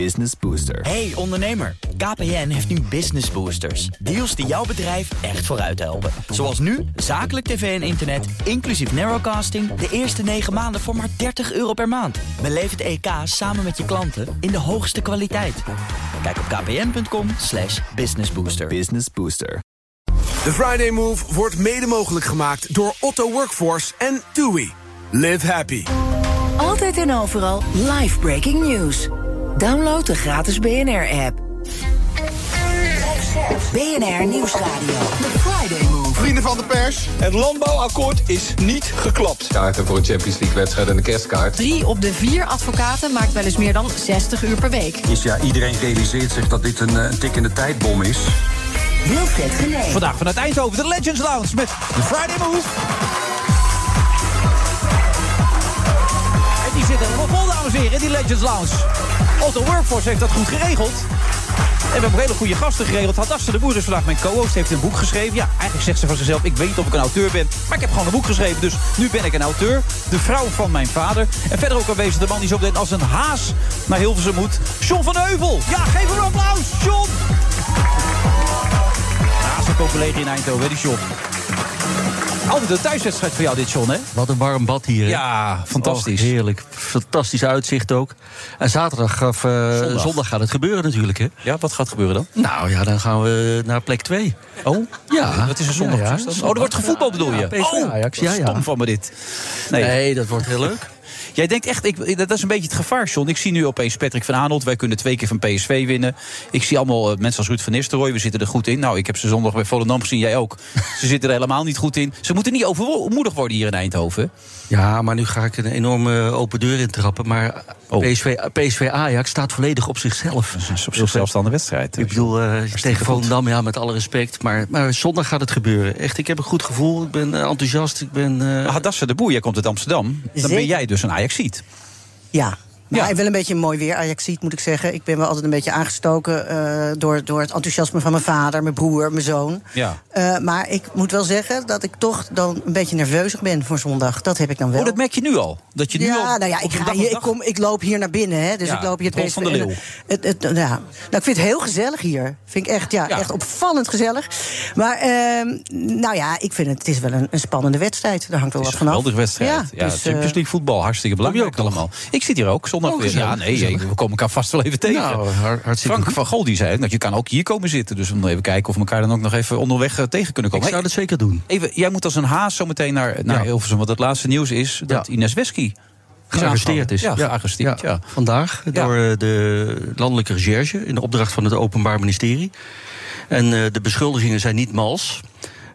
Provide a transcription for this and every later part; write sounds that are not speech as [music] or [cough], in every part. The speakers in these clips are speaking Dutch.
Business Booster. Hey ondernemer, KPN heeft nu Business Boosters. Deals die jouw bedrijf echt vooruit helpen. Zoals nu, zakelijk tv en internet, inclusief narrowcasting... de eerste 9 maanden voor maar 30 euro per maand. Beleef het EK samen met je klanten in de hoogste kwaliteit. Kijk op kpn.com slash businessbooster. Business Booster. De Friday Move wordt mede mogelijk gemaakt door Otto Workforce en TUI. Live happy. Altijd en overal live breaking news. Download de gratis BNR-app. BNR Nieuwsradio. The Friday Move. Vrienden van de pers, het landbouwakkoord is niet geklapt. Kaarten voor een Champions League wedstrijd en de kerstkaart. Drie op de vier advocaten maakt wel eens meer dan 60 uur per week. Is ja, iedereen realiseert zich dat dit een, eh, een tikkende tijdbom is. Wilfred Genee. Vandaag vanuit Eindhoven, de Legends Lounge met de Friday Move. En die zitten er nog vol, dames en heren, in die Legends Lounge. Otto Workforce heeft dat goed geregeld. En we hebben hele goede gasten geregeld. Hadassah de Boer is vandaag mijn co-host, heeft een boek geschreven. Ja, eigenlijk zegt ze van zichzelf, ik weet niet of ik een auteur ben. Maar ik heb gewoon een boek geschreven, dus nu ben ik een auteur. De vrouw van mijn vader. En verder ook aanwezig de man die zo meteen als een haas naar Hilversum moet. John van Heuvel. Ja, geef hem een applaus, John. Ja, zo'n populair in Eindhoven, die John. Altijd een thuiswedstrijd voor jou, dit John, hè? Wat een warm bad hier. hè? Ja, fantastisch. Oh, heerlijk. Fantastisch uitzicht ook. En zaterdag of eh, Zondag. zondag. gaat het gebeuren natuurlijk. Hè? Ja, wat gaat gebeuren dan? Nou ja, dan gaan we naar plek 2. Oh? Ja. Wat is er zondag Ja, ja. Oh, er wordt gevoetbald bedoel je? Ja, PSV oh, Ajax, ja, ja. stom van me dit. Nee. Nee, dat wordt heel leuk. Jij denkt echt, ik, dat is een beetje het gevaar, John. Ik zie nu opeens Patrick van Aanholt. Wij kunnen twee keer van PSV winnen. Ik zie allemaal eh, mensen als Ruud van Nistelrooy. We zitten er goed in. Nou, ik heb ze zondag bij Volendam gezien. Jij ook. [laughs] Ze zitten er helemaal niet goed in. Ze moeten niet overmoedig worden hier in Eindhoven. Ja, maar nu ga ik een enorme open deur intrappen. Maar Oh. PSV, PSV Ajax staat volledig op zichzelf. Dat is op zichzelf staande wedstrijd. Ik bedoel, eh, tegen Volendam, ja, met alle respect. Maar, maar zondag gaat het gebeuren. Echt, ik heb een goed gevoel. Ik ben eh, enthousiast. Ik ben... eh, Maar Hadassah de Boer, jij komt uit Amsterdam. Dan ben jij dus een Ajaxiet. Ja. Maar Ja. wel een beetje mooi weer, Ajax ziet, moet ik zeggen. Ik ben wel altijd een beetje aangestoken eh, door, door het enthousiasme van mijn vader, mijn broer, mijn zoon. Ja. Eh, maar ik moet wel zeggen dat ik toch dan een beetje nerveus ben voor zondag. Dat heb ik dan wel. Oh, dat merk je nu al. Dat je nu al ja, nou ja, ik, ga hier, ik, kom, ik loop hier naar binnen, hè, dus Ja, ik loop hier het van de Leeuw. Het, het, ja. nou, ik vind het heel gezellig hier. Vind ik echt, ja, Ja. echt opvallend gezellig. Maar ehm, nou ja, ik vind het, het is wel een, een spannende wedstrijd. Daar hangt wel Het is wat een geweldige wedstrijd. Ja, dus, Champions eh, League voetbal, hartstikke belangrijk allemaal. Ik zit hier ook zondag Weer. Ja, nee, gezellig. we komen elkaar vast wel even tegen. Nou, Frank van Gol die zei, nou, je kan ook hier komen zitten. Dus we moeten even kijken of we elkaar dan ook nog even onderweg eh, tegen kunnen ik komen. zou dat zeker doen. Even, jij moet als een haas zo meteen naar, naar Ja. Hilversum. Want het laatste nieuws is dat Ja. Ines Wesky Gearresteerd is. Ja, gearresteerd, ja. Vandaag door eh, de landelijke recherche in de opdracht van het Openbaar Ministerie. En eh, de beschuldigingen zijn niet mals.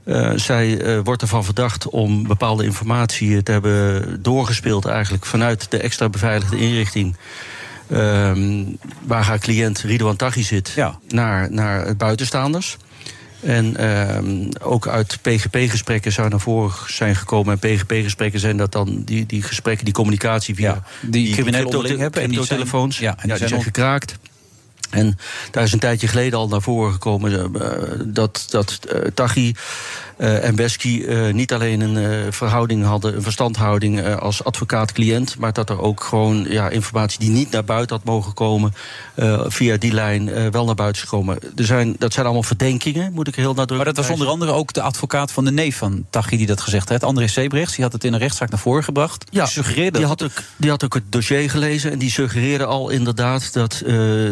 Eh, zij eh, wordt ervan verdacht om bepaalde informatie te hebben doorgespeeld, eigenlijk vanuit de extra beveiligde inrichting. ehm, waar haar cliënt Ridwan Taghi zit, Ja. naar, naar buitenstaanders. En ehm, ook uit PGP-gesprekken zou naar voren zijn gekomen. En PGP-gesprekken zijn dat dan die, die gesprekken, die communicatie via Ja, die crypto- onderling hebben en die zijn- cryptotelefoons. ja, en die die zijn zijn gekraakt. En daar is een tijdje geleden al naar voren gekomen eh, dat, dat eh, Taghi eh, en Beski eh, niet alleen een eh, verhouding hadden, een verstandhouding als advocaat-cliënt, maar dat er ook gewoon ja, informatie die niet naar buiten had mogen komen, via die lijn wel naar buiten is gekomen. Er zijn, dat zijn allemaal verdenkingen, moet ik heel nadrukkelijk Maar dat was onder andere ook de advocaat van de neef van Taghi die dat gezegd heeft. André Sebrechts, die had het in een rechtszaak naar voren gebracht. Ja, die suggereerde die had, ook, die had ook het dossier gelezen en die suggereerde al inderdaad dat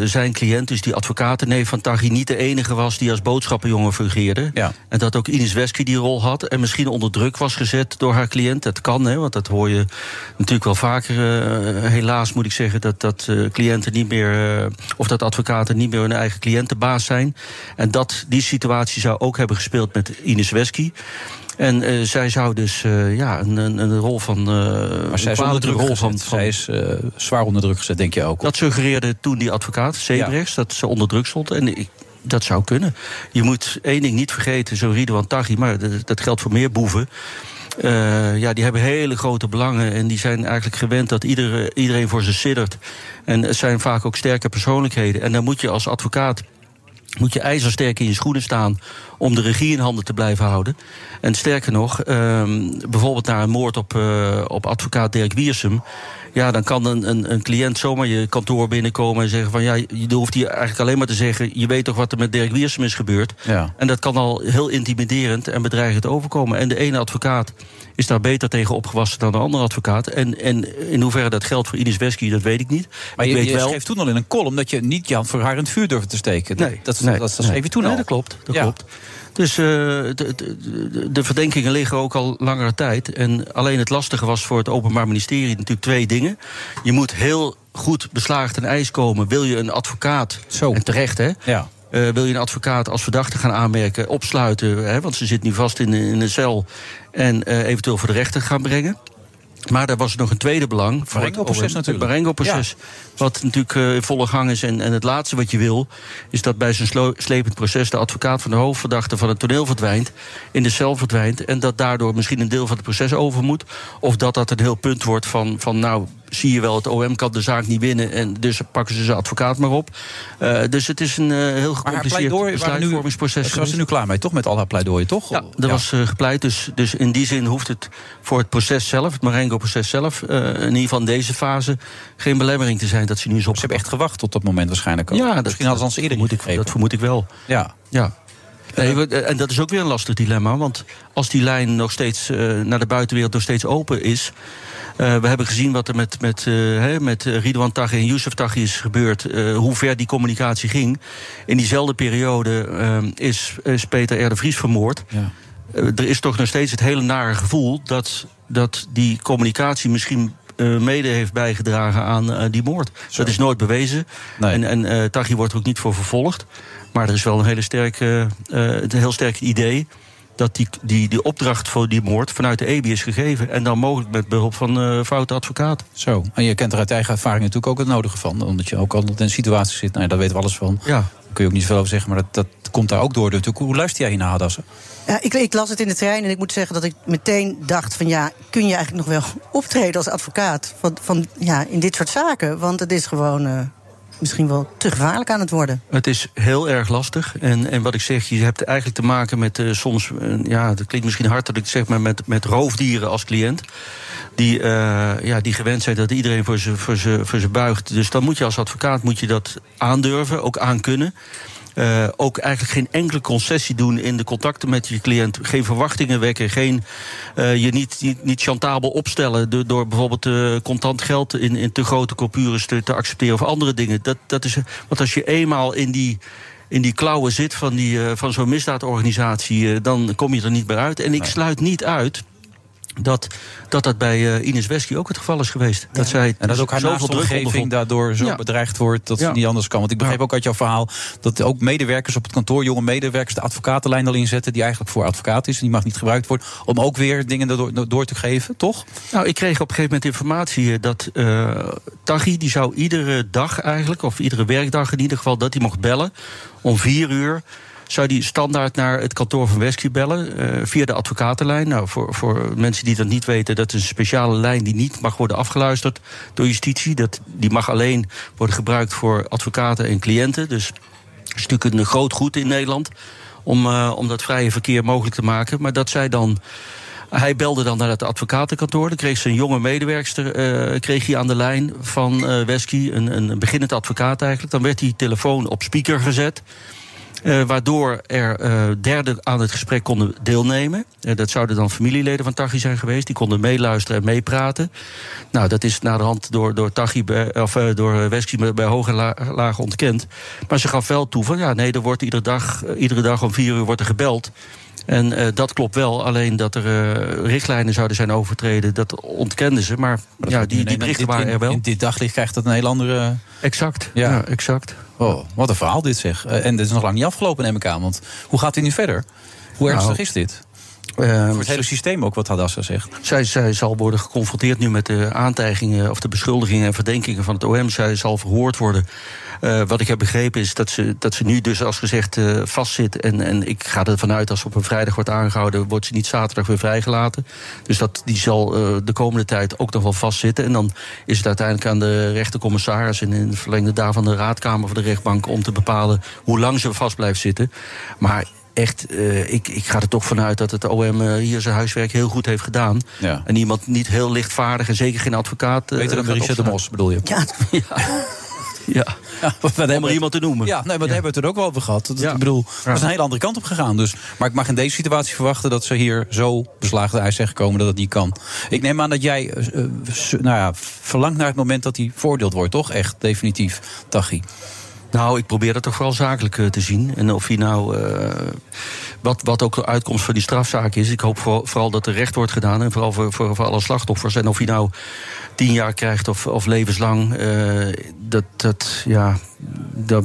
zijn cliënt, dus die advocatenneef van Taghi, niet de enige was die als boodschappenjongen fungeerde. Ja. En dat ook Ines Die rol had en misschien onder druk was gezet door haar cliënt. Dat kan, hè, want dat hoor je natuurlijk wel vaker. eh, helaas moet ik zeggen dat, dat eh, cliënten niet meer, eh, of dat advocaten niet meer hun eigen cliëntenbaas zijn. En dat die situatie zou ook hebben gespeeld met Ines Wesky. En zij zou dus ja, een, een, een rol van. eh Maar zij is onder druk rol gezet. van, van Zij is zwaar onder druk gezet, denk je ook. dat suggereerde toen die advocaat, Sebrechts, dat ze onder druk stond. En ik, dat zou kunnen. Je moet één ding niet vergeten, zo Ridwan Taghi, maar dat, geldt voor meer boeven. Eh, ja, die hebben hele grote belangen en die zijn eigenlijk gewend dat iedere, iedereen voor ze siddert. En het zijn vaak ook sterke persoonlijkheden. En dan moet je als advocaat moet je ijzersterk in je schoenen staan om de regie in handen te blijven houden. En sterker nog, ehm, bijvoorbeeld na een moord op, uh, op advocaat Dirk Wiersum. Ja, dan kan een, een, een, cliënt zomaar je kantoor binnenkomen en zeggen van ja, je hoeft hier eigenlijk alleen maar te zeggen, je weet toch wat er met Dirk Wiersum is gebeurd. Ja. En dat kan al heel intimiderend en bedreigend overkomen. En de ene advocaat is daar beter tegen opgewassen dan de andere advocaat. En, en in hoeverre dat geldt voor Ines Wesky, dat weet ik niet. Maar ik je, weet je wel... schreef toen al in een column dat je niet Jan voor haar in het vuur durfde te steken. Nee, dat, nee, dat, dat schreef je toen nee, al. dat klopt. Dat Ja. klopt. Dus uh, de, de, de, verdenkingen liggen ook al langere tijd. En alleen het lastige was voor het Openbaar Ministerie natuurlijk twee dingen. Je moet heel goed beslagen ten ijs komen. Wil je een advocaat, Zo. en terecht hè... Ja. Uh, wil je een advocaat als verdachte gaan aanmerken, opsluiten, hè, want ze zit nu vast in, in een cel, en uh, eventueel voor de rechter gaan brengen. Maar daar was nog een tweede belang. Het Marengo-proces natuurlijk. Het Marengo-proces. Ja. Wat natuurlijk uh, in volle gang is. En, en het laatste wat je wil, is dat bij zo'n slepend proces de advocaat van de hoofdverdachte van het toneel verdwijnt. In de cel verdwijnt. En dat daardoor misschien een deel van het proces over moet. Of dat dat een heel punt wordt van, van nou, zie je wel, het OM kan de zaak niet winnen. En dus pakken ze zijn advocaat maar op. Uh, dus het is een uh, heel gecompliceerd besluitvormingsproces. Ze was er nu klaar mee, toch? Met al haar pleidooien, toch? Ja, ja. was uh, gepleit. Dus, dus in die zin hoeft het voor het proces zelf, het Marengo-proces zelf, in ieder geval in deze fase, geen belemmering te zijn dat ze nu is op. Ze hebben echt gewacht tot dat moment waarschijnlijk ook. Ja, dat, Misschien hadden ze ons eerder moet ik, Dat vermoed ik wel. Ja. Ja. Nee, en dat is ook weer een lastig dilemma. Want als die lijn nog steeds uh, naar de buitenwereld nog steeds open is. Uh, we hebben gezien wat er met, met, uh, met Ridwan Taghi en Youssef Taghi is gebeurd. hoe ver die communicatie ging. In diezelfde periode is, is Peter R. de Vries vermoord. Ja. er is toch nog steeds het hele nare gevoel dat, dat die communicatie misschien mede heeft bijgedragen aan die moord. Zo. Dat is nooit bewezen. Nee. En, en Taghi wordt er ook niet voor vervolgd. Maar er is wel een, hele sterke, een heel sterk idee dat die, die, die opdracht voor die moord vanuit de EBI is gegeven. En dan mogelijk met behulp van uh, foute advocaat. Zo. En je kent er uit eigen ervaring natuurlijk ook het nodige van. Omdat je ook altijd in een situatie zit. Nou, ja, daar weten we alles van. Ja. Daar kun je ook niet zoveel over zeggen. Maar dat, dat komt daar ook door. Natuurlijk. Hoe luister jij hiernaar, Hadassen? Ja, ik, ik, las het in de trein en ik moet zeggen dat ik meteen dacht van ja, kun je eigenlijk nog wel [laughs] optreden als advocaat van, van ja, in dit soort zaken? Want het is gewoon uh, misschien wel te gevaarlijk aan het worden. Het is heel erg lastig. En, en wat ik zeg, je hebt eigenlijk te maken met uh, soms, uh, ja, dat klinkt misschien hard dat ik zeg, maar met, met roofdieren als cliënt. Die, ja, die gewend zijn dat iedereen voor ze, voor, ze, voor ze buigt. Dus dan moet je als advocaat moet je dat aandurven, ook aankunnen. Uh, ook eigenlijk geen enkele concessie doen in de contacten met je cliënt. Geen verwachtingen wekken. Geen, uh, je niet, niet, niet chantabel opstellen door, door bijvoorbeeld uh, contant geld in, in te grote coupures te, te accepteren of andere dingen. Dat, dat is, want als je eenmaal in die in die klauwen zit van, die, van zo'n misdaadorganisatie, dan kom je er niet meer uit. En ik sluit niet uit dat dat, dat bij uh, Ines Wesky ook het geval is geweest. Ja. Dat zij en dat ook haar zoveel druk omgeving daardoor zo ja. bedreigd wordt dat ja. ze niet anders kan. Want ik begreep ook uit jouw verhaal dat ook medewerkers op het kantoor, jonge medewerkers, de advocatenlijn al inzetten, die eigenlijk voor advocaat is en die mag niet gebruikt worden, om ook weer dingen door, door te geven, toch? Nou, ik kreeg op een gegeven moment informatie dat uh, Taghi, die zou iedere dag eigenlijk, of iedere werkdag in ieder geval, dat hij mocht bellen om vier uur zou die standaard naar het kantoor van Wesky bellen uh, via de advocatenlijn. Nou, voor, voor mensen die dat niet weten, dat is een speciale lijn die niet mag worden afgeluisterd door justitie. Dat, die mag alleen worden gebruikt voor advocaten en cliënten. Dus dat is natuurlijk een groot goed in Nederland om, uh, om dat vrije verkeer mogelijk te maken. Maar dat zij dan. Hij belde dan naar het advocatenkantoor. Dan kreeg een jonge medewerkster uh, kreeg hij aan de lijn van uh, Wesky, een, een beginnend advocaat eigenlijk. Dan werd die telefoon op speaker gezet. Uh, waardoor er uh, derden aan het gesprek konden deelnemen. Uh, dat zouden dan familieleden van Taghi zijn geweest. Die konden meeluisteren en meepraten. Nou, dat is naderhand door, door, Taghi bij, of, door Wesky bij hoge la, lagen ontkend. Maar ze gaf wel toe van ja, nee, er wordt iedere dag, iedere dag om vier uur wordt er gebeld. En dat klopt wel, alleen dat er richtlijnen zouden zijn overtreden, dat ontkenden ze. Maar, maar ja, die, die berichten waren er wel. In dit daglicht krijgt dat een heel andere. Exact. Ja, ja exact. Oh, wat een verhaal dit zeg. Uh, en dit is nog lang niet afgelopen, neem ik aan. Want hoe gaat dit nu verder? Hoe ernstig nou, is dit? Uh, Voor het hele systeem ook, wat Hadassa zegt. Zij, zij zal worden geconfronteerd nu met de aantijgingen... of de beschuldigingen en verdenkingen van het OM. Zij zal verhoord worden. Uh, wat ik heb begrepen is dat ze, dat ze nu dus als gezegd uh, vastzit. En, en ik ga ervan uit als ze op een vrijdag wordt aangehouden... wordt ze niet zaterdag weer vrijgelaten. Dus dat, die zal uh, de komende tijd ook nog wel vastzitten. En dan is het uiteindelijk aan de rechtercommissaris... en in het verlengde daarvan de raadkamer van de rechtbank... om te bepalen hoe lang ze vast blijft zitten. Maar echt, eh, ik, ik ga er toch vanuit dat het OM eh, hier zijn huiswerk heel goed heeft gedaan. Ja. En iemand niet heel lichtvaardig en zeker geen advocaat. eh, Beter dan Richard de. Mos, bedoel je? Ja, [laughs] Ja, Ja, wat om er iemand te noemen. Ja, nee, maar daar hebben we het er ook wel over gehad. Dat, Ja. Ik bedoel, Ja. dat is een hele andere kant op gegaan. Dus, maar ik mag in deze situatie verwachten dat ze hier zo beslaagde ijs zijn gekomen dat het niet kan. Ik neem aan dat jij nou ja, verlangt naar het moment dat hij voordeeld wordt, toch? Echt, definitief, Tachi. Nou, ik probeer dat toch vooral zakelijk eh, te zien. En of hij nou. eh, wat, wat ook de uitkomst van die strafzaak is. Ik hoop voor- vooral dat er recht wordt gedaan. En vooral voor, voor, voor alle slachtoffers. En of hij nou tien jaar krijgt of, of levenslang. eh, dat, dat, ja. Dat,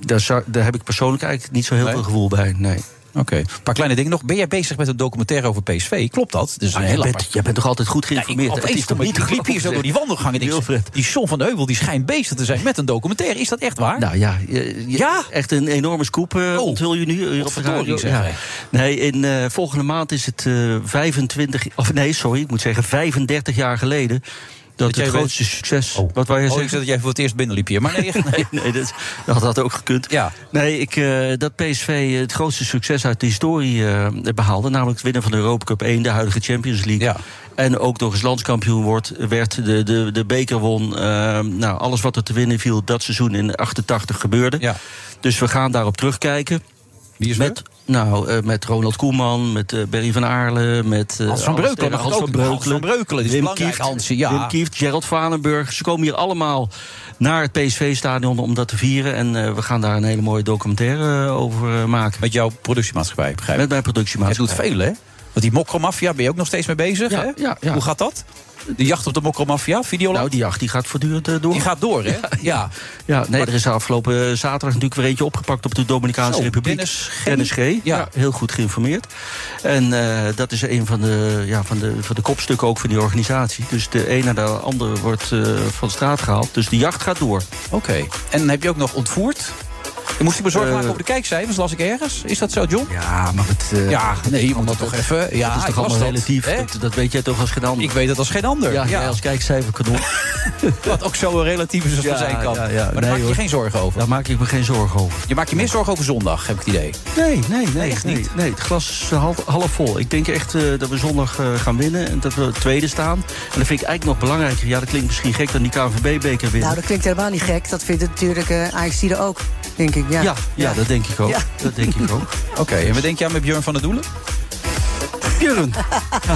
daar, daar heb ik persoonlijk eigenlijk niet zo heel Nee? veel gevoel bij. Nee. Oké, een paar kleine dingen nog. Ben jij bezig met een documentaire over PSV? Klopt dat? Dus Ah, jij, bent, jij bent toch altijd goed Ja, ik, geïnformeerd? Het opeens is toch kom ik, niet ik liep hier zo door die wandelgang en ik Wilfred. die John van de Heuvel die schijnt bezig te zijn met een documentaire. Is dat echt waar? Nou ja, je- je- Ja? echt een enorme scoop eh, Oh. onthul je nu. hier op zeg, Ja. Nee, in eh, volgende maand is het eh 25... Of nee, sorry, ik moet zeggen 35 jaar geleden... dat, het grootste succes... Oh. Wat wou Oh, ik zeggen? zei dat jij voor het eerst binnenliep hier. Maar nee, [laughs] Nee, nee dat, dat had ook gekund. Ja. Nee, ik, eh, dat PSV het grootste succes uit de historie eh, behaalde. Namelijk het winnen van de Europa Cup 1, de huidige Champions League. Ja. En ook nog eens landskampioen wordt, werd, de, de, de beker won. eh, nou, alles wat er te winnen viel dat seizoen in 88 gebeurde. Ja. Dus we gaan daarop terugkijken. Wie is Met, nou, eh, met Ronald Koeman, met eh Berry van Aarle, met Hans van Breukelen. Hans van Breukelen, ja. Wim Kieft, Gerald Vanenburg. Ze komen hier allemaal naar het PSV-stadion om dat te vieren. En we gaan daar een hele mooie documentaire over maken. Met jouw productiemaatschappij, begrijp ik. Met mijn productiemaatschappij. doet veel, hè? Want die mokromafia ben je ook nog steeds mee bezig, Ja, hè? ja, ja. Hoe gaat dat? De jacht op de mokromafia, Videoland? Nou, die jacht die gaat voortdurend eh, door. die gaat door, hè? [laughs] Ja. Ja, nee, er is afgelopen eh, zaterdag natuurlijk weer eentje opgepakt op de Dominicaanse Zo, Republiek. Dennis G. Dennis G. Ja. Ja. heel goed geïnformeerd. En eh, dat is een van de, ja, van, de, van de kopstukken ook van die organisatie. Dus de een naar de ander wordt van straat gehaald. Dus de jacht gaat door. Oké. En heb je ook nog ontvoerd? Je moest je bezorgd Eh, maken over de kijkcijfers, las ik ergens. Is dat zo, John? Ja, maar het, eh, Ja, nee, je moet dat toch even... Ja, dat is toch allemaal dat, relatief. Dat, dat weet jij toch als geen ander. Ik weet het als geen ander. ja, Ja, jij als kijkcijferkanon. [laughs] Wat ook zo relatief is als Ja, zijn kan. ja, ja. Maar daar Nee, maak je hoor. geen zorgen over. Daar maak ik me geen zorgen over. Je maakt je meer zorgen over zondag, heb ik het idee. Nee, nee, nee. echt nee, niet? Nee, het glas is half, half vol. Ik denk echt eh, dat we zondag eh, gaan winnen en dat we tweede staan. En dat vind ik eigenlijk nog belangrijker. Ja, dat klinkt misschien gek dan die KNVB-beker winnen. Nou, dat klinkt helemaal niet gek. Dat vindt natuurlijk eh Ajax er ook, denk ik. Ja, ja, ja, dat denk ik ook. Ja. Dat denk ik ook. [laughs] Oké, en wat denk jij met Björn van der Doelen? Björn,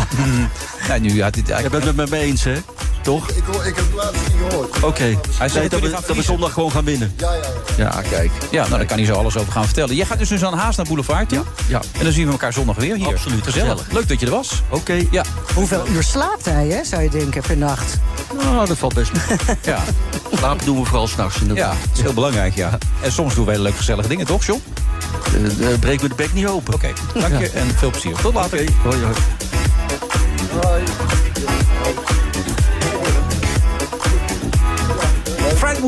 [laughs] Nou, nu, ja, dit, jij bent het met me eens, hè? Toch? Ik, ik heb het laatst niet gehoord. Oké. Hij zegt dat dat, we, dat zondag gewoon gaan winnen. Ja, ja, ja. Ja, kijk. Ja, nou, daar kan hij zo alles over gaan vertellen. Jij gaat dus, dus aan Haas naar Boulevard toe. Ja, ja. En dan zien we elkaar zondag weer hier. Absoluut, gezellig. Leuk dat je er was. Oké. Ja, Hoeveel uur slaapt hij, hè, zou je denken, per nacht? Nou, dat valt best mee. [laughs] ja, Slapen doen we vooral s'nachts. ja. Dat is heel belangrijk, ja. En soms doen we hele leuke gezellige dingen, toch, John? Uh, breek me de bek niet open. Oké, dank je en veel plezier. Tot later. Oké, hoi, hoi.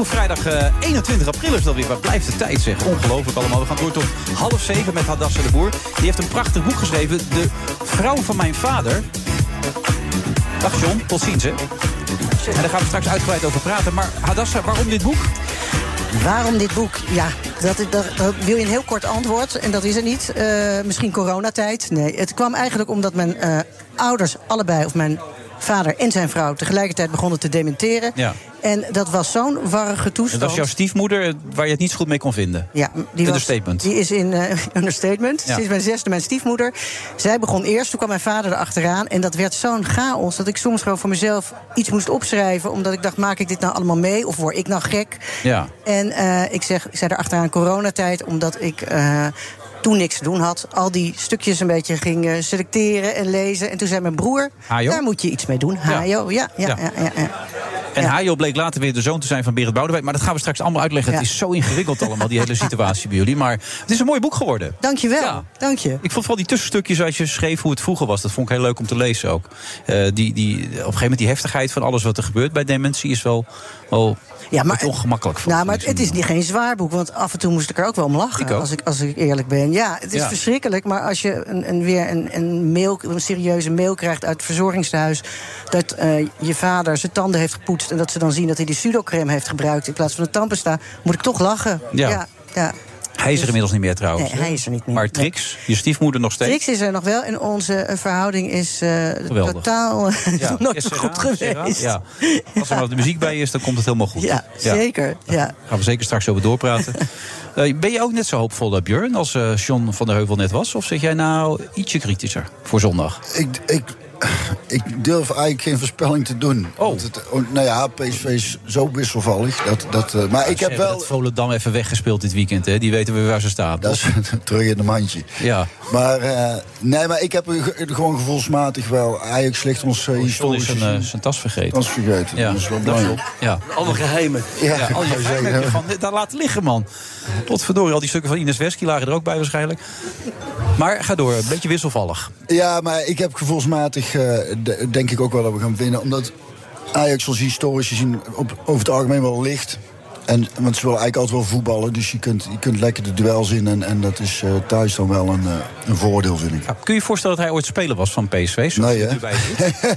Vrijdag eh, 21 april is dat weer. Waar blijft de tijd zeg? Ongelooflijk allemaal. We gaan door tot half zeven met Hadassa de Boer. Die heeft een prachtig boek geschreven. De vrouw van mijn vader. Dag John, tot ziens. En daar gaan we straks uitgebreid over praten. Maar Hadassa, waarom dit boek? Waarom dit boek? Ja, dat wil je een heel kort antwoord. En dat is er niet. Eh, misschien coronatijd. Nee, het kwam eigenlijk omdat mijn eh, ouders allebei... of mijn vader en zijn vrouw tegelijkertijd begonnen te dementeren. Ja. En dat was zo'n warrige En toestand. dat is jouw stiefmoeder eh, waar je het niet zo goed mee kon vinden. Ja, die, was, Understatement. die is in eh, [laughs] understatement. Ja. Sinds mijn zesde, mijn stiefmoeder. Zij begon eerst, toen kwam mijn vader erachteraan. En dat werd zo'n chaos dat ik soms gewoon voor mezelf iets moest opschrijven. Omdat ik dacht, maak ik dit nou allemaal mee? Of word ik nou gek? Ja. En eh, ik, zeg, ik zei erachteraan coronatijd, omdat ik toen niks te doen had. Al die stukjes een beetje ging selecteren en lezen. En toen zei mijn broer, Hajo? daar moet je iets mee doen. Hajo, ja, ja, Ja. ja. ja. En. Hajo bleek later weer de zoon te zijn van Berend Boudewijn. Maar dat gaan we straks allemaal uitleggen. Het is zo ingewikkeld allemaal, die hele situatie bij jullie. Maar het is een mooi boek geworden. Dankjewel, Ja. dank je. Ik vond vooral die tussenstukjes als je schreef hoe het vroeger was. Dat vond ik heel leuk om te lezen ook. Eh, die, die, op een gegeven moment die heftigheid van alles wat er gebeurt bij dementie is wel, wel Ja, maar- wat ongemakkelijk. vond Nou, maar het, het is niet geen zwaar boek, want af en toe moest ik er ook wel om lachen. Ik ook. Als, ik, als ik eerlijk ben. Ja, het is Ja. verschrikkelijk, maar als je een, een, weer een, een, mail, een serieuze mail krijgt uit het verzorgingstehuis. dat eh, je vader zijn tanden heeft gepoetst. en dat ze dan zien dat hij die pseudocreme heeft gebruikt in plaats van de tandpasta. moet ik toch lachen. Ja. ja, ja. Hij is er inmiddels niet meer trouwens. Nee, hij is er niet meer. Maar Trix, je stiefmoeder nog steeds. Trix is er nog wel en onze eh, verhouding is eh, totaal eh, Ja, [laughs] nooit is goed geweest. Ja. Als er maar de muziek bij is, dan komt het helemaal goed. Ja, zeker. Ja. Gaan we zeker straks over doorpraten. [laughs] Eh, ben je ook net zo hoopvol, Björn, als eh John van der Heuvel net was? Of zeg jij nou ietsje kritischer voor zondag? Ik, ik, ik durf eigenlijk geen voorspelling te doen. Oh. Want het, oh, nou ja, PSV is zo wisselvallig. Dat, dat, eh, maar ik Ze heb hebben wel... dat Volendam even weggespeeld dit weekend, hè? Die weten we waar ze staan. Dat is [laughs] terug in de mandje. Ja. Maar, eh, nee, maar ik heb ge- gewoon gevoelsmatig wel... Ajax ligt ons uh, historisch zijn, tas vergeten. Tas vergeten. Ja, Dat is wel. Ja. Alle geheimen. Ja, Ja, al [laughs] je geheimen van, daar laten liggen, man. Tot verdorie, al die stukken van Ines Wesky lagen er ook bij waarschijnlijk. Maar ga door, een beetje wisselvallig. Ja, maar ik heb gevoelsmatig, eh, denk ik ook wel dat we gaan winnen. Omdat Ajax als historisch gezien op, over het algemeen wel ligt. En, want ze willen eigenlijk altijd wel voetballen. Dus je kunt, je kunt lekker de duels in. En, en dat is eh, thuis dan wel een, eh, een voordeel, vind ik. Ja, kun je je voorstellen dat hij ooit speler was van PSV? zoals Nee, hè? nu bij zit? [laughs]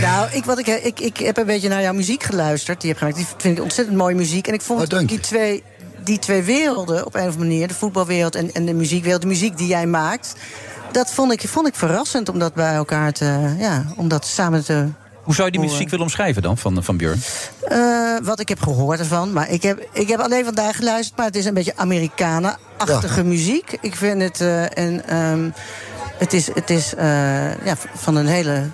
Nou, ik, wat ik, ik, ik heb een beetje naar jouw muziek geluisterd. Die, heb gemaakt. die vind ik ontzettend mooie muziek. En ik vond Oh, die, twee, die twee werelden op een of andere manier... de voetbalwereld en, en de muziekwereld, de muziek die jij maakt... dat vond ik, vond ik verrassend om dat bij elkaar te... Ja, om dat samen te... Hoe zou je die muziek willen omschrijven dan, van, van Björn? Eh, wat ik heb gehoord ervan. Maar ik heb, ik heb alleen vandaag geluisterd. Maar het is een beetje Americana-achtige muziek. Ik vind het. eh, en, ehm, het is, het is eh, ja, van een hele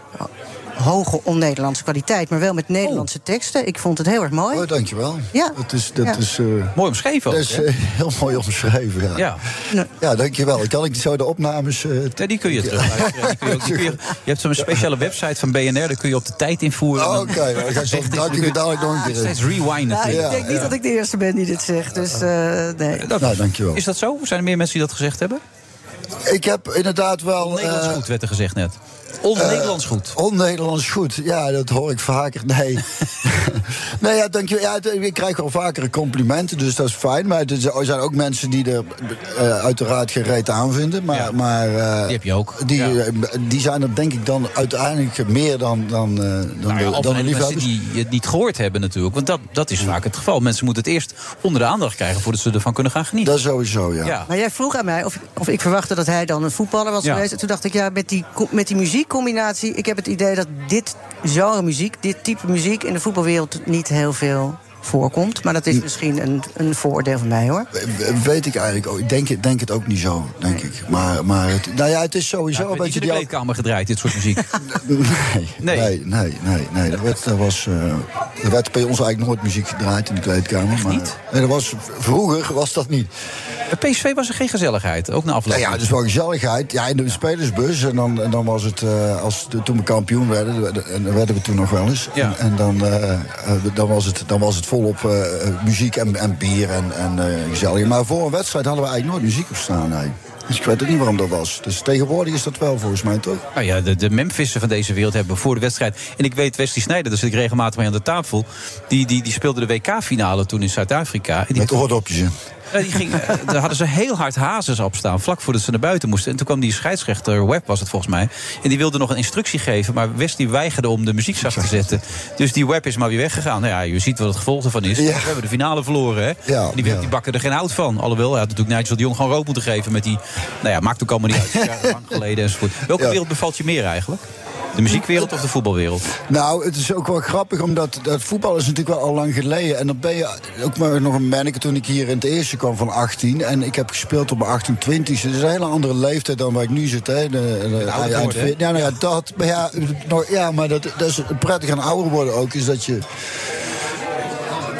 hoge on-Nederlandse kwaliteit. Maar wel met Nederlandse teksten. Ik vond het heel erg mooi. Oh, dankjewel. Ja. Dat is, dat Ja. is, eh, Mooi omschreven ook, dat is eh, heel mooi omschreven, ja. Ja. Ja, dankjewel. Kan ik zo de opnames... eh, Ja, die kun je terug. [laughs] Je, hebt zo'n speciale website van BNR, daar kun je op de tijd invoeren. Oh, Oké, dan ga ik nog een keer. Steeds rewinden. nou, ik Ja, denk niet ja. dat ik de eerste ben die dit zegt. Dus eh, nee. Dat- Nou, dankjewel. Is dat zo? Zijn er meer mensen die dat gezegd hebben? Ik heb inderdaad wel... Nederlands eh, goed, werd er gezegd net. On-Nederlands goed. On-Nederlands goed. Ja, dat hoor ik vaker. Nee. [laughs] nee, ja, dank je. Ja, ik krijg wel vaker complimenten, dus dat is fijn. Maar er zijn ook mensen die er eh, uiteraard geen reet aan vinden. Maar, Ja. maar eh, Die heb je ook. Die, Ja. eh, die zijn er denk ik dan uiteindelijk meer dan, dan, eh, dan, Nou ja, dan de mensen liefhebbers. die het niet gehoord hebben natuurlijk. Want dat, dat is vaak het geval. Mensen moeten het eerst onder de aandacht krijgen... voordat ze ervan kunnen gaan genieten. Dat sowieso, ja. ja. Maar jij vroeg aan mij of, of ik verwachtte dat hij dan een voetballer was Ja. geweest. En toen dacht ik, ja, met die, met die muziekcombinatie... ik heb het idee dat dit genre muziek, dit type muziek... in de voetbalwereld niet heel veel voorkomt. Maar dat is misschien een, een vooroordeel van mij, hoor. We- Weet ik eigenlijk ook. Ik denk, het- denk het ook niet zo, denk ik. Maar, maar het, nou ja, het is sowieso Ja, een beetje in de kleedkamer gedraaid, dit soort muziek. [laughs] Nee, Nee. nee, nee, nee. nee, Dat, werd, dat was, eh, er werd bij ons eigenlijk nooit muziek gedraaid in de kleedkamer. Maar, niet? Nee, dat was, vroeger was dat niet. Bij PSV was er geen gezelligheid, ook na afloop. Nou ja, dus wel gezelligheid. Ja, in de spelersbus. En dan, en dan was het, eh, als, de- toen we kampioen werden, en werden we toen nog wel eens. Ja. En, en dan, eh, dan, was het, dan was het volop eh, muziek en, en bier en, en eh, gezellig. Maar voor een wedstrijd hadden we eigenlijk nooit muziek op staan. Nee. Dus ik weet ook niet waarom dat was. Dus tegenwoordig is dat wel volgens mij toch? Nou ja, de, de Memphissen van deze wereld hebben voor de wedstrijd... en ik weet Wesley Sneijder, daar zit ik regelmatig mee aan de tafel... die, die, die speelde de WK-finale toen in Zuid-Afrika. Met oordopjes die ging, eh, daar hadden ze heel hard hazes op staan, vlak voordat ze naar buiten moesten. En toen kwam die scheidsrechter, Webb was het volgens mij... en die wilde nog een instructie geven... maar Wesley weigerde om de muziek zacht te zetten. Dus die Webb is maar weer weggegaan. Nou ja, je ziet wat het gevolg ervan is. Ja. We hebben de finale verloren, hè? Ja, en die, ja. die bakken er geen hout van. Alhoewel, hij had natuurlijk Nigel de Jong gewoon rood moeten geven... met die, nou ja, maakt ook allemaal niet uit. [laughs] Jaren lang geleden enzovoort. Welke wereld bevalt je meer eigenlijk? De muziekwereld of de voetbalwereld? Nou, het is ook wel grappig, omdat dat voetbal is natuurlijk wel al lang geleden. En dan ben je ook maar nog een manneke toen ik hier in het eerste kwam van 18. En ik heb gespeeld op mijn 28. Het is een hele andere leeftijd dan waar ik nu zit. Hè. De, ja, worden, hè? ja, nou ja, dat. Maar ja, ja, maar dat, dat is prettig aan ouder worden ook. Is dat je.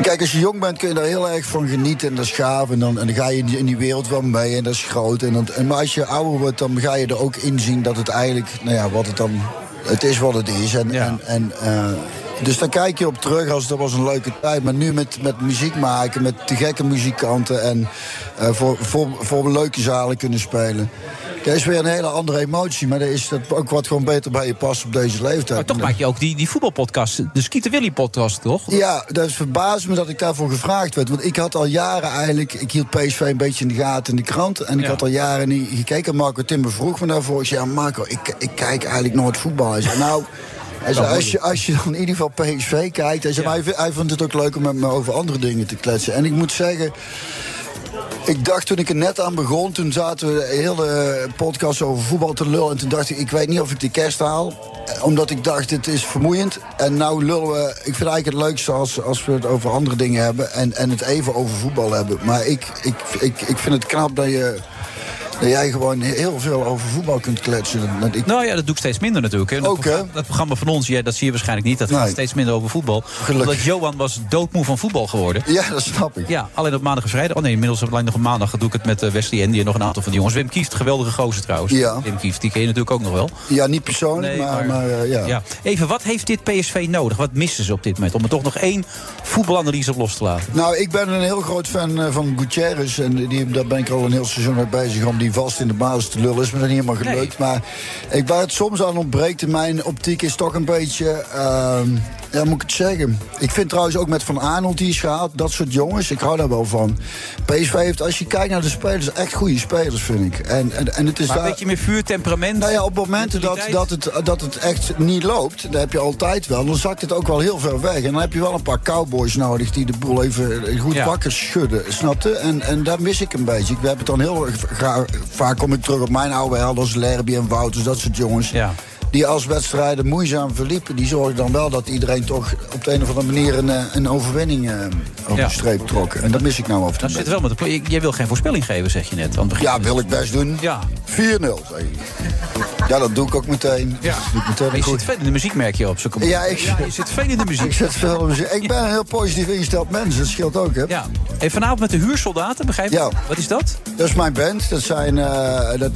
Kijk, als je jong bent kun je daar heel erg van genieten en dat is gaaf. En dan, en dan ga je in die, in die wereld wel mee en dat is groot. En dan, en, maar als je ouder wordt, dan ga je er ook inzien dat het eigenlijk, nou ja, wat het dan. Het is wat het is. En, Ja. en, en, eh, dus daar kijk je op terug als dat was een leuke tijd. Maar nu met, met muziek maken, met de gekke muzikanten en eh, voor, voor, voor leuke zalen kunnen spelen. Dat is weer een hele andere emotie, maar dat is dat ook wat gewoon beter bij je past op deze leeftijd. Maar toch maak je ook die, die voetbalpodcast, de Skeeter Willy podcast, toch? Ja, dat verbaast me dat ik daarvoor gevraagd werd. Want ik had al jaren eigenlijk... Ik hield PSV een beetje in de gaten in de krant. En ik Ja. had al jaren niet gekeken. En Marco Timmer vroeg me daarvoor. Ik zei, ja, Marco, ik, ik kijk eigenlijk nooit voetbal. Hij zei, nou... Hij zei, als, je, als je dan in ieder geval PSV kijkt... Hij, zei, Ja. maar hij, vond het ook leuk om met me over andere dingen te kletsen. En ik moet zeggen... Ik dacht toen ik er net aan begon, toen zaten we de hele podcast over voetbal te lullen. En toen dacht ik, ik weet niet of ik de kerst haal. Omdat ik dacht, het is vermoeiend. En nou lullen we, ik vind eigenlijk het leukste als, als we het over andere dingen hebben. En, en het even over voetbal hebben. Maar ik, ik, ik, ik vind het knap dat je... Dat jij gewoon heel veel over voetbal kunt kletsen. Ik, Nou ja, dat doe ik steeds minder natuurlijk. Hè. Dat, Ook, programma, dat programma van ons, ja, dat zie je waarschijnlijk niet. Dat gaat Nee. steeds minder over voetbal. Gelukkig. Omdat Johan was doodmoe van voetbal geworden. Ja, dat snap ik. Ja, alleen op maandag en vrijdag. Oh nee, inmiddels alleen nog op maandag doe ik het met eh, Wesley en nog een aantal van die jongens. Wim Kieft, geweldige gozer trouwens. Ja. Wim Kieft, die ken je natuurlijk ook nog wel. Ja, niet persoonlijk, Nee, maar, maar- maar, eh, ja. Ja. Even, wat heeft dit PSV nodig? Wat missen ze op dit moment? Om er toch nog één voetbalanalyse op los te laten. Nou, ik ben een heel groot fan eh, van Gutierrez. En die, daar ben ik al een heel seizoen mee bezig om die vast in de basis te lullen. Is me dat niet helemaal gelukt. Maar ik, waar het soms aan ontbreekt in mijn optiek is toch een beetje... ehm, ja, moet ik het zeggen? Ik vind trouwens ook met Van Arnold die is gehaald. Dat soort jongens, ik hou daar wel van. PSV heeft, als je kijkt naar de spelers, echt goede spelers, vind ik. En, en, en het is Maar daar... een beetje meer vuur, temperament. Nou ja, op momenten dat, dat, het, dat het echt niet loopt, dat heb je altijd wel. Dan zakt het ook wel heel ver weg. En dan heb je wel een paar cowboys nodig die de boel even goed Ja. wakker schudden. Snapte? En, en daar mis ik een beetje. Ik heb het dan heel graag. Vaak kom ik terug op mijn oude helden als Lerby en Wouters, dat soort jongens. Die als wedstrijden moeizaam verliepen, die zorgen dan wel dat iedereen toch op de een of andere manier een, eh, een overwinning eh, over Ja. de streep trok. En dat mis ik nou over Dan zit wel met de, jij wil geen voorspelling geven, zeg je net. aan het begin. Ja, wil ik best doen. Ja. 4-0, zeg ik. Ja, dat doe ik ook meteen. Ja. Ik meteen Maar je goed. zit veel in de muziek, merk je op. Zo Ja, ik, je zit veel in de muziek. [laughs] Ik, zit veel in de muziek. ik ben een heel positief ingesteld mens, dat scheelt ook, hè? Ja. En vanavond met de huursoldaten, begrijp je? Ja. Wat is dat? Dat is mijn band. Dat zijn eh, dat,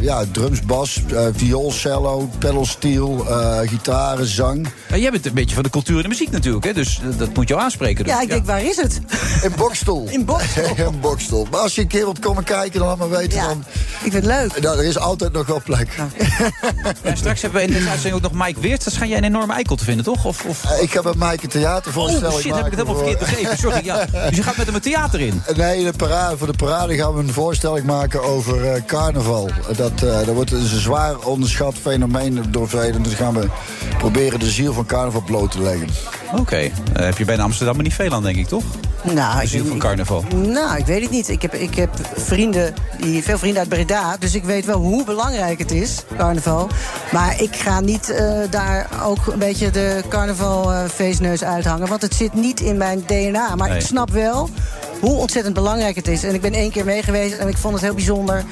ja, drums, bas, viool, cello, pedalsteel, eh gitaren, zang. Ja, jij bent een beetje van de cultuur en de muziek natuurlijk, hè? Dus eh, dat moet jou aanspreken. Dus. Ja, ik denk, waar is het? In Bokstel. In Bokstel. [laughs] In Bokstel. Maar als je een keer wilt komen kijken, dan laat me weten. Ja, Dan, ik vind het leuk. nou, er is altijd nog wel plek. Ja, straks hebben we in deze uitzending ook nog Mike Weerts. Dat schijn jij een enorme eikel te vinden, toch? Of, of... Eh, ik ga met Mike een theatervoorstelling Oh shit, heb ik het helemaal verkeerd begrepen. Sorry, ja. [laughs] Dus je gaat met hem het theater in? Nee, de parade, voor de parade gaan we een voorstelling maken over eh, carnaval. Dat, eh, dat wordt een zwaar onderschat fenomeen door. Dus gaan we proberen de ziel van carnaval bloot te leggen. Oké. Eh, heb je bij Amsterdam maar niet veel aan, denk ik, toch? Nou, De ik, ziel van carnaval. nou, ik weet het niet. Ik heb, ik heb vrienden, die, veel vrienden uit Breda. Dus ik weet wel hoe belangrijk het is, carnaval. Maar ik ga niet eh, daar ook een beetje de carnavalfeestneus uithangen. Want het zit niet in mijn DNA. Maar Nee. ik snap wel hoe ontzettend belangrijk het is. En ik ben één keer mee geweest en ik vond het heel bijzonder...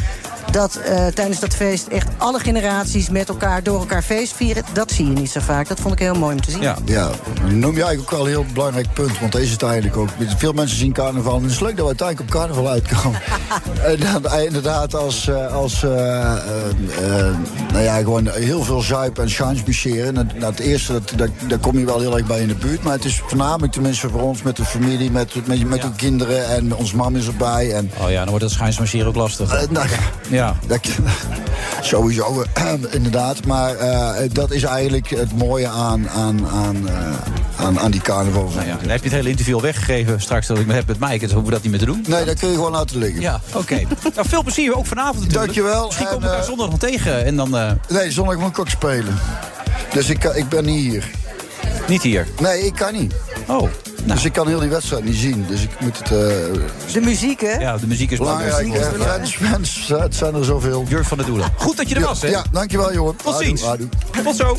dat eh, tijdens dat feest echt alle generaties met elkaar door elkaar feest vieren. Dat zie je niet zo vaak. Dat vond ik heel mooi om te zien. Ja. Ja, noem je eigenlijk ook wel een heel belangrijk punt. Want deze is het eigenlijk ook. Veel mensen zien carnaval. En het is leuk dat we uiteindelijk op carnaval uitkomen. [laughs] en dan eh, inderdaad als, eh, als eh, eh, eh, nou ja, gewoon heel veel zuipen en schansbucheren. Nou, het eerste, dat, dat, daar kom je wel heel erg bij in de buurt. Maar het is voornamelijk tenminste voor ons met de familie, met, met, met de kinderen. En ons mam is erbij. En, Oh ja, dan wordt dat schijnsmarcheren ook lastig. nou, [laughs] Ja. dat, sowieso, eh, inderdaad. Maar eh, dat is eigenlijk het mooie aan, aan, aan, eh, aan, aan die carnaval. Nou ja, dan heb je het hele interview al weggegeven straks dat ik me heb met Mike. Dus hoeven we dat niet meer te doen. Nee, dat kun je gewoon laten liggen. Ja, oké. nou, veel plezier ook vanavond natuurlijk. Dankjewel. Misschien En, komen we elkaar eh, zondag nog tegen. En dan Nee, zondag moet ik ook spelen. Dus ik, ik ben niet hier. Niet hier. Nee, ik kan niet. Oh, Dus ik kan heel die wedstrijd niet zien. Dus ik moet het... eh De muziek, hè? ja, de muziek is belangrijk? Fans, fans, het zijn er zoveel. Jurk van de Doelen. Goed dat je er was, hè? Ja, dankjewel, jongen. Tot ziens. Tot zo.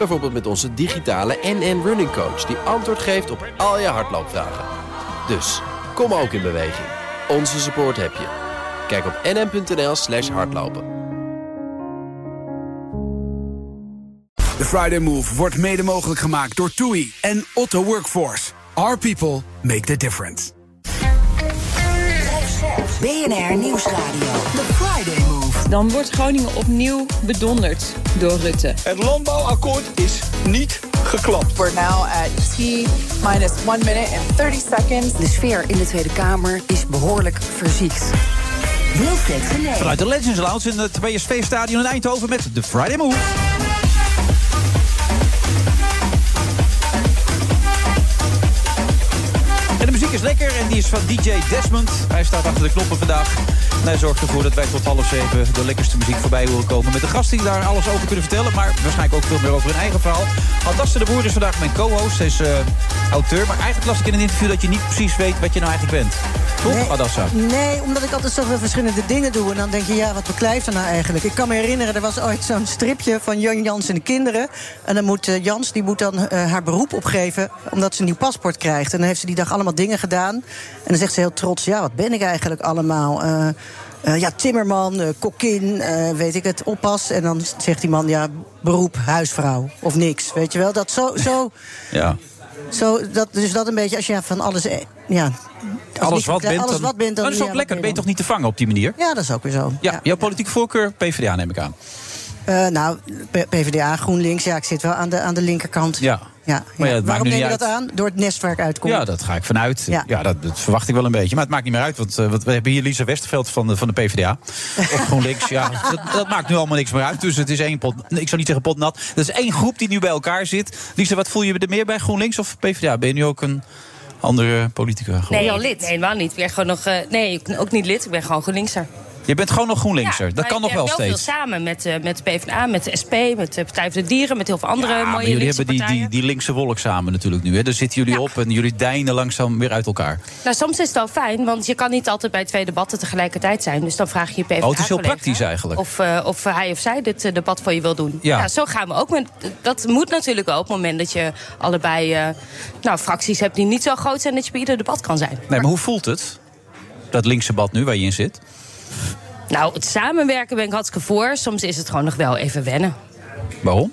Bijvoorbeeld met onze digitale NN Running Coach... die antwoord geeft op al je hardloopvragen. Dus, kom ook in beweging. Onze support heb je. Kijk op nn.nl slash hardlopen. De Friday Move wordt mede mogelijk gemaakt door TUI en Otto Workforce. Our people make the difference. BNR Nieuwsradio. The Friday Move. Dan wordt Groningen opnieuw bedonderd door Rutte. Het landbouwakkoord is niet geklapt. We're now at T minus 1 minute and 30 seconds. De sfeer in de Tweede Kamer is behoorlijk verziekt. Wilfred. Vanuit de Legends Lounge in het PSV-stadion in Eindhoven met de Friday Move. Is van DJ Desmond. Hij staat achter de knoppen vandaag. Hij zorgt ervoor dat wij tot half zeven de lekkerste muziek voorbij willen komen. Met de gasten die daar alles over kunnen vertellen. Maar waarschijnlijk ook veel meer over hun eigen verhaal. Aldaste de Boer is vandaag mijn co-host. Hij is eh, auteur. Maar eigenlijk las ik in een interview dat je niet precies weet wat je nou eigenlijk bent. Toch, Nee. Adassa? Nee, omdat ik altijd zoveel verschillende dingen doe. En dan denk je, ja, wat beklijft er nou eigenlijk? Ik kan me herinneren, er was ooit zo'n stripje van Jan Jans en de kinderen. En dan moet eh, Jans, die moet dan eh, haar beroep opgeven... omdat ze een nieuw paspoort krijgt. En dan heeft ze die dag allemaal dingen gedaan. En dan zegt ze heel trots, ja, wat ben ik eigenlijk allemaal? Eh, ja, timmerman, kokkin, weet ik het, oppas. En dan zegt die man, ja, beroep, huisvrouw of niks. Weet je wel, dat zo... zo [laughs] Ja. Zo, dat, dus dat een beetje, als je van alles... eh, Ja, Alles wat bent, alles wat bent, dan dat is ook lekker. Dan ben je toch niet te vangen op die manier? Ja, dat is ook weer zo. Ja, jouw politieke voorkeur, PvdA neem ik aan. Eh, nou, PvdA, GroenLinks, ja, ik zit wel aan de, aan de linkerkant. Ja. Ja, Maar ja, Waarom nu neem je dat uit. aan? Door het nestwerk uitkomt. Ja, dat ga ik vanuit. Ja, Ja. dat, dat verwacht ik wel een beetje. Maar het maakt niet meer uit, want, eh, we hebben hier Lisa Westerveld van de, van de PvdA. [laughs] Of GroenLinks, ja. Dat, dat maakt nu allemaal niks meer uit. Dus het is één pot, ik zou niet zeggen pot nat. Dat is één groep die nu bij elkaar zit. Lisa, wat voel je er meer bij, GroenLinks of PvdA? Ben je nu ook een andere politica geworden? Nee, lid? Nee, helemaal niet. Ik ben gewoon nog, eh, nee, ik ben ook niet lid. Ik ben gewoon GroenLinkser. Je bent gewoon nog GroenLinkser. Ja, dat kan nog ik wel steeds. veel samen met, eh, met de PvdA, met de SP, met de Partij voor de Dieren... met heel veel andere Ja, maar mooie jullie hebben die, die, die linkse wolk samen natuurlijk nu. Hè? Daar zitten jullie op en jullie deinen langzaam weer uit elkaar. Nou, soms is het wel fijn, want je kan niet altijd bij twee debatten tegelijkertijd zijn. Dus dan vraag je je PvdA Oh, het is heel praktisch eigenlijk. Of, eh, of hij of zij dit eh, debat voor je wil doen. Ja. zo gaan we ook. Met, dat moet natuurlijk wel op het moment dat je allebei eh, nou, fracties hebt... die niet zo groot zijn dat je bij ieder debat kan zijn. Nee, maar hoe voelt het? Dat linkse bad nu, waar je in zit? Nou, het samenwerken ben ik hartstikke voor. Soms is het gewoon nog wel even wennen. Waarom?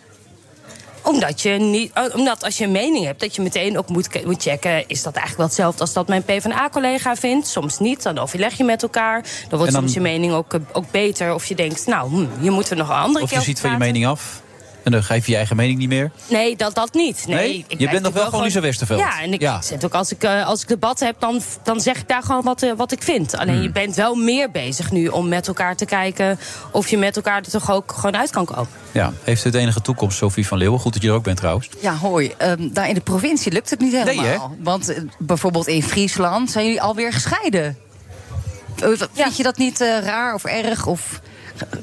Omdat, je niet, oh, omdat als je een mening hebt, dat je meteen ook moet, moet checken... is dat eigenlijk wel hetzelfde als dat mijn PvdA-collega vindt? Soms niet, dan overleg je met elkaar. Dan wordt dan- soms je mening ook, eh, ook beter. Of je denkt, nou, hm, hier moeten we nog een andere Of keer je over ziet van je mening af en dan geef je je eigen mening niet meer. Nee, dat, dat niet. Nee, Nee? ik Je bent nog wel gewoon Lisa Westerveld? Ja, en ik Ja. zet ook als ik, eh, als ik debat heb, dan, dan zeg ik daar gewoon wat, eh, wat ik vind. Alleen Hmm. je bent wel meer bezig nu om met elkaar te kijken... of je met elkaar er toch ook gewoon uit kan komen. Ja, heeft het enige toekomst, Sophie van Leeuwen? Goed dat je er ook bent trouwens. Ja, hoi. Ehm, daar in de provincie lukt het niet helemaal. Nee, hè? Want eh, bijvoorbeeld in Friesland zijn jullie alweer gescheiden. Vind je dat niet eh, raar of erg? Of...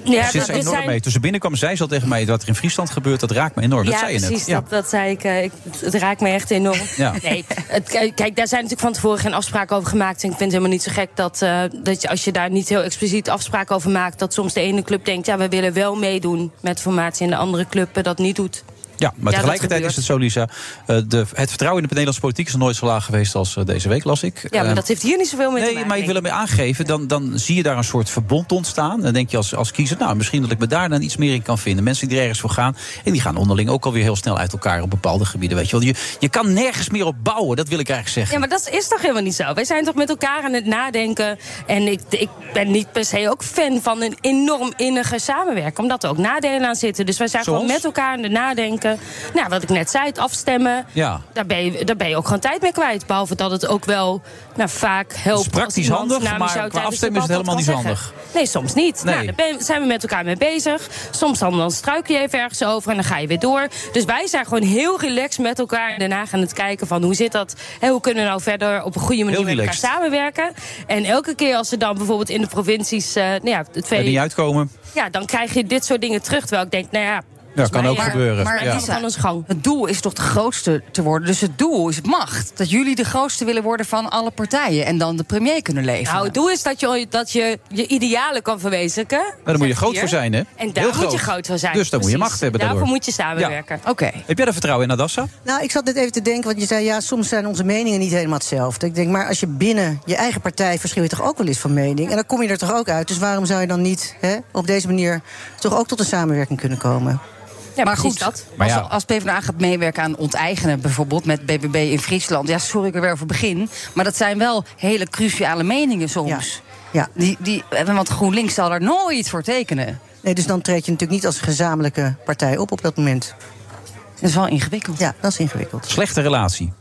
Ja, zit ze enorm mee. Toen ze binnenkwam, zei ze al tegen mij... wat er in Friesland gebeurt, dat raakt me enorm. dat ja, zei je precies. net. Dat, dat zei ik. eh, ik het, raakt me echt enorm. Ja. Nee, het, kijk, daar zijn natuurlijk van tevoren geen afspraken over gemaakt. En ik vind het helemaal niet zo gek dat, eh, dat je, als je daar niet heel expliciet afspraken over maakt... dat soms de ene club denkt, ja, we willen wel meedoen met formatie... en de andere club dat niet doet. Ja, maar tegelijkertijd is het zo, Lisa. eh, de, het vertrouwen in de Nederlandse politiek is nog nooit zo laag geweest als eh, deze week, las ik. Ja, maar Eh, dat heeft hier niet zoveel mee te Nee, maken. maar ik wil ermee aangeven, dan, dan zie je daar een soort verbond ontstaan. Dan denk je als, als kiezer, nou, misschien dat ik me daar dan iets meer in kan vinden. Mensen die er ergens voor gaan. En die gaan onderling ook alweer heel snel uit elkaar op bepaalde gebieden. Weet je, wel. je, je kan nergens meer op bouwen, dat wil ik eigenlijk zeggen. Ja, maar dat is toch helemaal niet zo? Wij zijn toch met elkaar aan het nadenken. En ik, ik ben niet per se ook fan van een enorm innige samenwerking. Omdat er ook nadelen aan zitten. Dus wij zijn gewoon met elkaar aan het nadenken. Nou, wat ik net zei, het afstemmen. Ja. Daar ben, je, daar ben je ook gewoon tijd mee kwijt. Behalve dat het ook wel nou, vaak helpt. Het is praktisch handig, maar qua afstemmen is het helemaal niet zo zeggen. Nee, soms niet. Nee. Nou, daar zijn we met elkaar mee bezig. Soms dan, dan struikel je even ergens over en dan ga je weer door. Dus wij zijn gewoon heel relaxed met elkaar en daarna gaan het kijken van hoe zit dat? Hè, hoe kunnen we nou verder op een goede manier met elkaar samenwerken? En elke keer als er dan bijvoorbeeld in de provincies, eh, nou ja, het twee, niet uitkomen. ja, dan krijg je dit soort dingen terug. Terwijl ik denk, nou ja. Ja, kan ook maar- gebeuren. Maar ja. Lisa, van ons gang. het doel is toch de grootste te worden. Dus het doel is macht. Dat jullie de grootste willen worden van alle partijen. En dan de premier kunnen leveren. Nou, het doel is dat je dat je, je idealen kan verwezenlijken. Maar daar moet je groot hier. voor zijn, hè? En daar Heel moet je groot. voor zijn. Dus dan moet je macht hebben Daarvoor daardoor. moet je samenwerken. Oké. Heb jij er vertrouwen in, Adassa? Nou, ik zat net even te denken, want je zei ja, soms zijn onze meningen niet helemaal hetzelfde. Ik denk, maar als je binnen je eigen partij verschil je toch ook wel eens van mening. En dan kom je er toch ook uit. Dus waarom zou je dan niet hè, op deze manier toch ook tot een samenwerking kunnen komen? Ja, maar goed, dat. Maar ja. als, als PvdA gaat meewerken aan onteigenen, bijvoorbeeld met BBB in Friesland. Ja, sorry, ik er weer over begin. Maar dat zijn wel hele cruciale meningen soms. Ja. Die, die, want GroenLinks zal er nooit voor tekenen. Nee, dus dan treed je natuurlijk niet als gezamenlijke partij op op dat moment. Dat is wel ingewikkeld. Ja, dat is ingewikkeld. Slechte relatie.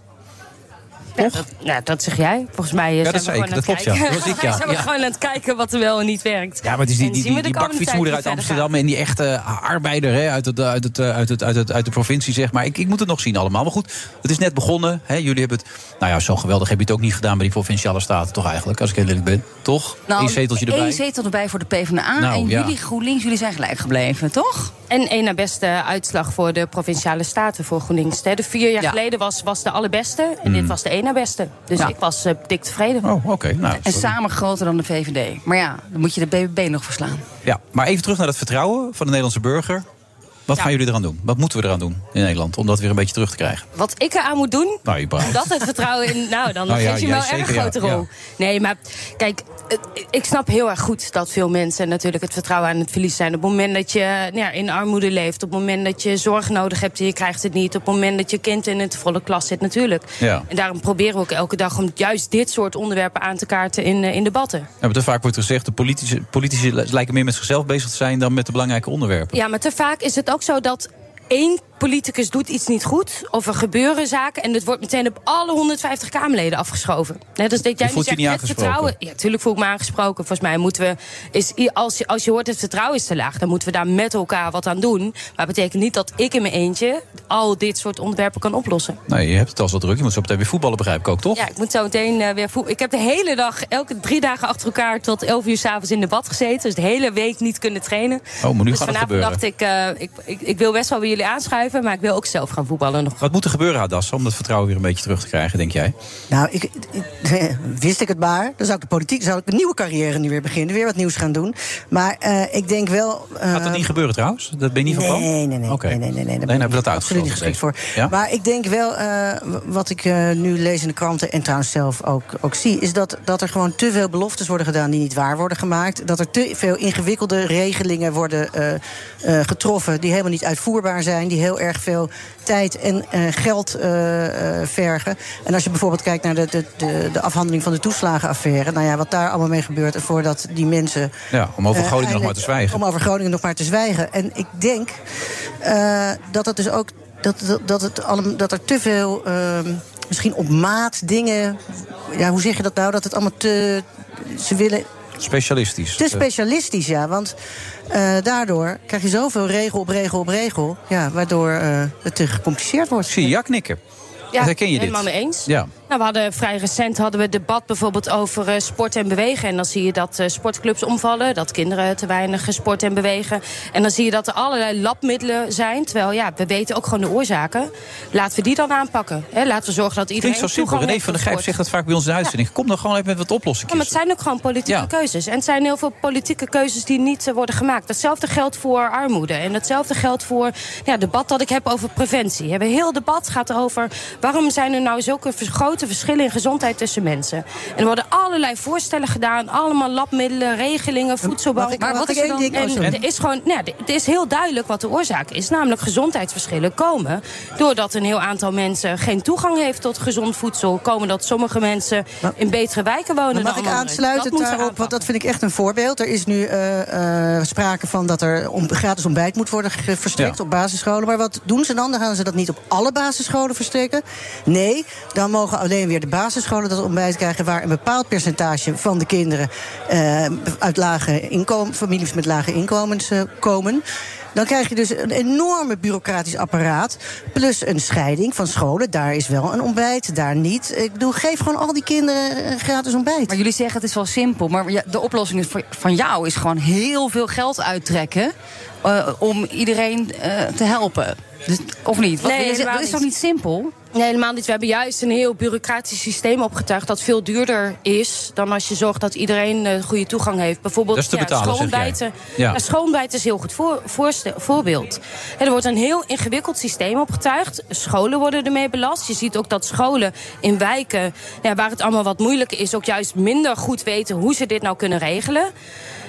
Ja, dat, ja, dat zeg jij. Volgens mij eh, Ja, zijn dat we gewoon ik. aan Dat het klopt, ja. kijken. Dat was ik, ja. [laughs] zijn we Ja. gewoon aan het kijken wat er wel en niet werkt. Ja, maar het is die, die, die, die bakfietsmoeder uit Amsterdam... en die echte arbeider hè, uit, het, uit, het, uit, het, uit, het, uit de provincie, zeg maar. Ik, ik moet het nog zien allemaal. Maar goed, het is net begonnen. Hè. Jullie hebben het... Nou ja, zo geweldig heb je het ook niet gedaan bij die provinciale staten, toch eigenlijk? Als ik heel eerlijk ben. Toch? Eén zeteltje erbij. één zetel erbij voor de PvdA. Nou, en ja. jullie GroenLinks, jullie zijn gelijk gebleven, toch? En één na beste uitslag voor de provinciale staten voor GroenLinks. hè. De vier jaar Ja. geleden was, was de allerbeste. En Hmm. dit was de één na beste. Dus Ja. ik was eh, dik tevreden. Oh, oké. Nou, En samen groter dan de VVD. Maar ja, dan moet je de BBB nog verslaan. Ja, maar even terug naar het vertrouwen van de Nederlandse burger. Wat gaan jullie eraan doen? Wat moeten we eraan doen in Nederland om dat weer een beetje terug te krijgen? Wat ik eraan moet doen, Nou, dat het vertrouwen in. Nou, dan ja, geef je wel een erg grote rol. Nee, maar kijk, ik snap heel erg goed dat veel mensen natuurlijk het vertrouwen aan het verliezen zijn. Op het moment dat je nou ja, in armoede leeft, op het moment dat je zorg nodig hebt en je krijgt het niet, op het moment dat je kind in een volle klas zit, natuurlijk. Ja. En daarom proberen we ook elke dag om juist dit soort onderwerpen aan te kaarten in, eh, in debatten. Ja, maar te vaak wordt gezegd, de politici, politici lijken meer met zichzelf bezig te zijn dan met de belangrijke onderwerpen. Ja, maar te vaak is het ook zo dat één politicus doet iets niet goed... of er gebeuren zaken en het wordt meteen op alle 150 Kamerleden afgeschoven. Net als dat jij nu niet zegt, het vertrouwen... Ja, tuurlijk voel ik me aangesproken. Volgens mij moeten we... Is, als, je, als je hoort het vertrouwen is te laag... dan moeten we daar met elkaar wat aan doen. Maar het betekent niet dat ik in mijn eentje... al dit soort onderwerpen kan oplossen. Nee, je hebt het al zo druk. Je moet zo meteen weer voetballen, begrijp ik ook, toch? Ja, ik moet zo meteen eh, weer voetballen. Ik heb de hele dag, elke drie dagen achter elkaar... tot 11 uur s'avonds in de bad gezeten. Dus de hele week niet kunnen trainen. Oh, maar nu dus gaat het vanavond dacht ik, eh, ik, ik... Ik wil best wel bij jullie aanschuiven... maar ik wil ook zelf gaan voetballen nog. Wat moet er gebeuren, Hadassa, om dat vertrouwen weer een beetje terug te krijgen, denk jij? Nou, ik, ik- [laughs] wist ik het maar. Dan zou ik de politiek, dan zou ik een nieuwe carrière nu weer beginnen. Weer wat nieuws gaan doen. Maar eh, ik denk wel... eh, Gaat dat niet gebeuren trouwens? Dat ben je niet van plan? Nee, nee, nee. Oké. nee, nee, nee, nee, ben hebben we dat uitgesloten. geschikt voor. Ja? Maar ik denk wel, eh, wat ik eh, nu lees in de kranten... en trouwens zelf ook, ook zie... is dat, dat er gewoon te veel beloftes worden gedaan die niet waar worden gemaakt. Dat er te veel ingewikkelde regelingen worden eh, eh, getroffen... die helemaal niet uitvoerbaar zijn. Die heel erg veel tijd en eh, geld eh, vergen. En als je bijvoorbeeld kijkt naar de, de, de, de afhandeling van de toeslagenaffaire... nou ja, wat daar allemaal mee gebeurt... voordat die mensen Ja, om over Groningen nog maar te zwijgen. Om over Groningen nog maar te zwijgen. En ik denk dat het dus ook. Dat, dat, dat, het allem, dat er te veel. ehm, misschien op maat dingen. Ja, hoe zeg je dat nou? Dat het allemaal te. Ze willen. Specialistisch. Te specialistisch, ja. Want eh, daardoor krijg je zoveel regel op regel op regel. Ja, waardoor eh, het te gecompliceerd wordt. Zie je ja knikken. Ja, Herken je dit? helemaal mee eens. Ja. Nou, we hadden vrij recent hadden we debat bijvoorbeeld over eh, sport en bewegen. En dan zie je dat eh, sportclubs omvallen, dat kinderen te weinig sport en bewegen. En dan zie je dat er allerlei labmiddelen zijn. Terwijl ja, we weten ook gewoon de oorzaken. Laten we die dan aanpakken. Hè? Laten we zorgen dat iedereen. Klinkt zo simpel. René van der sport. zegt dat vaak bij ons in de uitzending. Kom dan gewoon even met wat Ja, oplossingen. maar het zijn ook gewoon politieke Ja. keuzes. En het zijn heel veel politieke keuzes die niet eh, worden gemaakt. Hetzelfde geldt voor armoede. En hetzelfde geldt voor ja, het debat dat ik heb over preventie. We hebben heel debat gaat over waarom zijn er nou zulke vers- grote verschillen in gezondheid tussen mensen. En er worden allerlei voorstellen gedaan, allemaal labmiddelen, regelingen, voedselbanken. Maar wat ik één ding- En er is gewoon, nou, ja, het is heel duidelijk wat de oorzaak is. Namelijk gezondheidsverschillen komen doordat een heel aantal mensen geen toegang heeft tot gezond voedsel. Komen dat sommige mensen in betere wijken wonen. Maar mag dan ik anderen. aansluiten Dat daarop? Want dat vind ik echt een voorbeeld. Er is nu eh, eh, sprake van dat er om, gratis ontbijt moet worden verstrekt Ja. op basisscholen. Maar wat doen ze dan? Dan gaan ze dat niet op alle basisscholen verstrekken. Nee, dan mogen alleen weer de basisscholen dat ontbijt krijgen... waar een bepaald percentage van de kinderen eh, uit lage inkomen, families met lage inkomens eh, komen. Dan krijg je dus een enorme bureaucratisch apparaat. Plus een scheiding van scholen. Daar is wel een ontbijt, daar niet. Ik bedoel, geef gewoon al die kinderen gratis ontbijt. Maar jullie zeggen het is wel simpel. Maar de oplossing van jou is gewoon heel veel geld uittrekken. eh, om iedereen te helpen. Dus, of niet? Wat, Nee, dat is toch niet. simpel? Nee, helemaal niet. We hebben juist een heel bureaucratisch systeem opgetuigd... dat veel duurder is dan als je zorgt dat iedereen eh, goede toegang heeft. Bijvoorbeeld Dat is te betalen. Ja. Ja, schoolontbijt is een heel goed voor, voorste- voorbeeld. En er wordt een heel ingewikkeld systeem opgetuigd. Scholen worden ermee belast. Je ziet ook dat scholen in wijken... Ja, waar het allemaal wat moeilijker is... ook juist minder goed weten hoe ze dit nou kunnen regelen.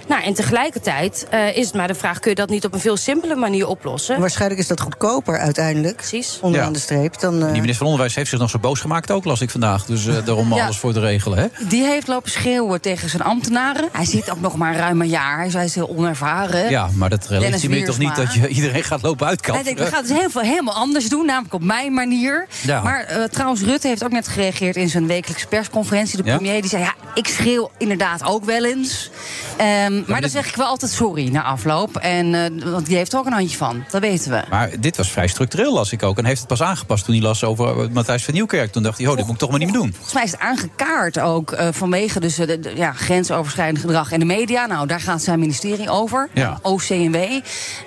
Nou, en tegelijkertijd eh, is het maar de vraag: kun je dat niet op een veel simpele manier oplossen? Waarschijnlijk is dat goedkoper uiteindelijk. Precies. Onderaan Ja. de streep. Dan, eh, Die minister van Onderwijs heeft zich nog zo boos gemaakt, ook las ik vandaag. Dus eh, daarom Ja. alles voor te regelen. Hè? Die heeft lopen schreeuwen tegen zijn ambtenaren. Hij zit ook nog maar ruim een jaar. Hij is- Hij is heel onervaren. Ja, maar dat legitimeert toch niet dat je [laughs] iedereen gaat lopen Hij uitkappen? denkt, we gaan het dus heel veel, helemaal anders doen, namelijk op mijn manier. Ja. Maar eh, trouwens, Rutte heeft ook net gereageerd in zijn wekelijkse persconferentie. De Ja? premier die zei, ja, ik schreeuw inderdaad ook wel eens. Ehm, maar dan zeg ik wel altijd sorry na afloop. En, eh, want die heeft er ook een handje van, dat weten we. Maar dit was vrij structureel, las ik ook. En heeft het pas aangepast toen hij las over eh, Matthijs van Nieuwkerk. Toen dacht hij, oh, dit moet ik toch maar niet meer doen. Volgens mij is het aangekaart ook eh, vanwege dus, de, de- ja, grensoverschrijdend gedrag in de media. Nou, daar gaat zijn ministerie over, Ja. OCMW.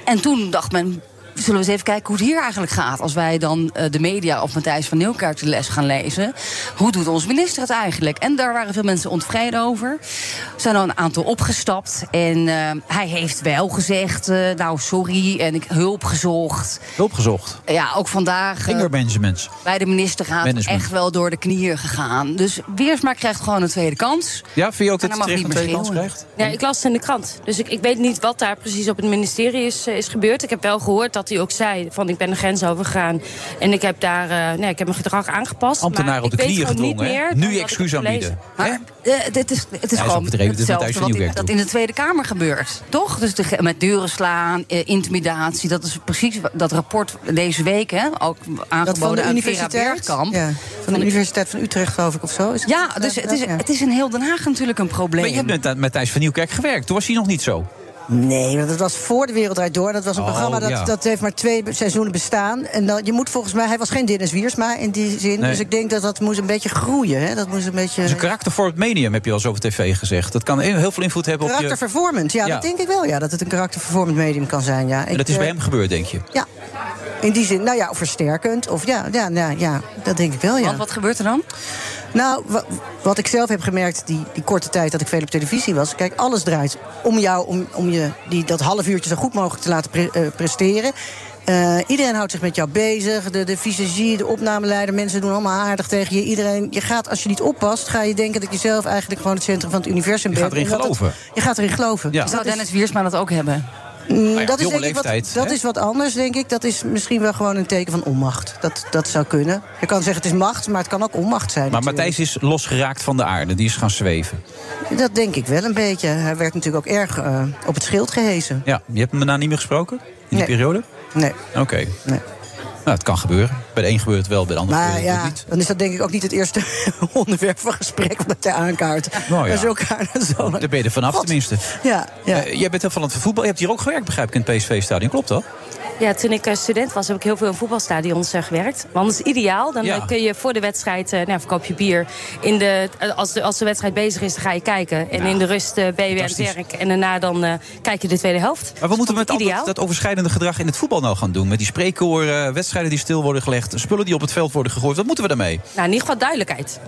En toen dacht men, zullen we eens even kijken hoe het hier eigenlijk gaat... als wij dan eh, de media of Matthijs van Nieuwkerk de les gaan lezen. Hoe doet onze minister het eigenlijk? En daar waren veel mensen ontevreden over. Er zijn al een aantal opgestapt. En eh, hij heeft wel gezegd, eh, nou sorry, en ik hulp gezocht. Hulp gezocht. Ja, ook vandaag... Benjamins. bij de ministerraad Management. echt wel door de knieën gegaan. Dus Wiersma krijgt gewoon een tweede kans. Ja, vind je ook En dat dan hij een tweede kans krijgt? Ja, ik las het in de krant. Dus ik, ik weet niet wat daar precies op het ministerie is, is gebeurd. Ik heb wel gehoord dat hij ook zei van ik ben de grens overgegaan. En ik heb daar eh, nee, ik heb mijn gedrag aangepast. Ambtenaren maar op de knieën gedwongen. Nu wat excuus aanbieden. Maar eh, dit is, het is gewoon is hetzelfde van wat in, dat in de Tweede Kamer gebeurt. Toch? Dus de, met deuren slaan, eh, intimidatie. Dat is precies wat- dat rapport deze week, hè, ook aangeboden de aan Vera universiteit. Bergkamp. Ja, van de Universiteit van Utrecht, geloof ik, of zo. Is het Ja, dus het is, Ja. het is in heel Den Haag natuurlijk een probleem. Maar je hebt met Matthijs van Nieuwkerk gewerkt. Toen was hij nog niet zo. Nee, want dat was voor de Wereld Draait Door. Dat was een Oh, programma dat, ja. dat heeft maar twee seizoenen bestaan. En dan, je moet volgens mij... Hij was geen Dennis Wiersma in die zin. Nee. Dus ik denk dat dat moest een beetje groeien. Hè? Dat moest een beetje... Dus een karakter voor het medium heb je wel eens over tv gezegd. Dat kan heel veel invloed hebben op je... Karaktervervormend, ja, Ja. dat denk ik wel. Ja, dat het een karaktervervormend medium kan zijn. Ja. En Ik, dat is bij eh, hem gebeurd, denk je? Ja, in die zin. Nou ja, of versterkend. Of ja, ja, nou, ja dat denk ik wel, ja. Want wat gebeurt er dan? Nou, wa- wat ik zelf heb gemerkt die, die korte tijd dat ik veel op televisie was. Kijk, alles draait om jou, om, om je die, dat half uurtje zo goed mogelijk te laten pre- eh, presteren. Eh, iedereen houdt zich met jou bezig. De, de visagie, de opnameleider, mensen doen allemaal aardig tegen je. Iedereen, je gaat, als je niet oppast, ga je denken dat je zelf eigenlijk gewoon het centrum van het universum Je bent. gaat erin het- geloven. je gaat erin geloven. Ja. Zou Dennis Wiersma dat ook hebben? Mm, ja, dat is, denk ik wat, leeftijd, dat is wat anders, denk ik. Dat is misschien wel gewoon een teken van onmacht. Dat, dat zou kunnen. Je kan zeggen het is macht, maar het kan ook onmacht zijn. Maar natuurlijk. Matthijs is losgeraakt van de aarde. Die is gaan zweven. Dat denk ik wel een beetje. Hij werd natuurlijk ook erg eh, op het schild gehezen. Ja, je hebt hem daarna niet meer gesproken? In die Nee. periode? Nee. Oké. Nee. Nou, het kan gebeuren. Bij de een gebeurt het wel, bij de ander Maar gebeurt het ja, niet. dan is dat denk ik ook niet het eerste [laughs] onderwerp van gesprek wat hij aankaart. Nou ja. Dat zo. Daar ben je er vanaf tenminste. Ja, ja. Eh, jij bent heel van het voetbal. Je hebt hier ook gewerkt, begrijp ik, in het PSV-stadion. Klopt dat? Ja, toen ik eh, student was, heb ik heel veel in voetbalstadions eh, gewerkt. Want dat is ideaal. Dan Ja. eh, kun je voor de wedstrijd, nou, verkoop je bier. In de, als, de, als de wedstrijd bezig is, dan ga je kijken. En in de rust ben je weer aan het werk. En daarna dan kijk je de tweede helft. Maar wat moeten we met al dat, dat overschrijdende gedrag in het voetbal nou gaan doen? Met die spreekkoren, wedstrijden die stil worden gelegd... spullen die op het veld worden gegooid. Wat moeten we daarmee? Nou, in ieder geval duidelijkheid.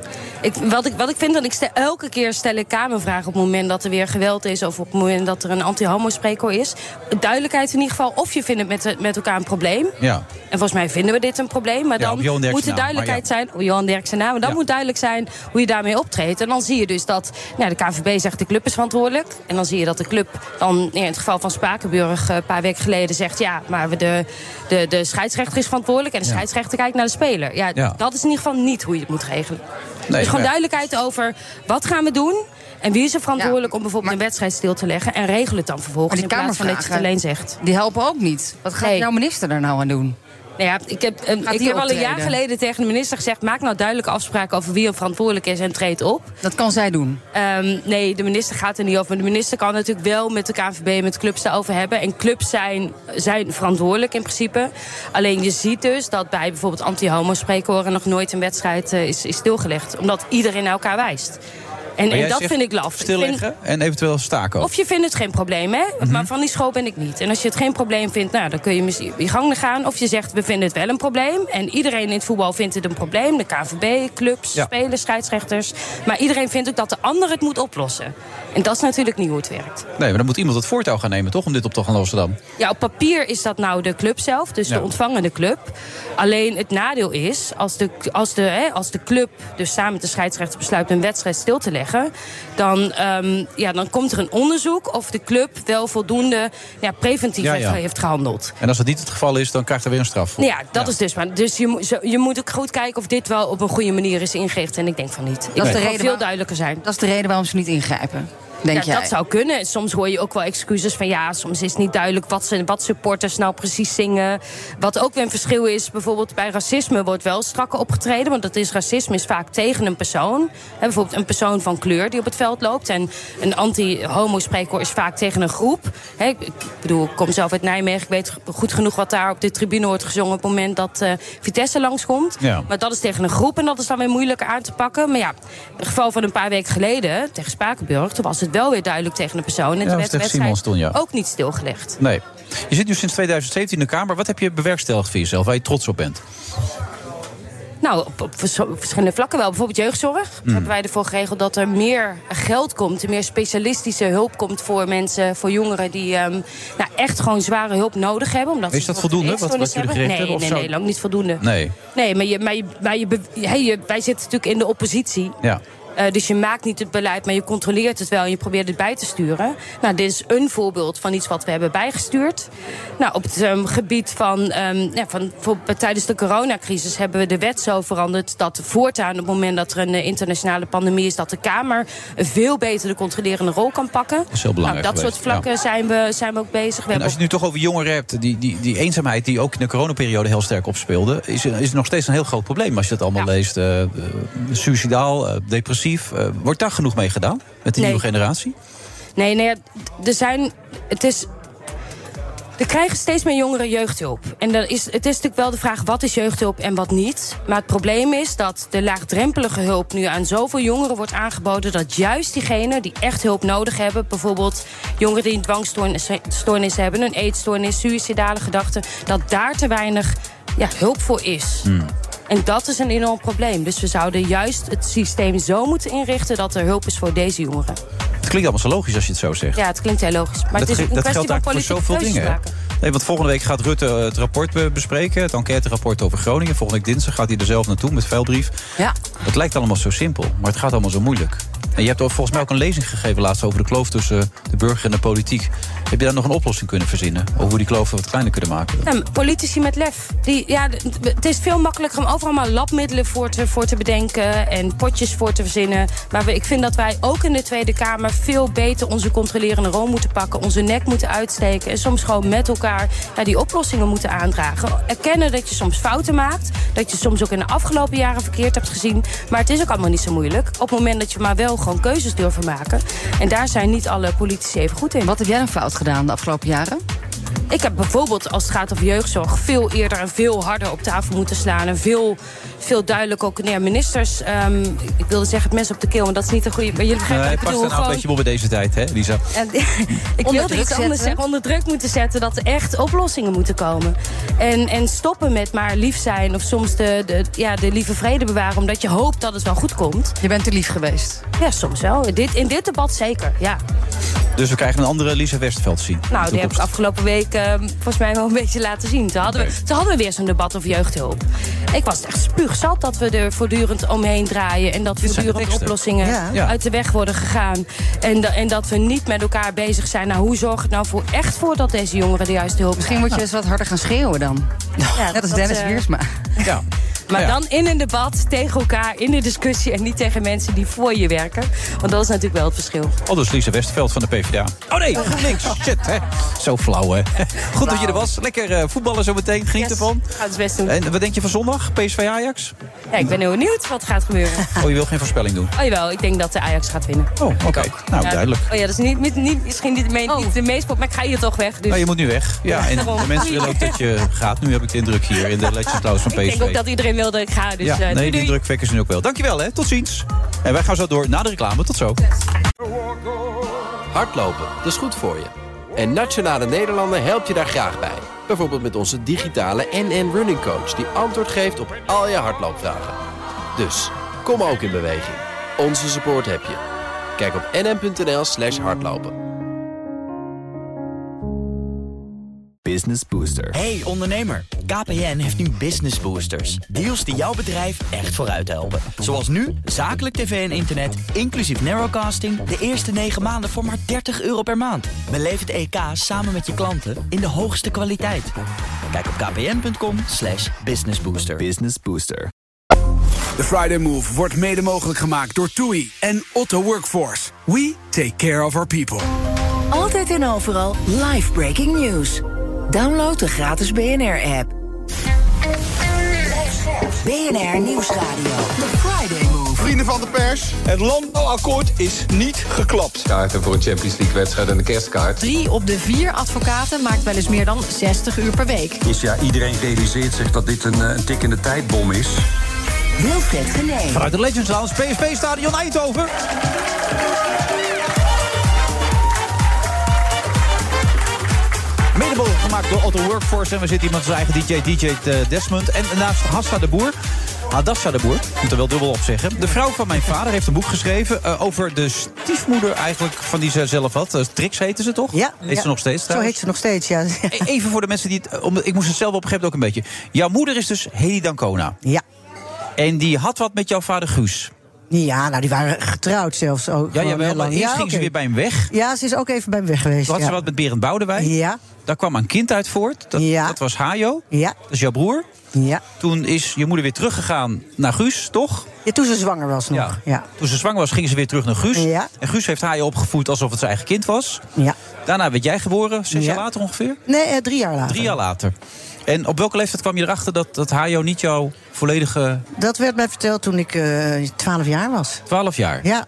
Ik, wat, ik, wat ik vind, dat ik stel, elke keer stel ik kamervragen op het moment dat er weer geweld is... of op het moment dat er een anti-homo-spreekkoor is. Duidelijkheid in ieder geval, of je vindt het met, met elkaar een probleem. Ja. En volgens mij vinden we dit een probleem. Maar Ja, dan moet naam, duidelijkheid zijn. Op Johan Derksen. Maar dan moet duidelijk zijn hoe je daarmee optreedt. En dan zie je dus dat nou, de KVB zegt de club is verantwoordelijk. En dan zie je dat de club dan in het geval van Spakenburg... eh, een paar weken geleden zegt... ja, maar we de, de, de scheidsrechter is verantwoordelijk... en de scheidsrechter kijkt naar de speler. Ja. Dat is in ieder geval niet hoe je het moet regelen. dus gewoon duidelijkheid over wat gaan we doen... En wie is er verantwoordelijk om bijvoorbeeld een wedstrijd stil te leggen... en regel het dan vervolgens in plaats van dat je het alleen zegt. Die helpen ook niet. Wat gaat Nee. jouw minister daar nou aan doen? Nou ja, ik heb, eh, Gaat ik heb al een jaar geleden tegen de minister gezegd... maak nou duidelijke afspraken over wie er verantwoordelijk is en treed op. Dat kan zij doen. Ehm, nee, de minister gaat er niet over. De minister kan natuurlijk wel met de KNVB en met clubs daarover hebben. En clubs zijn, zijn verantwoordelijk in principe. Alleen je ziet dus dat bij bijvoorbeeld anti-homo-spreekhoren... nog nooit een wedstrijd eh, is, is stilgelegd. Omdat iedereen naar elkaar wijst. En, dat vind ik laf. Vind- Stilleggen en eventueel staken ook. of je vindt het geen probleem, hè? Mhm. Maar van die school ben ik niet. En als je het geen probleem vindt, nou, dan kun je misschien je gang gaan. Of je zegt, we vinden het wel een probleem. En iedereen in het voetbal vindt het een probleem. De KVB, clubs, Ja. spelers, scheidsrechters. Maar iedereen vindt ook dat de ander het moet oplossen. En dat is natuurlijk niet hoe het werkt. Nee, maar dan moet iemand het voortouw gaan nemen, toch? Om dit op te gaan lossen dan. Ja, op papier is dat nou de club zelf, dus Ja. de ontvangende club. Alleen het nadeel is, als de, als, de, hè, als de club dus samen met de scheidsrechter besluit een wedstrijd stil te leggen, dan, ehm, ja, dan komt er een onderzoek of de club wel voldoende ja, preventief Ja, heeft, ja. heeft gehandeld. En als dat niet het geval is, dan krijgt er weer een straf voor. Ja, dat is dus maar. Dus je, je moet ook goed kijken of dit wel op een goede manier is ingericht. En ik denk van niet. Ik Dat is de reden veel duidelijker zijn. Dat is de reden waarom ze niet ingrijpen. Denk ja, jij? dat zou kunnen. Soms hoor je ook wel excuses van ja, soms is niet duidelijk wat, ze, wat supporters nou precies zingen. Wat ook weer een verschil is, bijvoorbeeld bij racisme wordt wel strakker opgetreden. Want dat is racisme is vaak tegen een persoon. Hè, bijvoorbeeld een persoon van kleur die op het veld loopt. En een anti-homo-spreker is vaak tegen een groep. Hè, ik ik bedoel, ik kom zelf uit Nijmegen. Ik weet goed genoeg wat daar op de tribune wordt gezongen op het moment dat eh, Vitesse langskomt. Ja. Maar dat is tegen een groep en dat is dan weer moeilijker aan te pakken. Maar ja, het geval van een paar weken geleden tegen Spakenburg, toen was het wel weer duidelijk tegen een persoon. En Ja, de wedstrijd Simons toen, ja. ook niet stilgelegd. Nee. Je zit nu sinds 2017 in de Kamer. Wat heb je bewerkstelligd voor jezelf, waar je trots op bent? Nou, op, op vers- op verschillende vlakken wel. Bijvoorbeeld jeugdzorg. Mm. Hebben wij ervoor geregeld dat er meer geld komt, meer specialistische hulp komt voor mensen, voor jongeren die ehm, nou, echt gewoon zware hulp nodig hebben. Omdat Is dat voldoende, wat- wat jullie hebben? hebben, of Nee, nee, nee, lang niet voldoende. Nee. Nee, maar, je, maar, je, maar je, be- hey, wij zitten natuurlijk in de oppositie. Ja. Eh, dus je maakt niet het beleid, maar je controleert het wel en je probeert het bij te sturen. Nou, dit is een voorbeeld van iets wat we hebben bijgestuurd. Nou, op het ehm, gebied van, ehm, ja, van tijdens de coronacrisis hebben we de wet zo veranderd dat voortaan, op het moment dat er een eh, internationale pandemie is, dat de Kamer een veel beter de controlerende rol kan pakken. Dat is heel belangrijk Nou, dat soort vlakken zijn, we, zijn we ook bezig. We En als je het nu toch over jongeren hebt, die, die, die eenzaamheid die ook in de coronaperiode heel sterk opspeelde, is, is nog steeds een heel groot probleem als je dat allemaal leest. eh, suicidaal, eh, Eh, wordt daar genoeg mee gedaan met de Nee. nieuwe generatie? Nee, nee, er zijn. Het is. Er krijgen steeds meer jongeren jeugdhulp. En dan is, het is natuurlijk wel de vraag wat is jeugdhulp en wat niet. Maar het probleem is dat de laagdrempelige hulp nu aan zoveel jongeren wordt aangeboden... dat juist diegenen die echt hulp nodig hebben... bijvoorbeeld jongeren die een dwangstoornis stoornis hebben... een eetstoornis, suïcidale gedachten... dat daar te weinig ja, hulp voor is. En dat is een enorm probleem. Dus we zouden juist het systeem zo moeten inrichten... dat er hulp is voor deze jongeren. Het klinkt allemaal zo logisch als je het zo zegt. Ja, het klinkt heel logisch. Maar dat, het is een dat kwestie geldt van eigenlijk voor zoveel dingen. maken. Nee, want volgende week gaat Rutte eh, het rapport be- bespreken. Het enquêterapport over Groningen. Volgende week dinsdag gaat hij er zelf naartoe met vuilbrief. Ja. Het lijkt allemaal zo simpel, maar het gaat allemaal zo moeilijk. En je hebt ook volgens mij ook een lezing gegeven laatst over de kloof tussen de burger en de politiek. Heb je daar nog een oplossing kunnen verzinnen? Over hoe die kloven wat kleiner kunnen maken? Ja, politici met lef. Die, ja, het is veel makkelijker om overal maar labmiddelen voor te, voor te bedenken... en potjes voor te verzinnen. Maar we, ik vind dat wij ook in de Tweede Kamer... veel beter onze controlerende rol moeten pakken... onze nek moeten uitsteken... en soms gewoon met elkaar ja, die oplossingen moeten aandragen. Erkennen dat je soms fouten maakt. Dat je soms ook in de afgelopen jaren verkeerd hebt gezien. Maar het is ook allemaal niet zo moeilijk. Op het moment dat je maar wel gewoon keuzes durven maken. En daar zijn niet alle politici even goed in. Wat heb jij een fout gedaan de afgelopen jaren? Ik heb bijvoorbeeld, als het gaat over jeugdzorg... veel eerder en veel harder op tafel moeten slaan. En veel, veel duidelijk ook... Nee, ministers, ehm, ik wilde zeggen het mes op de keel... maar dat is niet een goede... Maar jullie begrijpen Nee, wat ik past bedoel. er nou een beetje op bij deze tijd, hè, Lisa? En, [laughs] ik wilde iets anders zeggen. Onder druk moeten zetten dat er echt oplossingen moeten komen. En, en stoppen met maar lief zijn of soms de, de, ja, de lieve vrede bewaren... omdat je hoopt dat het wel goed komt. Je bent te lief geweest. Ja, soms wel. Dit, in dit debat zeker, ja. Dus we krijgen een andere Lisa Westerveld te zien. Nou, die heb ik afgelopen week eh, volgens mij wel een beetje laten zien. Toen hadden, we, toen hadden we weer zo'n debat over jeugdhulp. Ik was echt spuugzat dat we er voortdurend omheen draaien... en dat Dit voortdurend oplossingen Ja. Uit de weg worden gegaan. En, da- en dat we niet met elkaar bezig zijn. Nou, hoe zorg het nou voor echt voor dat deze jongeren de juiste hulp Misschien moet je eens wat harder gaan schreeuwen dan. Ja, [laughs] Net als dat, Dennis eh, Wiersma. Ja. [laughs] Maar ja. dan in een debat tegen elkaar, in de discussie... en niet tegen mensen die voor je werken. Want dat is natuurlijk wel het verschil. Oh, dus Lisa Westerveld van de PvdA. Oh nee, GroenLinks. [laughs] Shit, hè. Zo flauw, hè. [laughs] Goed dat je er was. Lekker eh, voetballen zo meteen. Geniet ervan. Ga het best doen. En wat denk je van zondag? PSV Ajax? Ja, ik ben heel benieuwd wat er gaat gebeuren. Oh, je wil geen voorspelling doen? Oh jawel, ik denk dat de Ajax gaat winnen. Oh, oké. Nou, Ja, duidelijk. Oh ja, dat is niet, niet, niet, misschien niet de, me- Oh. niet de meest... Maar ik ga hier toch weg. Dus Nou, je moet nu weg. Ja, en [laughs] de mensen willen ook dat je gaat. Nu heb ik de indruk hier in de Legends House van ik denk PSV. ook dat iedereen wil dat ik ga. Dus ja, eh, nee, doei, die doei. wekken ze nu ook wel. Dankjewel, hè. Tot ziens. En wij gaan zo door na de reclame. Tot zo. Hardlopen, dat is goed voor je. En Nationale Nederlanden helpt je daar graag bij. Bijvoorbeeld met onze digitale NN Running Coach... die antwoord geeft op al je hardloopvragen. Dus, kom ook in beweging. Onze support heb je. Kijk op nm.nl slash hardlopen. Business Booster. Hey ondernemer, KPN heeft nu Business Boosters. Deals die jouw bedrijf echt vooruit helpen. Zoals nu, zakelijk tv en internet, inclusief narrowcasting... de eerste 9 maanden voor maar 30 euro per maand. Beleef het EK samen met je klanten in de hoogste kwaliteit. Kijk op kpn.com slash businessbooster. Business Booster. De Friday Move wordt mede mogelijk gemaakt door TUI en Otto Workforce. We take care of our people. Altijd en overal live breaking news. Download de gratis BNR-app. BNR Nieuwsradio. The Friday Move. Vrienden van de pers, het landbouwakkoord is niet geklapt. Kaarten voor een Champions League wedstrijd en de kerstkaart. Drie op de vier advocaten maakt wel eens meer dan 60 uur per week. Is ja, iedereen realiseert zich dat dit een, eh, een tik in de tijdbom is. Wilfred Genee. Vanuit de Legends Lounge, PSV-stadion Eindhoven. Mede mogelijk gemaakt door Otto Workforce. En we zitten iemand zijn eigen DJ, DJ Desmond. En naast Hassa de Boer... Hadassa de Boer, moet er wel dubbel op zeggen. De vrouw van mijn vader heeft een boek geschreven... eh, over de stiefmoeder eigenlijk van die ze zelf had. Eh, Trix heette ze toch? Ja. Heet ja. ze nog steeds Zo heet ze nog steeds, ja. E- Even voor de mensen die het... om- Ik moest het zelf op een gegeven moment ook een beetje. Jouw moeder is dus Hedy Dancona. Ja. En die had wat met jouw vader Guus. Ja, nou, die waren getrouwd zelfs. Ook Ja, jawel, maar eerst Ja, ging ze weer bij hem weg. Ja, ze is ook even bij hem weg geweest. Toen had ja. ze wat met Berend Boudewijn. Ja. Daar kwam een kind uit voort. Dat, dat was Hajo. Ja. Dat is jouw broer. Ja. Toen is je moeder weer teruggegaan naar Guus, toch? Ja, toen ze zwanger was nog. Ja. Ja. Toen ze zwanger was, ging ze weer terug naar Guus. Ja. En Guus heeft Hajo opgevoed alsof het zijn eigen kind was. Ja. Daarna werd jij geboren, zes Ja. jaar later ongeveer? Nee, eh, drie jaar later. Drie jaar later. En op welke leeftijd kwam je erachter dat, dat Hajo niet jouw volledige Dat werd mij verteld toen ik eh, twaalf jaar was. 12 jaar? Ja.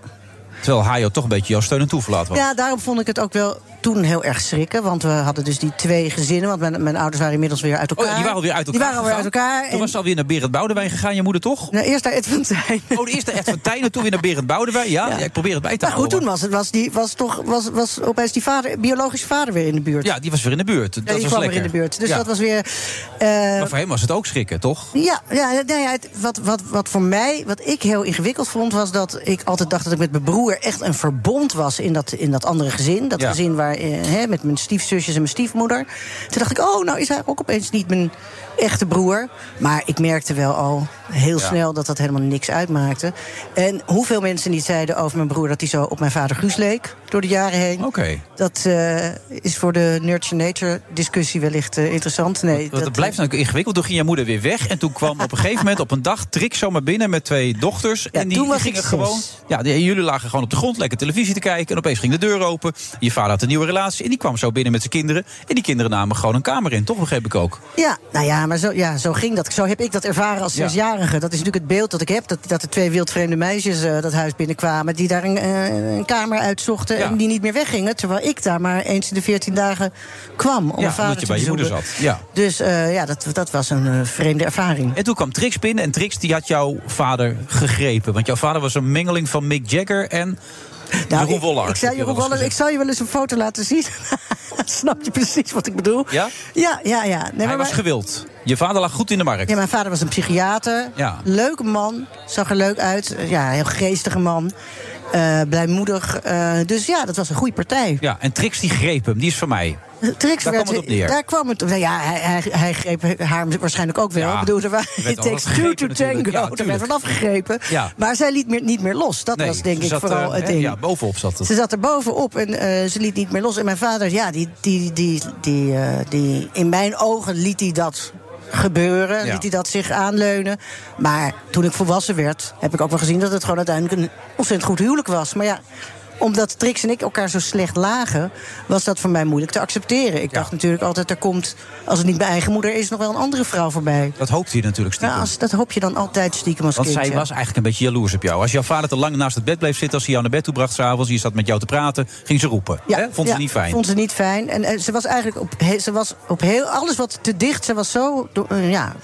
Terwijl Hajo toch een beetje jouw steun en toeverlaat was. Ja, daarom vond ik het ook wel toen heel erg schrikken. Want we hadden dus die twee gezinnen. Want mijn, mijn ouders waren inmiddels weer uit elkaar. Oh, die waren alweer uit elkaar Die waren alweer uit elkaar. Toen was ze alweer naar Berend Boudewijn gegaan, je moeder toch? Nou, eerst naar Ed van Tijn. Oh, de eerste Ed van Tijn en toen weer naar Berend Boudewijn. Ja, ja. ik probeer het bij te Maar goed, houden. toen was, het, was, die, was, toch, was, was opeens die vader, biologische vader weer in de buurt. Ja, die was weer in de buurt. Dat die was kwam lekker. weer in de buurt. Dus dat was weer... eh, Maar voor hem was het ook schrikken, toch? Ja, ja, nou ja het- wat, wat, wat voor mij, wat ik heel ingewikkeld vond, was dat ik altijd dacht dat ik met mijn broer echt een verbond was in dat, in dat andere gezin. Dat gezin waar, eh, hè, met mijn stiefzusjes en mijn stiefmoeder. Toen dacht ik, oh, nou is hij ook opeens niet mijn echte broer. Maar ik merkte wel al heel Ja. snel dat dat helemaal niks uitmaakte. En hoeveel mensen niet zeiden over mijn broer dat hij zo op mijn vader Guus leek door de jaren heen. Oké. Dat eh, is voor de nurture-nature discussie wellicht eh, interessant. Nee, Want het blijft natuurlijk ingewikkeld. Toen ging je moeder weer weg. En toen kwam op een gegeven moment op een dag Trick zomaar binnen met twee dochters. en die, toen was die ik gingen gewoon. Ja, die- jullie lagen gewoon op de grond lekker televisie te kijken. En opeens ging de deur open. Je vader had een nieuwe relatie. En die kwam zo binnen met zijn kinderen. En die kinderen namen gewoon een kamer in, toch? Begreep ik ook. Ja, nou ja, maar zo, ja, zo ging dat. Zo heb ik dat ervaren als Ja. zesjarige. Dat is natuurlijk het beeld dat ik heb. Dat, dat er twee wildvreemde meisjes eh, dat huis binnenkwamen... die daar een, eh, een kamer uitzochten en die niet meer weggingen. Terwijl ik daar maar eens in de veertien dagen kwam om ja, vader je te bij je moeder zat. Ja. Dus eh, ja, dat, dat was een vreemde ervaring. En toen kwam Trix binnen. En Trix die had jouw vader gegrepen. Want jouw vader was een mengeling van Mick Jagger en. Jeroen ik, Wollard, ik, heb je Jeroen Wollard- ik zal je wel eens een foto laten zien. [laughs] Snap je precies wat ik bedoel. Ja? Ja, ja, ja. Nee, Hij maar was gewild. Je vader lag goed in de markt. Ja, mijn vader was een psychiater. Ja. Leuke man. Zag er leuk uit. Ja, heel geestige man. Eh, blijmoedig. Eh, dus ja, dat was een goede partij. Ja, en Trix die greep hem. Die is van mij. Trix Daar werd- kwam het op neer. Daar kwam het. Nou ja, hij, hij, hij greep haar waarschijnlijk ook wel. Ja, ik bedoel, er waren takes two to tango. Ja, er werd van afgegrepen. Ja. Maar zij liet meer, niet meer los. Dat Nee, was denk ik vooral het ding. Ja, bovenop zat het. Ze zat er bovenop en eh, ze liet niet meer los. En mijn vader, ja, die, die, die, die, eh, die, in mijn ogen liet hij dat gebeuren. Ja. Liet hij dat zich aanleunen. Maar toen ik volwassen werd, heb ik ook wel gezien dat het gewoon uiteindelijk een ontzettend goed huwelijk was. Maar ja. Omdat Trix en ik elkaar zo slecht lagen, was dat voor mij moeilijk te accepteren. Ik dacht natuurlijk altijd, er komt, als het niet mijn eigen moeder is, nog wel een andere vrouw voorbij. Dat hoopte hij natuurlijk stiekem. Als, dat hoop je dan altijd stiekem als Want kindje. zij was eigenlijk een beetje jaloers op jou. Als jouw vader te lang naast het bed bleef zitten... als hij jou naar bed toe bracht s'avonds... je zat met jou te praten, ging ze roepen. hè? Vond ze ja, niet fijn. Vond ze niet fijn. En eh, ze was eigenlijk op, he- ze was op heel alles wat te dicht. Ze was zo do- eh, ja,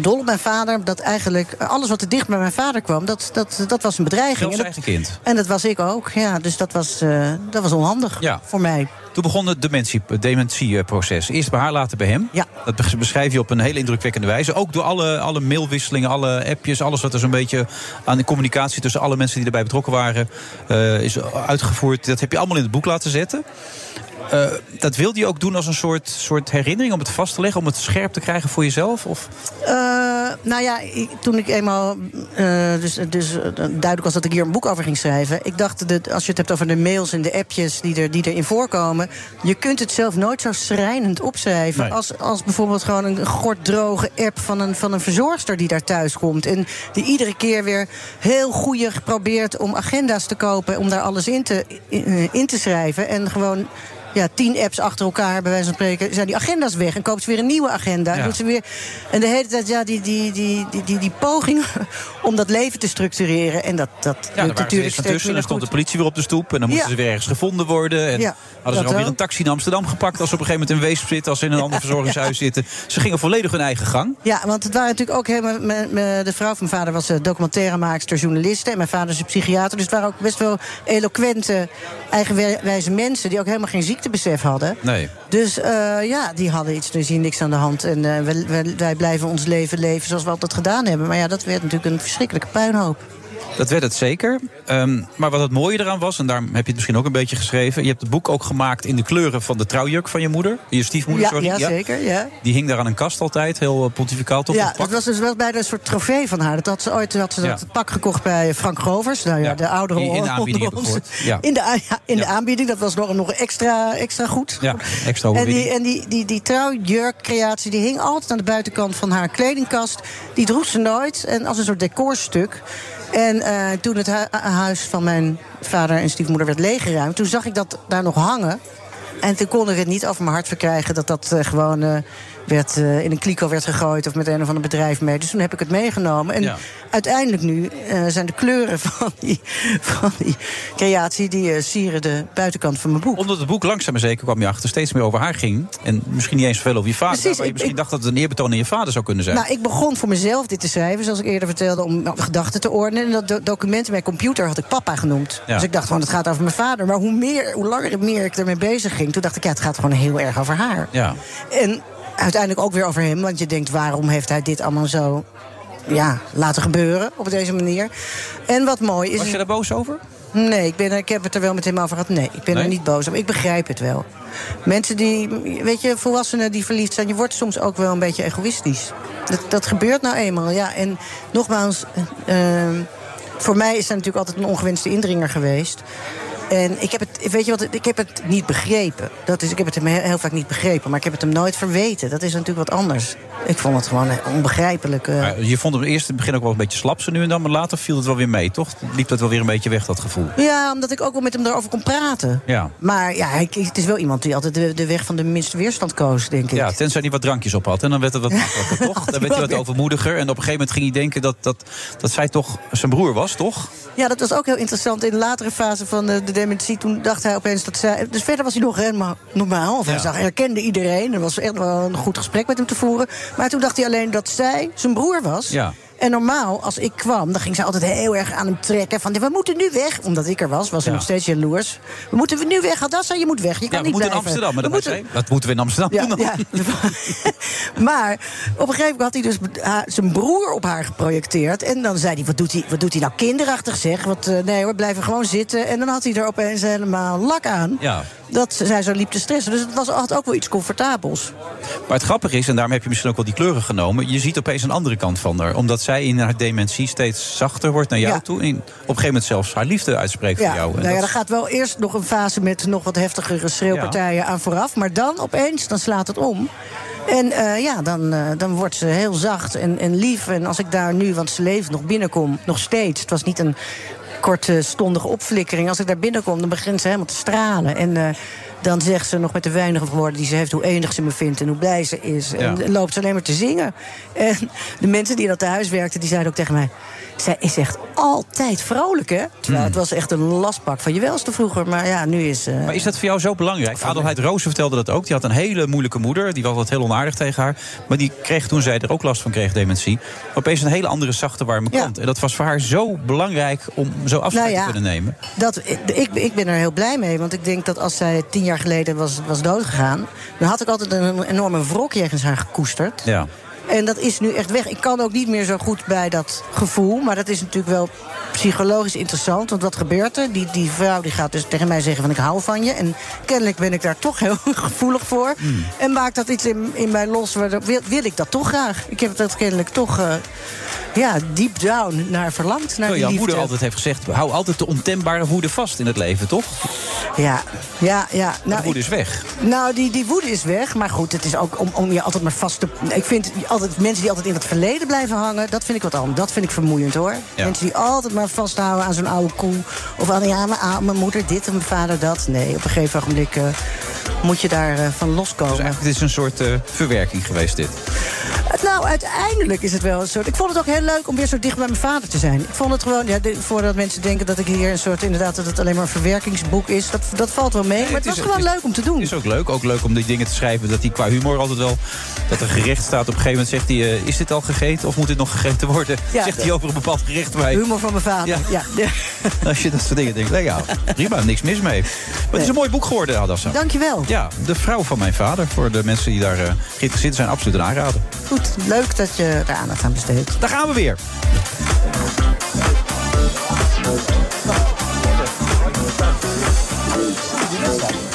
dol op mijn vader. Dat eigenlijk eh, alles wat te dicht bij mijn vader kwam, dat, dat, dat was een bedreiging. Zelfs En dat, eigen kind. en dat was ik ook. Ja, dus dat was, eh, dat was onhandig Ja. voor mij. Toen begon het dementie, dementieproces. Eerst bij haar, later bij hem. Ja. Dat besch- beschrijf je op een hele indrukwekkende wijze. Ook door alle, alle mailwisselingen, alle appjes, alles wat er zo'n beetje aan de communicatie tussen alle mensen die erbij betrokken waren, eh, is uitgevoerd. Dat heb je allemaal in het boek laten zetten. Eh, dat wilde je ook doen als een soort, soort herinnering om het vast te leggen, om het scherp te krijgen voor jezelf? Of? Eh, nou ja, ik- toen ik eenmaal eh, dus, dus duidelijk was dat ik hier een boek over ging schrijven. Ik dacht, dat als je het hebt over de mails en de appjes die, er, die erin voorkomen. Je kunt het zelf nooit zo schrijnend opschrijven. Nee. Als, als bijvoorbeeld gewoon een gorddroge app van een, van een verzorgster die daar thuis komt. En die iedere keer weer heel goeie probeert om agenda's te kopen. Om daar alles in te, in, in te schrijven. En gewoon ja, tien apps achter elkaar, bij wijze van spreken, zijn die agenda's weg. En koopt ze weer een nieuwe agenda. Ja. Doet ze weer, en de hele tijd, ja, die, die, die, die, die, die poging [laughs] om dat leven te structureren. En dat, dat Ja, lukt natuurlijk steeds tussen. En dan stond de politie weer op de stoep. En dan moesten ze weer ergens gevonden worden. En Ja, hadden ze alweer wel. een taxi in Amsterdam gepakt... als ze op een gegeven moment in Weesp zitten... als ze in een ander [laughs] verzorgingshuis zitten. Ze gingen volledig hun eigen gang. Ja, want het waren natuurlijk ook helemaal. me- me- De vrouw van mijn vader was eh, documentairemaakster, journaliste. En mijn vader is een psychiater. Dus het waren ook best wel eloquente, eigenwijze mensen. die ook helemaal geen ziektebesef hadden. Nee. Dus eh, ja, die hadden iets, dus hier niks aan de hand. En eh, wij, wij blijven ons leven leven zoals we altijd gedaan hebben. Maar ja, dat werd natuurlijk een verschrikkelijke puinhoop. Dat werd het zeker. Ehm, maar wat het mooie eraan was, en daarom heb je het misschien ook een beetje geschreven... je hebt het boek ook gemaakt in de kleuren van de trouwjurk van je moeder. Je stiefmoeder, Ja, sorry. ja, zeker, ja. Die hing daar aan een kast altijd, heel eh, pontificaal toch? Ja, Dat was dus wel bijna een soort trofee van haar. Dat had ze ooit had ze dat Ja. pak gekocht bij Frank Grovers. Nou ja, de oudere die in de aanbieding. Ja. In de, in de aanbieding, dat was nog, nog extra, extra goed. Ja, extra En die, en die, die, die trouwjurkcreatie die hing altijd aan de buitenkant van haar kledingkast. Die droeg ze nooit. En als een soort decorstuk. En eh, toen het hu- huis van mijn vader en stiefmoeder werd leeggeruimd... toen zag ik dat daar nog hangen. En toen kon ik het niet over mijn hart verkrijgen... dat dat eh, gewoon eh, werd, eh, in een kliko werd gegooid... of met een of ander bedrijf mee. Dus toen heb ik het meegenomen. En Ja. uiteindelijk nu eh, zijn de kleuren van die, van die creatie... die eh, sieren de buitenkant van mijn boek. Omdat het boek langzaam maar zeker kwam je achter steeds meer over haar ging. En misschien niet eens zoveel over je vader. Precies, maar je ik- misschien dacht dat het een eerbetoon aan je vader zou kunnen zijn. Nou, ik begon voor mezelf dit te schrijven, zoals ik eerder vertelde, om nou, gedachten te ordenen. En dat do- document in mijn computer had ik papa genoemd. Ja. Dus ik dacht gewoon, het gaat over mijn vader. Maar hoe, meer, hoe langer en meer ik ermee bezig ging, toen dacht ik, ja, het gaat gewoon heel erg over haar. Ja. En uiteindelijk ook weer over hem, want je denkt, waarom heeft hij dit allemaal zo ja, laten gebeuren op deze manier? En wat mooi is. Was je daar boos over? Nee, ik, ben, er- ik heb het er wel met hem over gehad. Nee, ik ben Nee? er niet boos over. Ik begrijp het wel. Mensen die, weet je, volwassenen die verliefd zijn, je wordt soms ook wel een beetje egoïstisch. Dat, dat gebeurt nou eenmaal, ja. En nogmaals, eh, ehm, voor mij is hij natuurlijk altijd een ongewenste indringer geweest. En ik heb het, weet je wat, ik heb het niet begrepen. Dat is, ik heb het hem heel, heel vaak niet begrepen, maar ik heb het hem nooit verweten. Dat is natuurlijk wat anders. Ik vond het gewoon eh, onbegrijpelijk. eh. Je vond hem eerst in het begin ook wel een beetje slap zo nu en dan. Maar later viel het wel weer mee, toch? Liep dat wel weer een beetje weg, dat gevoel. Ja, omdat ik ook wel met hem daarover kon praten. Ja. Maar ja, het is wel iemand die altijd de, de weg van de minste weerstand koos, denk ik. Ja, tenzij hij wat drankjes op had. En dan werd het wat [laughs] makkelijker, toch? Dan werd hij wat overmoediger. En op een gegeven moment ging hij denken dat, dat, dat zij toch zijn broer was, toch? Ja, dat was ook heel interessant. In de latere fase van de, de dementie, toen dacht hij opeens dat zij... Dus verder was hij nog helemaal normaal. Of hij zag, herkende iedereen. Er was echt wel een goed gesprek met hem te voeren. Maar toen dacht hij alleen dat zij zijn broer was. Ja. En normaal, als ik kwam, dan ging ze altijd heel erg aan hem trekken. Van, we moeten nu weg. Omdat ik er was, was hij Ja. nog steeds jaloers. We moeten nu weg, Adassa, je moet weg. Je kan Ja, we niet moeten in. Amsterdam. Maar We dat, moeten- dat moeten we in Amsterdam doen. ja. [laughs] maar op een gegeven moment had hij dus zijn broer op haar geprojecteerd. En dan zei hij, wat doet hij, wat doet hij nou kinderachtig zeg? Wat, eh, nee hoor, blijven gewoon zitten. En dan had hij er opeens helemaal lak aan. Ja. Dat zij zo liep te stressen. Dus het was, had ook wel iets comfortabels. Maar het grappige is, en daarom heb je misschien ook wel die kleuren genomen... je ziet opeens een andere kant van haar. Omdat zij in haar dementie steeds zachter wordt naar jou Ja. toe. En op een gegeven moment zelfs haar liefde uitspreekt Ja, voor jou. En nou ja, dat- er gaat wel eerst nog een fase met nog wat heftigere schreeuwpartijen aan vooraf. Maar dan opeens, dan slaat het om. En eh, ja, dan, eh, dan wordt ze heel zacht en, en lief. En als ik daar nu, want ze leeft nog binnenkom, nog steeds. Het was niet een kortstondige opflikkering. Als ik daar binnenkom, dan begint ze helemaal te stralen. En eh, dan zegt ze nog met de weinige woorden die ze heeft... hoe enig ze me vindt en hoe blij ze is. En Ja. loopt ze alleen maar te zingen. En de mensen die dat huis werkten, die zeiden ook tegen mij... zij is echt altijd vrolijk, hè? Terwijl het was echt een lastpak van je welste vroeger. Maar ja, nu is... eh, Maar is dat voor jou zo belangrijk? Adelheid Roos vertelde dat ook. Die had een hele moeilijke moeder. Die was altijd heel onaardig tegen haar. Maar die kreeg toen zij er ook last van kreeg, dementie... opeens een hele andere zachte, warme Ja. kant. En dat was voor haar zo belangrijk om zo afscheid Nou ja. te kunnen nemen. Dat, ik, ik ben er heel blij mee. Want ik denk dat als zij tien jaar jaar geleden was, was doodgegaan... dan had ik altijd een enorme wrok jegens haar gekoesterd. Ja. En dat is nu echt weg. Ik kan ook niet meer zo goed bij dat gevoel. Maar dat is natuurlijk wel psychologisch interessant. Want wat gebeurt er? Die, die vrouw die gaat dus tegen mij zeggen van ik hou van je. En kennelijk ben ik daar toch heel [laughs] gevoelig voor. Hmm. En maakt dat iets in, in mij los. Wil, wil ik dat toch graag? Ik heb dat kennelijk toch eh, ja, deep down naar verlangd. Naar jouw moeder altijd heeft gezegd... hou altijd de ontembare woede vast in het leven, toch? Ja, ja, ja. de woede is weg. Nou, die, die woede is weg. Maar goed, het is ook om, om je altijd maar vast te... Ik vind altijd mensen die altijd in het verleden blijven hangen... dat vind ik wat anders. Dat vind ik vermoeiend, hoor. Ja. Mensen die altijd maar vasthouden aan zo'n oude koe. Of aan, ja, mijn, moeder dit en mijn vader dat. Nee, op een gegeven ogenblik eh, moet je daar eh, van loskomen. Dus eigenlijk het is een soort eh, verwerking geweest, dit. Nou, uiteindelijk is het wel een soort... Ik vond het ook heel leuk om weer zo dicht bij mijn vader te zijn. Ik vond het gewoon... Ja, de- voordat mensen denken dat ik hier een soort... Inderdaad, dat het alleen maar een verwerkingsboek is. Dat, dat valt wel mee. maar het, was gewoon leuk om te doen. Het is ook leuk. Ook leuk om die dingen te schrijven. Dat hij qua humor altijd wel... Dat er gerecht staat. Op een gegeven moment zegt hij... eh, is dit al gegeten of moet dit nog gegeten worden? Ja, zegt hij over een bepaald gerecht bij. Humor van mijn vader. Ja. Ja. Als je dat soort dingen denkt. Nee, ja, prima. Niks mis mee. Maar het is een mooi boek geworden, Adassa. Dankjewel. Ja, De Vrouw van Mijn Vader. Voor de mensen die daar eh, geïnteresseerd zijn. Absoluut een aanrader. Goed, leuk dat je daar aandacht aan besteedt. Daar gaan we weer. We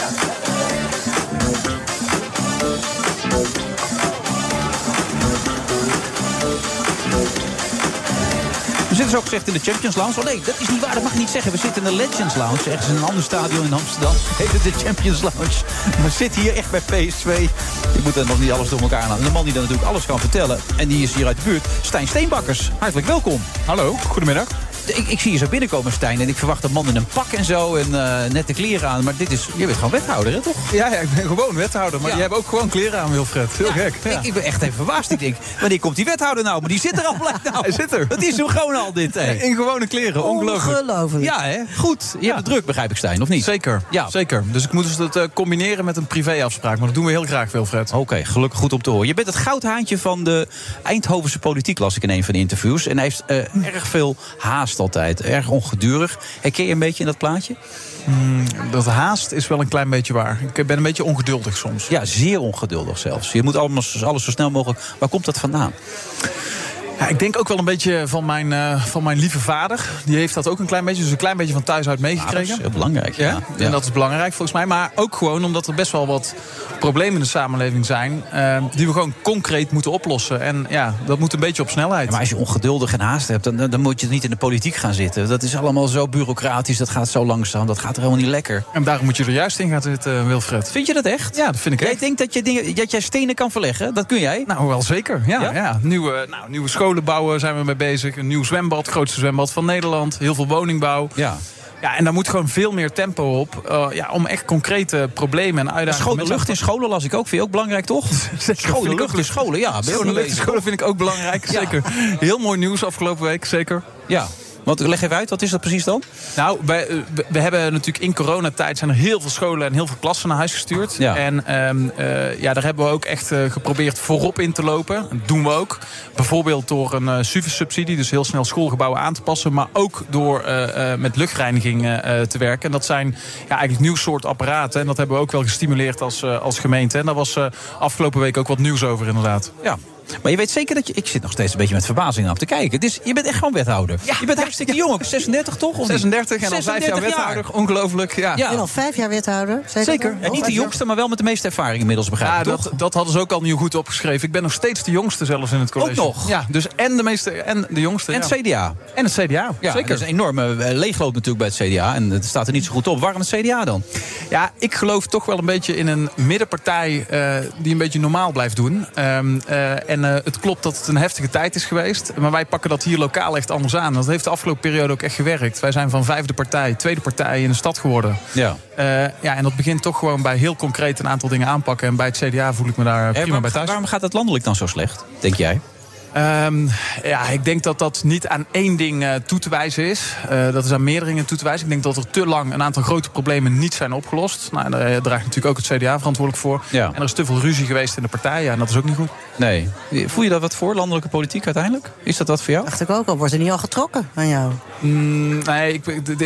zitten zo gezegd in de Champions Lounge. Oh nee, dat is niet waar, dat mag ik niet zeggen. We zitten in de Legends Lounge, ergens in een ander stadion in Amsterdam. [laughs] Heet het de Champions Lounge. [laughs] We zitten hier echt bij PSV. Ik moet er nog niet alles door elkaar halen. En de man die dan natuurlijk alles kan vertellen, en die is hier uit de buurt, Stijn Steenbakkers. Hartelijk welkom. Hallo, goedemiddag. Ik, ik zie je zo binnenkomen, Stijn. En ik verwacht een man in een pak en zo. En eh, nette kleren aan. Maar dit is, je bent gewoon wethouder, hè, toch? Ja, ja, ik ben gewoon wethouder. Maar Ja. jij hebt ook gewoon kleren aan, Wilfred. Heel gek. Ja. Ik, ik ben echt even verbaasd. Ik denk, wanneer komt die wethouder nou? Maar die zit er al blijkt nou. Hij zit er. Dat is hem gewoon al, dit. Hè. [laughs] In gewone kleren, ongelooflijk. Ongelooflijk. Ja, hè? Goed. Je hebt het druk, begrijp ik, Stijn, of niet? Zeker, Ja. zeker. Dus ik moet dus dat eh, combineren met een privéafspraak. Maar dat doen we heel graag, Wilfred. Oké, gelukkig goed om te horen. Je bent het goudhaantje van de Eindhovense politiek, las ik in een van de interviews. En hij heeft eh, erg veel haast altijd. Erg ongedurig. Herken je een beetje in dat plaatje? Mm, dat haast is wel een klein beetje waar. Ik ben een beetje ongeduldig soms. Ja, zeer ongeduldig zelfs. Je moet alles zo snel mogelijk... Waar komt dat vandaan? Ja, ik denk ook wel een beetje van mijn, eh, van mijn lieve vader. Die heeft dat ook een klein beetje, dus een klein beetje van thuis uit Ah, dat meegekregen. is heel belangrijk, ja. Ja, Ja. en dat is belangrijk volgens mij. Maar ook gewoon omdat er best wel wat problemen in de samenleving zijn... eh, die we gewoon concreet moeten oplossen. En ja, dat moet een beetje op snelheid. Ja, maar als je ongeduldig en haast hebt, dan, dan moet je niet in de politiek gaan zitten. Dat is allemaal zo bureaucratisch, dat gaat zo langzaam, dat gaat er helemaal niet lekker. En daarom moet je er juist in gaan zitten, Wilfred. Vind je dat echt? Ja, dat vind ik Jij echt. denkt dat, je dingen, dat jij stenen kan verleggen? Dat kun jij? Nou, wel zeker. Ja, Ja? ja? Nieuwe, nou, nieuwe scholen bouwen zijn we mee bezig. Een nieuw zwembad, grootste zwembad van Nederland. Heel veel woningbouw. Ja. Ja, en daar moet gewoon veel meer tempo op. eh, ja, om echt concrete problemen en uitdagingen... Schone lucht in scholen las ik ook. Vind je ook belangrijk, toch? [laughs] Schone ik lucht in scholen, ja. Schone lucht in scholen vind ik ook belangrijk, Ja. zeker. Heel mooi nieuws afgelopen week, zeker. Ja. Want leg even uit, wat is dat precies dan? Nou, eh, we, we hebben natuurlijk in coronatijd zijn er heel veel scholen en heel veel klassen naar huis gestuurd. Ja. En ehm, eh, ja, daar hebben we ook echt eh, geprobeerd voorop in te lopen. Dat doen we ook. Bijvoorbeeld door een eh subsidie, dus heel snel schoolgebouwen aan te passen. Maar ook door met luchtreiniging te werken. En dat zijn ja, eigenlijk nieuw soort apparaten. En dat hebben we ook wel gestimuleerd als, als gemeente. En daar was afgelopen week ook wat nieuws over inderdaad. Ja. Maar je weet zeker dat je... Ik zit nog steeds een beetje met verbazing aan te kijken. Dus je bent echt gewoon wethouder. je bent hartstikke jong ook. 36 toch? Of niet? 36 en al vijf jaar 36 wethouder. Ongelooflijk, ja. Ja. En al vijf jaar wethouder. Zeker. Ja, al? niet de jongste, maar wel met de meeste ervaring inmiddels, begrijp Ja, toch? dat, dat hadden ze ook al nieuw goed opgeschreven. Ik ben nog steeds de jongste zelfs in het college. Ook nog? Ja, dus en de meeste en de jongste. En ja. het CDA. En het CDA, Ja, zeker. dat is een enorme eh, leegloop natuurlijk bij het CDA. En het staat er niet zo goed op. Waarom het CDA dan? Ja, ik geloof toch wel een beetje in een middenpartij eh, die een beetje normaal blijft doen. Ehm, eh, en eh, het klopt dat het een heftige tijd is geweest. Maar wij pakken dat hier lokaal echt anders aan. Dat heeft de afgelopen periode ook echt gewerkt. Wij zijn van vijfde partij, tweede partij in de stad geworden. Ja. Eh, ja, en dat begint toch gewoon bij heel concreet een aantal dingen aanpakken. En bij het CDA voel ik me daar Eh, prima bij thuis. waarom gaat het landelijk dan zo slecht, denk jij? Ehm, ja, ik denk dat dat niet aan één ding eh, toe te wijzen is. Eh, dat is aan meerdere dingen toe te wijzen. Ik denk dat er te lang een aantal grote problemen niet zijn opgelost. Nou, daar eh, draagt natuurlijk ook het CDA verantwoordelijk voor. Ja. En er is te veel ruzie geweest in de partijen. En dat is ook niet goed. Nee. Voel je daar wat voor, landelijke politiek uiteindelijk? Is dat wat voor jou? Dacht ik ook al. Wordt er niet al getrokken aan jou? Mm, nee, ik,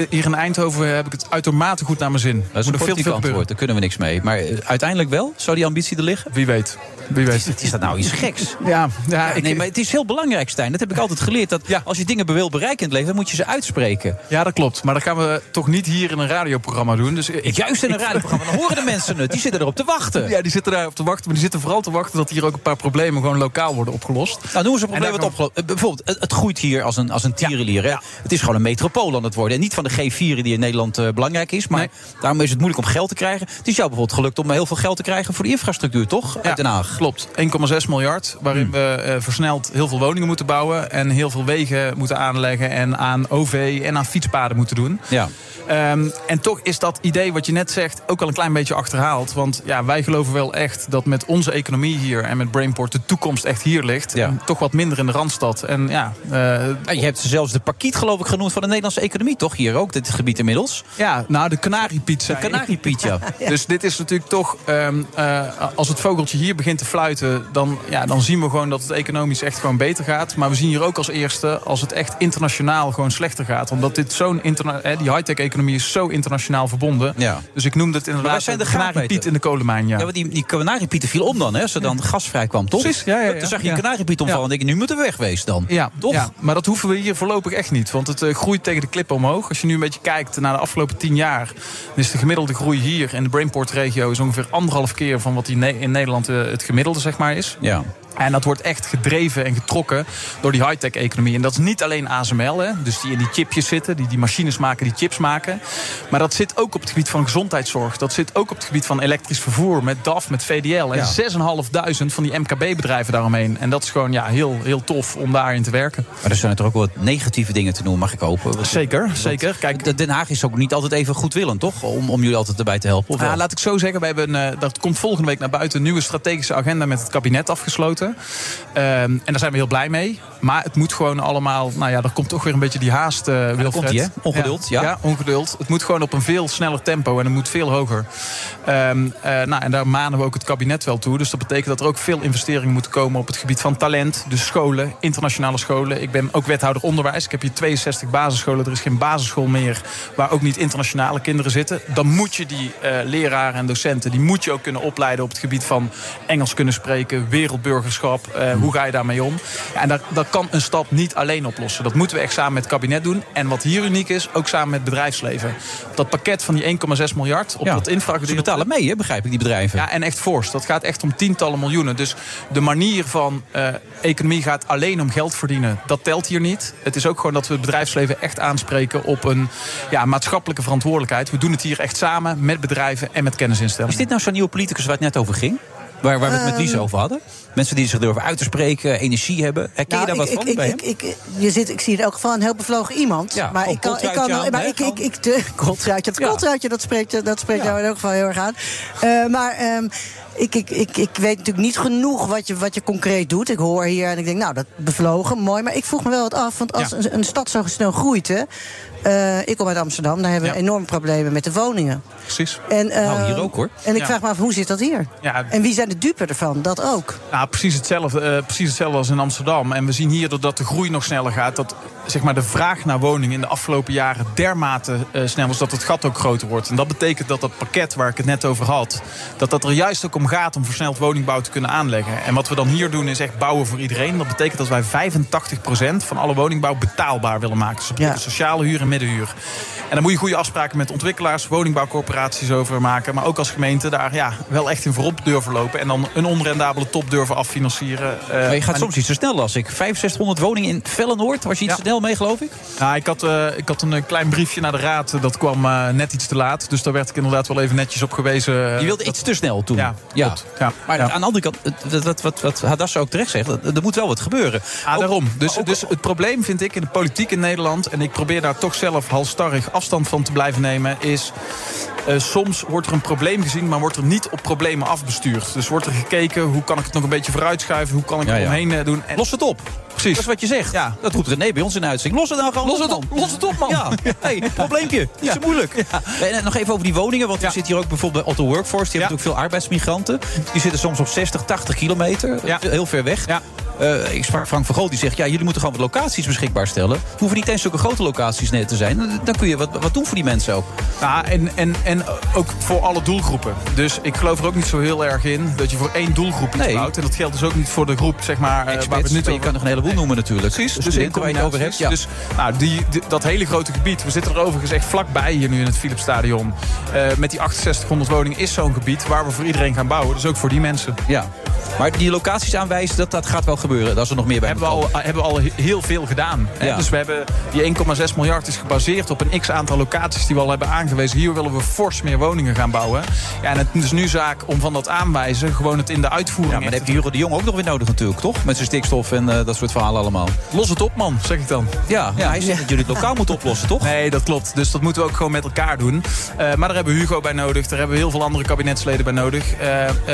hier in Eindhoven heb ik het uitermate goed naar mijn zin. Dat is een politiek antwoord, daar kunnen we niks mee. Maar uiteindelijk wel? Zou die ambitie er liggen? Wie weet. Wie weet. Is, is dat nou iets geks? Ja, ja, nee, maar het is heel belangrijk, Stijn. Dat heb ik altijd geleerd. Dat als je dingen wil bereiken in het leven, dan moet je ze uitspreken. Ja, dat klopt. Maar dat gaan we toch niet hier in een radioprogramma doen. Dus ik, Juist in een radioprogramma, dan horen de mensen het. Die zitten erop te wachten. Ja, die zitten daar op te wachten. Maar die zitten vooral te wachten dat hier ook een paar problemen gewoon lokaal worden opgelost. Nou, noem eens een En probleem wat opgelost. Eh, Bijvoorbeeld, het, het groeit hier als een, als een tierenlier. hè? Het is gewoon een metropool aan het worden. En niet van de G4 die in Nederland eh, belangrijk is. Maar daarom is het moeilijk om geld te krijgen. Het is jou bijvoorbeeld gelukt om heel veel geld te krijgen voor de infrastructuur, toch? Uit Den Haag. Klopt, 1,6 miljard. Waarin we eh, versneld heel veel woningen moeten bouwen. En heel veel wegen moeten aanleggen. En aan OV en aan fietspaden moeten doen. Ja. Ehm, en toch is dat idee wat je net zegt ook al een klein beetje achterhaald. Want ja, wij geloven wel echt dat met onze economie hier en met Brainport de toekomst echt hier ligt. En toch wat minder in de Randstad. En ja, eh, Ja, je hebt zelfs de parkiet, geloof ik, genoemd van de Nederlandse economie, toch? Hier ook, dit gebied inmiddels. Ja, nou, de kanariepiet De kanariepiet, [laughs] ja. Dus dit is natuurlijk toch, ehm, eh, als het vogeltje hier begint te fluiten, dan, ja, dan zien we gewoon dat het economisch echt gewoon beter gaat. Maar we zien hier ook als eerste, als het echt internationaal gewoon slechter gaat. Omdat dit zo'n hè, die high-tech economie is zo internationaal verbonden. Ja. Dus ik noemde het Maar inderdaad zijn de kanariepiet in de kolenmijn. Ja. Ja, want die, die kanariepieten viel om dan, hè? Als er dan gas vrij kwam, toch? Precies, ja, ja, ja. Toen zag je een kanariepiet omvallen en denk je, nu moeten we wegwezen dan. Ja, Toch? Maar dat hoeven we hier voorlopig echt niet. Want het eh, groeit tegen de klippen omhoog. Als je nu een beetje kijkt naar de afgelopen tien jaar... dan is de gemiddelde groei hier in de Brainport-regio... is ongeveer anderhalf keer van wat die in Nederland eh, het gemiddelde zeg maar, is. Ja. En dat wordt echt gedreven en getrokken door die high-tech-economie. En dat is niet alleen ASML, hè, dus die in die chipjes zitten... die die machines maken, die chips maken. Maar dat zit ook op het gebied van gezondheidszorg. Dat zit ook op het gebied van elektrisch vervoer... met DAF, met VDL. En Ja. 6.500 van die MKB-bedrijven daaromheen. En dat is gewoon ja, heel, heel tof om daarin te werken. Maar er zijn er ook wat negatieve dingen te noemen, mag ik hopen. Zeker, zeker. Kijk, Den Haag is ook niet altijd even goedwillend, toch? Om, om jullie altijd erbij te helpen. Of? Ja, laat ik zo zeggen, we hebben een, eh, dat komt volgende week naar buiten een nieuwe strategische agenda met het kabinet afgesloten. Ehm, en daar zijn we heel blij mee. Maar het moet gewoon allemaal, nou ja, er komt toch weer een beetje die haast, eh Wilfred. komt-ie, hè? Ongeduld, ja. ongeduld. Het moet gewoon op een veel sneller tempo en het moet veel hoger. Ehm, eh, nou, en daar manen we ook het kabinet wel toe. Dus dat betekent dat er ook veel investeringen moeten komen op het gebied van talent. Dus scholen, internationale scholen. Ik ben ook wethouder onderwijs. Ik heb hier 62 basisscholen. Er is geen basisschool meer waar ook niet internationale kinderen zitten. Dan moet je die eh, leraren en docenten, die moet je ook kunnen opleiden op het gebied van Engels kunnen spreken, Eh, hoe ga je daarmee om? En dat, dat kan een stad niet alleen oplossen. Dat moeten we echt samen met het kabinet doen. En wat hier uniek is, ook samen met het bedrijfsleven. Dat pakket van die 1,6 miljard op Ja, dat infragedeelte. Ze betalen mee, hè, begrijp ik, die bedrijven. Ja, en echt fors. Dat gaat echt om tientallen miljoenen. Dus de manier van eh, economie gaat alleen om geld verdienen. Dat telt hier niet. Het is ook gewoon dat we het bedrijfsleven echt aanspreken op een ja, maatschappelijke verantwoordelijkheid. We doen het hier echt samen met bedrijven en met kennisinstellingen. Is dit nou zo'n nieuwe politicus waar het net over ging? Waar, waar we het met Lies Ehm. over hadden? Mensen die zich durven uit te spreken, energie hebben. Herken je Nou, daar wat ik, van ik, bij ik, hem? ik, ik- je zit, ik zie in elk geval een heel bevlogen iemand. Ja, maar ik kan, ik kan maar ik, ik, ik, de het dat spreekt, dat spreekt jou in elk geval heel erg aan. Eh, maar ehm, ik, ik, ik, ik weet natuurlijk niet genoeg wat je, wat je concreet doet. Ik hoor hier en ik denk, nou, dat bevlogen, mooi. Maar ik vroeg me wel wat af, want als Ja. een, een stad zo snel groeit... Hè, eh, ik kom uit Amsterdam, daar hebben we Ja. enorme problemen met de woningen. Precies. En, eh, Nou, hier ook, hoor. En ik Ja. vraag me af, hoe zit dat hier? Ja, En wie zijn de dupe ervan? Dat ook. Nou, precies hetzelfde, eh, precies hetzelfde als in Amsterdam. En we zien hier doordat de groei nog sneller gaat... dat zeg maar, de vraag naar woningen in de afgelopen jaren dermate eh, snel was... dat het gat ook groter wordt. En dat betekent dat dat pakket waar ik het net over had... dat dat er juist ook om gaat om versneld woningbouw te kunnen aanleggen. En wat we dan hier doen is echt bouwen voor iedereen. Dat betekent dat wij 85% van alle woningbouw betaalbaar willen maken. Dus op Ja. sociale huur en middenhuur. En daar moet je goede afspraken met ontwikkelaars, woningbouwcorporaties over maken. Maar ook als gemeente daar ja, wel echt in voorop durven lopen. En dan een onrendabele top durven affinancieren. Eh, Maar je gaat maar soms iets te snel, las ik. 6500 woningen in Vellenoord. Was je iets Ja. te snel mee, geloof ik? Nou, ik, had, eh, ik had een eh, klein briefje naar de raad. Dat kwam net iets te laat. Dus daar werd ik inderdaad wel even netjes op gewezen. Je wilde iets te snel toen. Ja. Ja. Maar aan de andere kant, wat, wat, wat, ook terecht zegt... er er moet wel wat gebeuren. Ah, Ook- daarom. Dus, ook- dus het probleem vind ik in de politiek in Nederland... en ik probeer daar toch zelf halstarrig afstand van te blijven nemen... is eh, soms wordt er een probleem gezien... maar wordt er niet op problemen afbestuurd. Dus wordt er gekeken, hoe kan ik het nog een beetje vooruitschuiven... hoe kan ik Ja, er omheen eh, doen. En, Los het op. precies. Dat is wat je zegt. Ja. Dat roept René bij ons in de uitzending. Los het nou gewoon Los het man. op, los het op, man. Ja, [laughs] hey, probleempje. Niet zo moeilijk. En nog even over die woningen. Want we zitten hier ook bijvoorbeeld bij Otto Workforce. Die hebben natuurlijk veel arbeidsmigranten. Die zitten soms op 60, 80 kilometer. Ja. Heel ver weg. Ja. Eh, ik sprak Frank van Gool, die zegt... ja, jullie moeten gewoon wat locaties beschikbaar stellen. Het hoeven niet eens zulke grote locaties net te zijn. Dan- kun je wat, wat doen voor die mensen ook. Ja, en, en, en ook voor alle doelgroepen. Dus ik geloof er ook niet zo heel erg in dat je voor één doelgroep iets bouwt. En dat geldt dus ook niet voor de groep, zeg maar, eh, waar we het nu maar je kan nog een heleboel noemen natuurlijk. Precies, dus in studenten waar je het over hebt. Ja. Dus nou, die, die- dat hele grote gebied, we zitten er overigens echt vlakbij hier nu in het Philipsstadion. Eh met die 6800 woningen is zo'n gebied waar we voor iedereen gaan bouwen. Dus ook voor die mensen. Ja. Maar die locaties aanwijzen, dat, dat gaat wel gebeuren. Dat is er nog meer bij hebben we al, hebben we al heel veel gedaan. hè. Ja. Dus we hebben die 1,6 miljard is gebaseerd op een x aantal locaties die we al hebben aangewezen. Hier willen we fors meer woningen gaan bouwen. Ja, en het is nu zaak om van dat aanwijzen gewoon het in de uitvoering. Ja, maar dan heb je Hugo de Jong ook nog weer nodig natuurlijk, toch? Met zijn stikstof en eh, dat soort verhalen allemaal. Los het op, man, zeg ik dan. Ja, ja hij zegt dat jullie het lokaal moeten oplossen, toch? Nee, dat klopt. Dus dat moeten we ook gewoon met elkaar doen. Eh, maar daar hebben we Hugo bij nodig. Daar hebben we heel veel andere kabinetsleden bij nodig. Eh,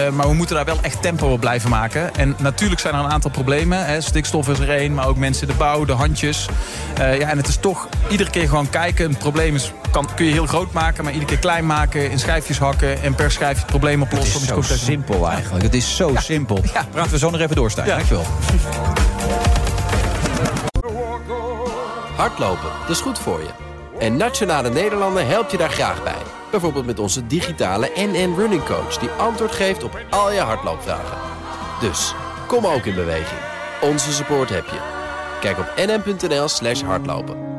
maar we moeten daar wel echt tempo op blijven maken. En natuurlijk zijn er een aantal problemen. Hè. Stikstof is er één, maar ook mensen in de bouw, de handjes. Ja, en het is toch iedere keer gewoon kijken. Een probleem is, kan, kun je heel groot maken, maar iedere keer klein maken. In schijfjes hakken en per schijfje het probleem oplossen. Het is zo simpel eigenlijk. Het is zo simpel. Praten we zo nog even door, Stijn. Dankjewel. Hardlopen, dat is goed voor je. En Nationale Nederlanden helpt je daar graag bij. Bijvoorbeeld met onze digitale NN Running Coach... die antwoord geeft op al je hardloopvragen. Dus, kom ook in beweging. Onze support heb je. Kijk op nn.nl slash hardlopen.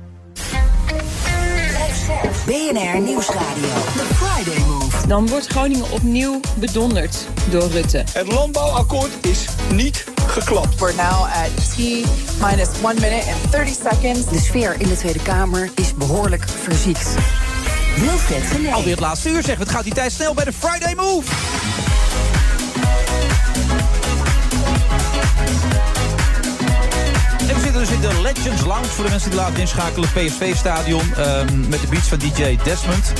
BNR Nieuwsradio. The Friday Move. Dan wordt Groningen opnieuw bedonderd door Rutte. Het landbouwakkoord is niet geklapt. We're now at T minus 1 minute and 30 seconds. De sfeer in de Tweede Kamer is behoorlijk verziekt. Wilfred. Alweer het laatste uur zeggen. Het gaat die tijd snel bij de Friday Move. Voor de mensen die laten inschakelen. PSV-stadion ehm, met de beats van DJ Desmond.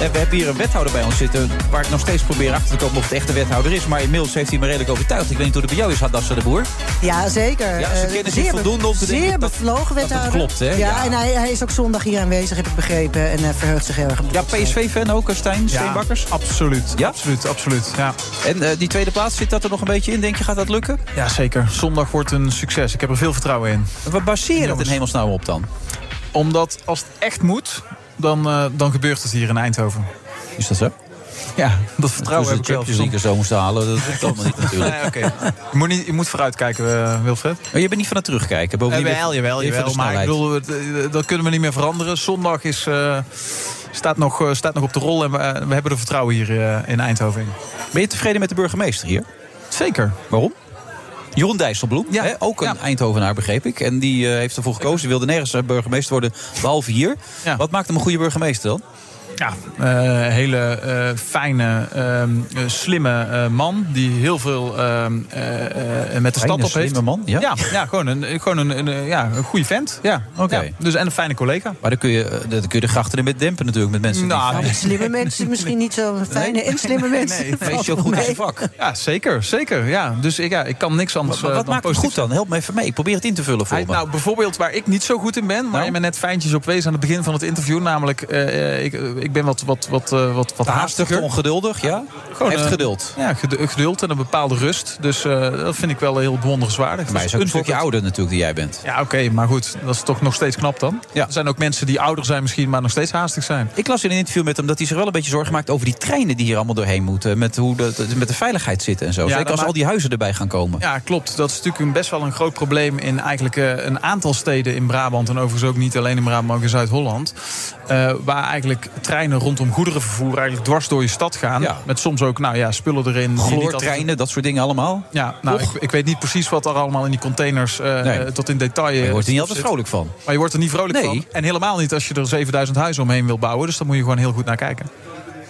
En we hebben hier een wethouder bij ons zitten... waar ik nog steeds probeer achter te komen of het echt een wethouder is. Maar inmiddels heeft hij me redelijk overtuigd. Ik weet niet hoe het bij jou is, Hadassa de Boer. Ja, zeker. Ja, ze Eh, kennen zich zeer voldoende om te zeer denken dat- bevlogen dat het wethouder. klopt, hè? Ja, Ja. en hij, hij is ook zondag hier aanwezig, heb ik begrepen. En eh, verheugt zich heel erg Ja, PSV-fan ook, Stijn Steenbakkers? absoluut. Ja? Absoluut, absoluut. Ja. En eh, die tweede plaats, zit dat er nog een beetje in? Denk je, gaat dat lukken? ja, zeker. Zondag wordt een succes. Ik heb er veel vertrouwen in. Wat baseer je dat in Jongens. Hemelsnaam op dan? Omdat als het echt moet, dan, eh, dan gebeurt het hier in Eindhoven. Is dat zo? Ja, dat vertrouwen heb ik wel. League er zo moesten halen, dat is allemaal niet natuurlijk. Nee, oké. je, moet niet, je moet vooruitkijken, eh, Wilfred. Maar je bent niet van het terugkijken. Bovendien Eh, je- jawel, je jawel. de Maar ik bedoel, dat kunnen we niet meer veranderen. Zondag is, staat, nog, staat nog op de rol en we, we hebben er vertrouwen hier in Eindhoven in. Ben je tevreden met de burgemeester hier? Zeker. Waarom? Jeroen Dijsselbloem, Ja. hè, ook een. Eindhovenaar begreep ik. En die eh, heeft ervoor gekozen, die wilde nergens eh, burgemeester worden, behalve hier. Wat maakt hem een goede burgemeester dan? Ja, eh, hele eh, fijne, ehm, eh, slimme eh, man. Die heel veel ehm, eh, eh, met de Fijne, stad op heeft. slimme man, ja? Ja, ja, gewoon een, gewoon een, een, ja, een goede vent. Ja, Oké. Ja, dus en een fijne collega. Maar dan kun je, dan kun je de grachten ermee dempen natuurlijk met mensen Nou, die... Slimme mensen misschien niet zo fijne en slimme mensen. nee, Wees je ook goed in zijn vak. Ja, zeker, zeker. Ja. Dus ik, ja, ik kan niks anders Maar wat dan maakt positief goed dan? Help me even mee. Ik probeer het in te vullen voor Hij, me. nou, bijvoorbeeld waar ik niet zo goed in ben, waar Nou? je me net fijntjes op wees aan het begin van het interview. Namelijk, eh, eh, ik, ik ben wat, wat, wat, eh, wat, wat haastiger. ongeduldig, ja? Gewoon, Heeft eh, geduld. Ja, ged- geduld en een bepaalde rust. Dus eh, dat vind ik wel heel bewonderenswaardig. Maar hij is ook een stukje ouder natuurlijk die jij bent. Ja, oké, maar goed, dat is toch nog steeds knap dan. Ja. Er zijn ook mensen die ouder zijn misschien, maar nog steeds haastig zijn. Ik las in een interview met hem dat hij zich wel een beetje zorgen maakt over die treinen die hier allemaal doorheen moeten. Met hoe de, met de veiligheid zitten en zo. Zeker als al die huizen erbij gaan komen. Ja, klopt. Dat is natuurlijk een, best wel een groot probleem in eigenlijk een aantal steden in Brabant. En overigens ook niet alleen in Brabant, maar ook in Zuid-Holland. Waar eigenlijk treinen rondom goederenvervoer eigenlijk dwars door je stad gaan. Ja. Met soms ook nou ja, spullen erin. altijd- Chloortreinen, dat soort dingen allemaal. Ja, nou, ik, ik weet niet precies wat er allemaal in die containers eh, Nee. eh, tot in detail Maar je wordt er niet altijd vrolijk van. Maar je wordt er niet vrolijk Nee. van. En helemaal niet als je er 7000 huizen omheen wil bouwen. Dus daar moet je gewoon heel goed naar kijken.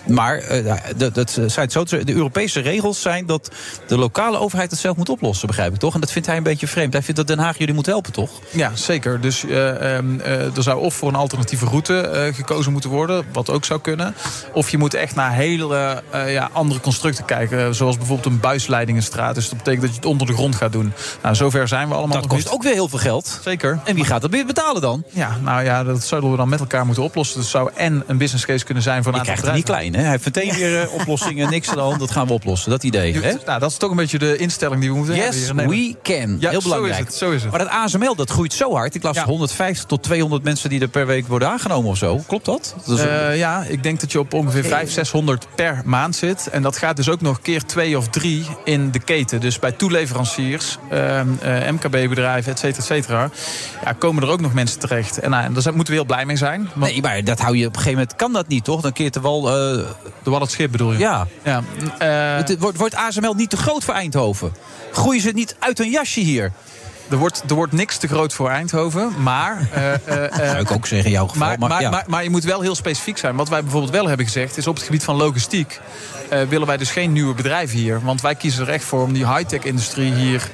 Maar eh, dat, dat zijn zo, de Europese regels zijn dat de lokale overheid het zelf moet oplossen, begrijp ik toch? En dat vindt hij een beetje vreemd. Hij vindt dat Den Haag jullie moet helpen, toch? Ja, zeker. Dus eh, eh, er zou of voor een alternatieve route eh, gekozen moeten worden, wat ook zou kunnen. Of je moet echt naar hele eh, ja, andere constructen kijken, zoals bijvoorbeeld een buisleidingenstraat. Dus dat betekent dat je het onder de grond gaat doen. Nou, zover zijn we allemaal Dat kost niet. ook weer heel veel geld. Zeker. En wie gaat dat weer betalen dan? Ja, nou ja, dat zouden we dan met elkaar moeten oplossen. Dat zou en een business case kunnen zijn voor een aantal het niet bedrijven. Hè? Hij heeft meteen weer eh, oplossingen, [laughs] niks aan de hand. Dat gaan we oplossen, dat idee. Hè? Nou, dat is toch een beetje de instelling die we moeten hebben. Yes, we can. Ja, Heel zo belangrijk. is het, zo is het. Maar dat ASML, dat groeit zo hard. Ik las Ja. 150 tot 200 mensen die er per week worden aangenomen of zo. Klopt dat? dat is- Eh, ja, ik denk dat je op ongeveer 500, 600 per maand zit. En dat gaat dus ook nog keer twee of drie in de keten. Dus bij toeleveranciers, ehm, eh, MKB-bedrijven, et cetera, et cetera... Ja, komen er ook nog mensen terecht. En, daar moeten we heel blij mee zijn. Want Nee, maar dat hou je op een gegeven moment kan dat niet, toch? Dan keert de wal. Eh, de wal het schip bedoel je? ja. Ja, eh, Het wordt, wordt ASML niet te groot voor Eindhoven? Groeien ze niet uit een jasje hier? er, wordt, er wordt niks te groot voor Eindhoven, maar... eh, [laughs] Zou ik ook zeggen jouw geval. Maar, maar, maar, ja. maar, maar je moet wel heel specifiek zijn. Wat wij bijvoorbeeld wel hebben gezegd is op het gebied van logistiek. willen wij dus geen nieuwe bedrijven hier. Want wij kiezen er echt voor om die high-tech-industrie hier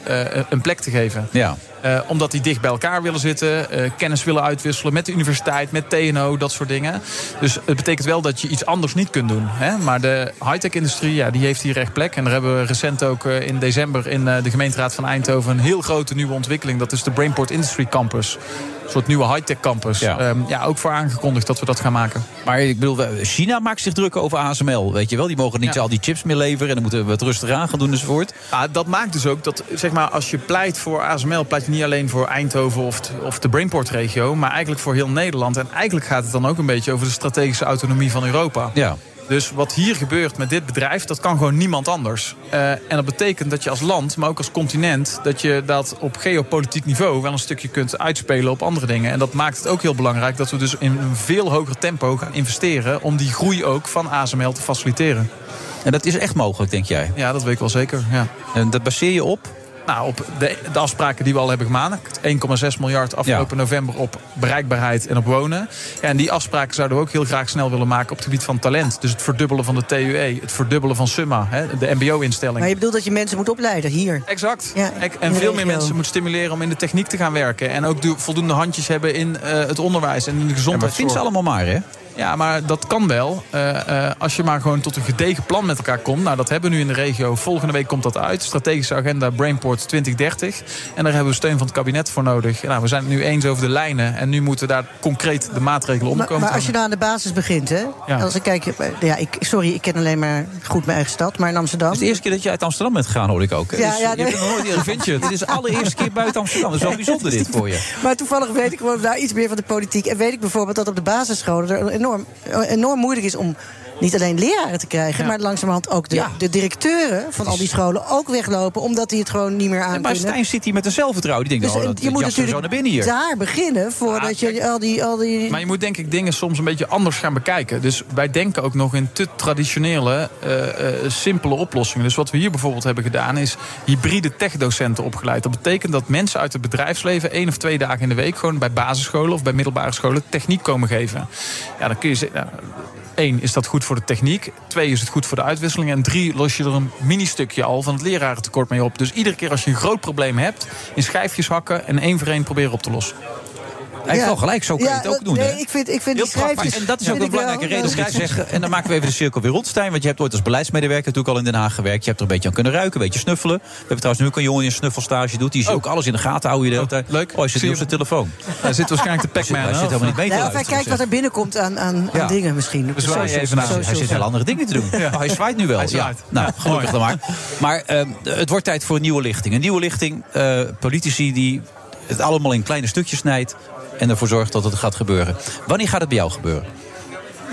een plek te geven. ja. Eh, omdat die dicht bij elkaar willen zitten, eh, kennis willen uitwisselen met de universiteit, met TNO, dat soort dingen. Dus het betekent wel dat je iets anders niet kunt doen. Hè? Maar de high-tech-industrie, ja, die heeft hier echt plek. En daar hebben we recent ook eh, in december in de gemeenteraad van Eindhoven een heel grote nieuwe ontwikkeling. Dat is de Brainport Industry Campus. Een soort nieuwe high-tech campus. Ja. Ja. ja, ook voor aangekondigd dat we dat gaan maken. Maar ik bedoel, China maakt zich druk over ASML. Weet je wel, die mogen niet Ja. al die chips meer leveren. En dan moeten we wat rustig aan gaan doen enzovoort. Ja, dat maakt dus ook dat, zeg maar, als je pleit voor ASML, pleit je niet alleen voor Eindhoven of, t- of de Brainport-regio, maar eigenlijk voor heel Nederland. En eigenlijk gaat het dan ook een beetje over de strategische autonomie van Europa. Ja. Dus wat hier gebeurt met dit bedrijf, dat kan gewoon niemand anders. Eh, en dat betekent dat je als land, maar ook als continent, dat je dat op geopolitiek niveau wel een stukje kunt uitspelen op andere dingen. En dat maakt het ook heel belangrijk dat we dus in een veel hoger tempo gaan investeren om die groei ook van ASML te faciliteren. En dat is echt mogelijk, denk jij? Ja, dat weet ik wel zeker. Ja. En dat baseer je op? Nou, op de, de afspraken die we al hebben gemaakt. 1,6 miljard afgelopen november op bereikbaarheid en op wonen. Ja, en die afspraken zouden we ook heel graag snel willen maken op het gebied van talent. Dus het verdubbelen van de TUE, het verdubbelen van Summa, hè, de mbo-instelling. Maar je bedoelt dat je mensen moet opleiden hier? Exact. Ja, En veel meer mensen moet stimuleren om in de techniek te gaan werken. En ook de voldoende handjes hebben in eh, het onderwijs en in de Ja, maar gezondheidszorg. vind ze allemaal maar, hè? Ja, maar dat kan wel. eh, eh, als je maar gewoon tot een gedegen plan met elkaar komt. Nou, dat hebben we nu in de regio. Volgende week komt dat uit. Strategische agenda Brainport 2030. En daar hebben we steun van het kabinet voor nodig. Nou, we zijn het nu eens over de lijnen. En nu moeten we daar concreet de maatregelen om Maar, komen. maar als je nou aan de basis begint, hè? Ja. Als ik kijk, eh, ja, ik, sorry, ik ken alleen maar goed mijn eigen stad, maar in Amsterdam. Het is de eerste keer dat je uit Amsterdam bent gegaan, hoor ik ook. hè? Ja, Dus ja, je nee. bent nog nooit eerder, vind je het? Dit is de allereerste keer buiten Amsterdam. Dat is wel [laughs] bijzonder dit voor je. Maar toevallig weet ik gewoon daar iets meer van de politiek. En weet ik bijvoorbeeld dat op de basisscholen er enorm, enorm moeilijk is om niet alleen leraren te krijgen, maar langzamerhand ook de, Ja. de directeuren van al die scholen ook weglopen, omdat die het gewoon niet meer aan Ja, maar. Stijn zit hier met een zelfvertrouwen. Die denkt, Dus oh, eh, dat je moet er zo natuurlijk naar binnen hier. daar beginnen voordat je al die, al die. Maar je moet denk ik dingen soms een beetje anders gaan bekijken. Dus wij denken ook nog in te traditionele, eh, eh, simpele oplossingen. Dus wat we hier bijvoorbeeld hebben gedaan is hybride techdocenten opgeleid. Dat betekent dat mensen uit het bedrijfsleven één of twee dagen in de week gewoon bij basisscholen of bij middelbare scholen techniek komen geven. Ja, dan kun je zeggen. Eén, is dat goed voor de techniek? Twee, is het goed voor de uitwisseling? En drie, los je er een mini-stukje al van het lerarentekort mee op. Dus iedere keer als je een groot probleem hebt, in schijfjes hakken en één voor één proberen op te lossen. Hij heeft wel gelijk, zo kun je Ja, het ook doen. nee, hè? ik vind, ik vind Heel die schrijfjes... En dat is ook een wel- belangrijke reden om wel- te zeggen. En dan maken we even de cirkel weer rond, Stijn. Want je hebt ooit als beleidsmedewerker natuurlijk al in Den Haag gewerkt. Je hebt er een beetje aan kunnen ruiken, een beetje snuffelen. We hebben trouwens nu ook een jongen die een snuffelstage doet. Die is ook alles in de gaten houden de hele tijd. leuk. Oh, hij zit nu op je- zijn telefoon. Hij zit waarschijnlijk te Pac-Man. Hij zit helemaal niet mee te of hij kijkt wat er binnenkomt aan, dingen misschien. de socials. even naar. Hij zit heel andere dingen te doen. Oh, hij zwaait nu wel. Nou, gelukkig dan maar. Maar ehm, het wordt tijd voor een nieuwe lichting. Een nieuwe lichting, eh, politici die het allemaal in kleine stukjes snijdt... en ervoor zorgt dat het gaat gebeuren. Wanneer gaat het bij jou gebeuren?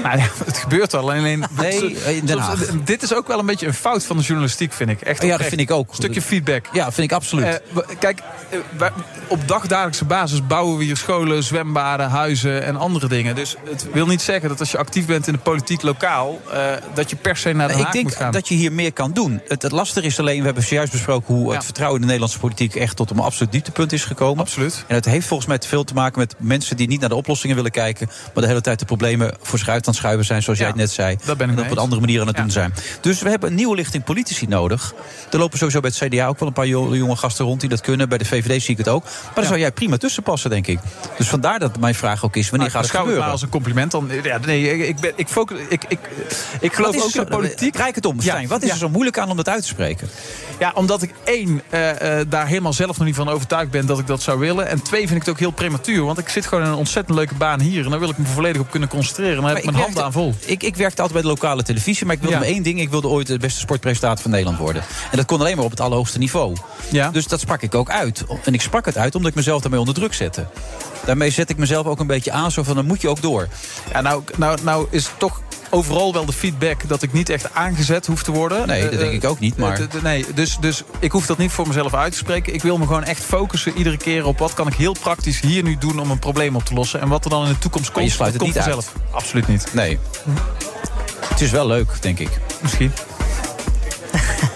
Nou ja, [laughs] het gebeurt al. Alleen, Nee, Den Haag. Dit is ook wel een beetje een fout van de journalistiek, vind ik. Echt Ja, dat vind ik ook. Een stukje feedback. Ja, vind ik absoluut. Eh, kijk, eh, op dagdagelijkse basis bouwen we hier scholen, zwembaden, huizen en andere dingen. Dus het wil niet zeggen dat als je actief bent in de politiek lokaal, eh, dat je per se naar Nee, Haag ik moet gaan. denk dat je hier meer kan doen. Het, het lastige is alleen, we hebben zojuist besproken hoe het vertrouwen in de Nederlandse politiek echt tot een absoluut dieptepunt is gekomen. Absoluut. En het heeft volgens mij te veel te maken met mensen die niet naar de oplossingen willen kijken, maar de hele tijd de problemen voor zich uit aan het schuiven zijn, zoals jij het net zei. daar ben ik en op een andere manier aan het doen zijn. Dus we hebben een nieuwe lichting politici nodig. Er lopen sowieso bij het CDA ook wel een paar jo- jonge gasten rond die dat kunnen. Bij de VVD zie ik het ook. Maar daar zou jij prima tussen passen, denk ik. Dus vandaar dat mijn vraag ook is, wanneer Nou, gaat het gebeuren? maar als een compliment. Dan, ja, nee, ik, ben, ik, focus, ik, ik, ik geloof ook in politiek. Ik het om, Stijn. Wat is er zo moeilijk aan om dat uit te spreken? Ja, omdat ik één, eh, eh, daar helemaal zelf nog niet van overtuigd ben dat ik dat zou willen. En twee, vind ik het ook heel prematuur. Want ik zit gewoon in een ontzettend leuke baan hier. En daar wil ik me volledig op kunnen concentreren. En daar heb ik mijn handen aan vol. Ik, ik werkte altijd bij de lokale televisie, maar ik wilde Ja. maar één ding. Ik wilde ooit de beste sportpresentator van Nederland worden. En dat kon alleen maar op het allerhoogste niveau. Ja. Dus dat sprak ik ook uit. En ik sprak het uit omdat ik mezelf daarmee onder druk zette. Daarmee zet ik mezelf ook een beetje aan, zo van dan moet je ook door. Ja, nou, nou, nou is toch overal wel de feedback dat ik niet echt aangezet hoef te worden. Nee, dat Eh, denk ik ook niet, maar- eh, nee, dus, dus ik hoef dat niet voor mezelf uit te spreken. Ik wil me gewoon echt focussen iedere keer op wat kan ik heel praktisch hier nu doen om een probleem op te lossen. En wat er dan in de toekomst komt, je sluit het komt niet vanzelf. Absoluut niet. Nee. Het is wel leuk, denk ik. Misschien. [laughs]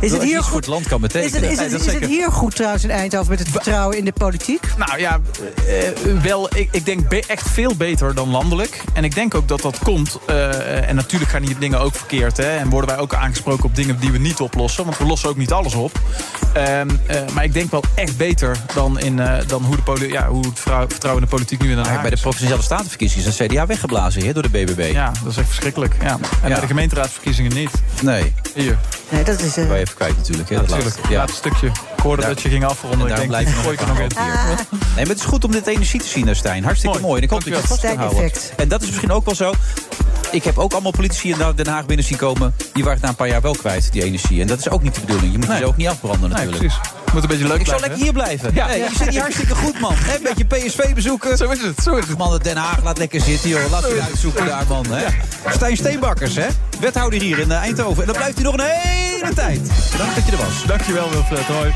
Is het hier voor goed? het land kan Is betekenen. het, is, het, is het hier goed trouwens in Eindhoven met het vertrouwen in de politiek? Nou ja, eh, wel, ik, ik denk be- echt veel beter dan landelijk. En ik denk ook dat dat komt. eh, en natuurlijk gaan hier dingen ook verkeerd. Hè, en worden wij ook aangesproken op dingen die we niet oplossen. Want we lossen ook niet alles op. Ehm, eh, maar ik denk wel echt beter dan, in, eh, dan hoe, de poli- ja, hoe het vertrouwen in de politiek nu in Den Haag bij de provinciale statenverkiezingen is het CDA weggeblazen hè, door de BBB. Ja, dat is echt verschrikkelijk. Ja. En Ja. bij de gemeenteraadsverkiezingen niet. Nee. Hier. Nee, dat is... eh, even kwijt natuurlijk. Hè, Natuurlijk. laatste. Ja. Stukje. Ik hoorde Daar- dat je ging afronden. En Ik daar denk, blijf je gooi ik er nog in. Nee, maar het is goed om dit energie te zien, Stijn. Hartstikke mooi. En ik hoop dat je het vast kan houden. En dat is misschien ook wel zo. Ik heb ook allemaal politici in Den Haag binnen zien komen. Die waren het na een paar jaar wel kwijt, die energie. En dat is ook niet de bedoeling. Je moet Nee. je ook niet afbranden Nee, natuurlijk. precies. Moet een beetje leuk ik zou lekker hier blijven. Ja. Nee, je zit hier hartstikke goed, man. Een beetje PSV bezoeken. Zo is het, zo is het. Man, Den Haag laat lekker zitten, joh. Laat u uitzoeken daar, man. Hè. Stijn Steenbakkers, hè. Wethouder hier in eh, Eindhoven. En dan blijft hij nog een hele tijd. Bedankt dat je er was. Dankjewel, Wilfred. Hoi.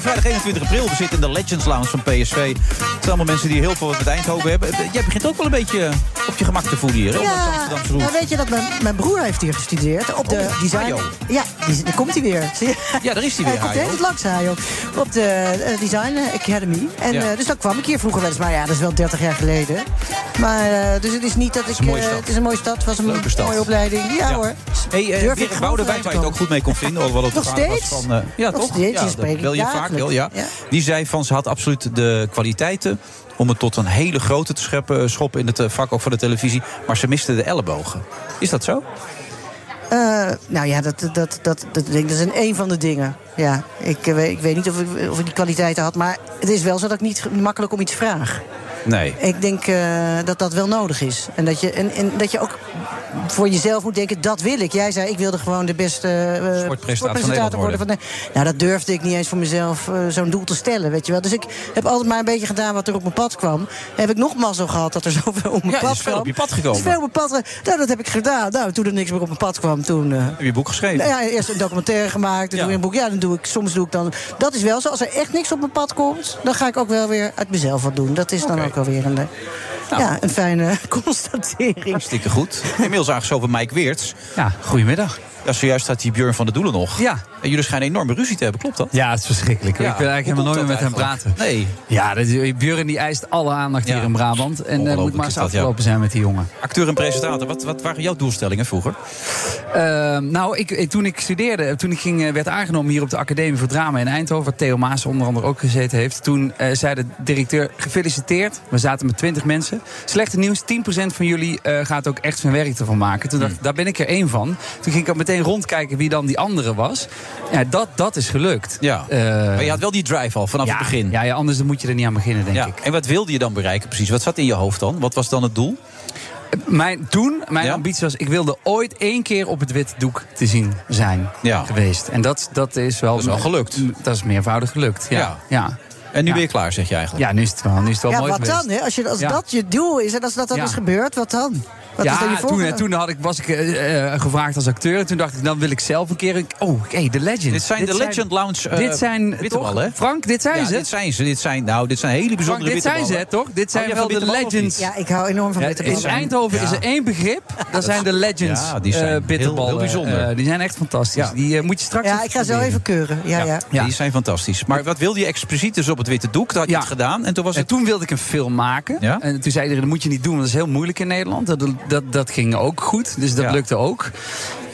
Vrijdag, vrijdag 21 april. We zitten in de Legends Lounge van PSV. Het zijn allemaal mensen die heel veel met Eindhoven hebben. Jij begint ook wel een beetje op je gemak te voelen hier. Ja, nou weet je dat mijn, mijn broer heeft hier gestudeerd. Op de Oh, design. Hajo. Ja, die, daar komt hij weer. Ja, daar is hij weer, Hij komt heel langs Hajo. Op de eh, Design Academy. En, Ja. eh, dus dan kwam ik hier vroeger wel eens. Maar ja, dat is wel 30 jaar geleden. Maar eh, dus het is niet dat ik. is een mooie eh, stad. het is een mooie stad. Het was een Leuke stad. mooie opleiding. Ja, hoor. Hey, Durf uh, ik Boudewijn, waar je het ook goed mee kon vinden. Nog steeds? Van, eh, ja, Nog toch? steeds, ja, je spreekt ja. Ja. Die zei van ze had absoluut de kwaliteiten om het tot een hele grote te scheppen, schoppen in het eh, vak ook van de televisie. Maar ze miste de ellebogen. Is dat zo? Eh, nou ja, dat, dat, dat, dat, dat, is een, een van de dingen. Ja, ik, eh, weet- ik weet niet of ik, of ik die kwaliteiten had. Maar het is wel zo dat ik niet makkelijk om iets vraag. Nee. Ik denk eh, dat dat wel nodig is. En dat, je, en, en dat je ook voor jezelf moet denken, dat wil ik. Jij zei, ik wilde gewoon de beste eh, Sportpresentator worden. Van de, nou, dat durfde ik niet eens voor mezelf eh, zo'n doel te stellen, weet je wel. Dus ik heb altijd maar een beetje gedaan wat er op mijn pad kwam. Heb ik nog mazzel gehad dat er [laughs] zoveel op mijn Ja, pad is veel kwam. op je pad gekomen. is veel op mijn pad. Nou, dat heb ik gedaan. Nou, toen er niks meer op mijn pad kwam, toen... Heb je een boek geschreven? nou ja, eerst een documentaire gemaakt, dan Ja. een boek. Ja, dan doe ik, soms doe ik dan... Dat is wel zo, als er echt niks op mijn pad komt... dan ga ik ook wel weer uit mezelf wat doen. Dat is dan ook wel weer een, eh, ja, een fijne [laughs] constatering. Hartstikke goed. Inmiddels aangeschoven Mike Weerts. Ja, goedemiddag. Ja, zojuist staat die Björn van der Doelen nog. Ja. En jullie schijnen enorme ruzie te hebben, klopt dat? Ja, het is verschrikkelijk. Ja, ik wil eigenlijk hoe helemaal nooit meer met hem praten. Nee. Ja, dat, Björn die eist alle aandacht Ja. hier in Brabant. En het moet maar eens dat, ja. afgelopen zijn met die jongen. Acteur en presentator, wat, wat waren jouw doelstellingen vroeger? Ehm, nou, ik, toen ik studeerde, toen ik ging, eh, werd aangenomen hier op de Academie voor Drama in Eindhoven, waar Theo Maas onder andere ook gezeten heeft. Toen eh, zei de directeur: gefeliciteerd. We zaten met 20 mensen. Slechte nieuws: 10% van jullie eh, gaat ook echt zijn werk ervan maken. Toen dacht ik, daar ben ik er één van. Toen ging ik ook meteen rondkijken wie dan die andere was. Ja, dat, dat is gelukt. Ja. Eh, maar je had wel die drive al vanaf ja, het begin. Ja, ja, anders dan moet je er niet aan beginnen, denk Ja. ik. En wat wilde je dan bereiken precies? Wat zat in je hoofd dan? Wat was dan het doel? Mijn, toen, mijn Ja? ambitie was, ik wilde ooit één keer op het witte doek te zien zijn Ja. geweest. En dat, dat is wel... Dat is wel gelukt. Dat is meervoudig gelukt, ja. Ja. ja. En nu Ja. ben je klaar, zeg je eigenlijk? Ja, nu is het wel, nu is het wel Ja, mooi wat geweest. dan? Hè? Als, je, als Ja. dat je doel is en als dat dan Ja. is gebeurd, wat dan? Wat is dan je ja, toen, toen had ik, was ik eh, eh, gevraagd als acteur. En toen dacht ik, dan wil ik zelf een keer... een- Oh, hey, The Legend. Dit zijn de Legend Lounge eh, dit zijn, toch? hè? Frank, dit zijn ja, ze. Dit zijn ze. Dit zijn, nou, dit zijn hele Frank, bijzondere dit zijn ze, toch? Dit zijn jij wel de Legends. Ja, ik hou enorm van Ja, bitterballen. in Eindhoven is er één begrip. Dat zijn de Legends Ja, die zijn eh, heel- bitterballen. heel bijzonder. Eh, die zijn echt fantastisch. Die moet je straks Ja, ik ga zo even keuren. Ja, ja. Ja, die zijn fantastisch. Maar wat wilde je expliciet dus op het witte doek? Dat had je het gedaan. En toen was het... toen wilde ik een film maken. En toen zei iedereen, dat moet je niet doen, want dat is heel moeilijk in Nederland. Dat, dat, ging ook goed, dus dat Ja. lukte ook.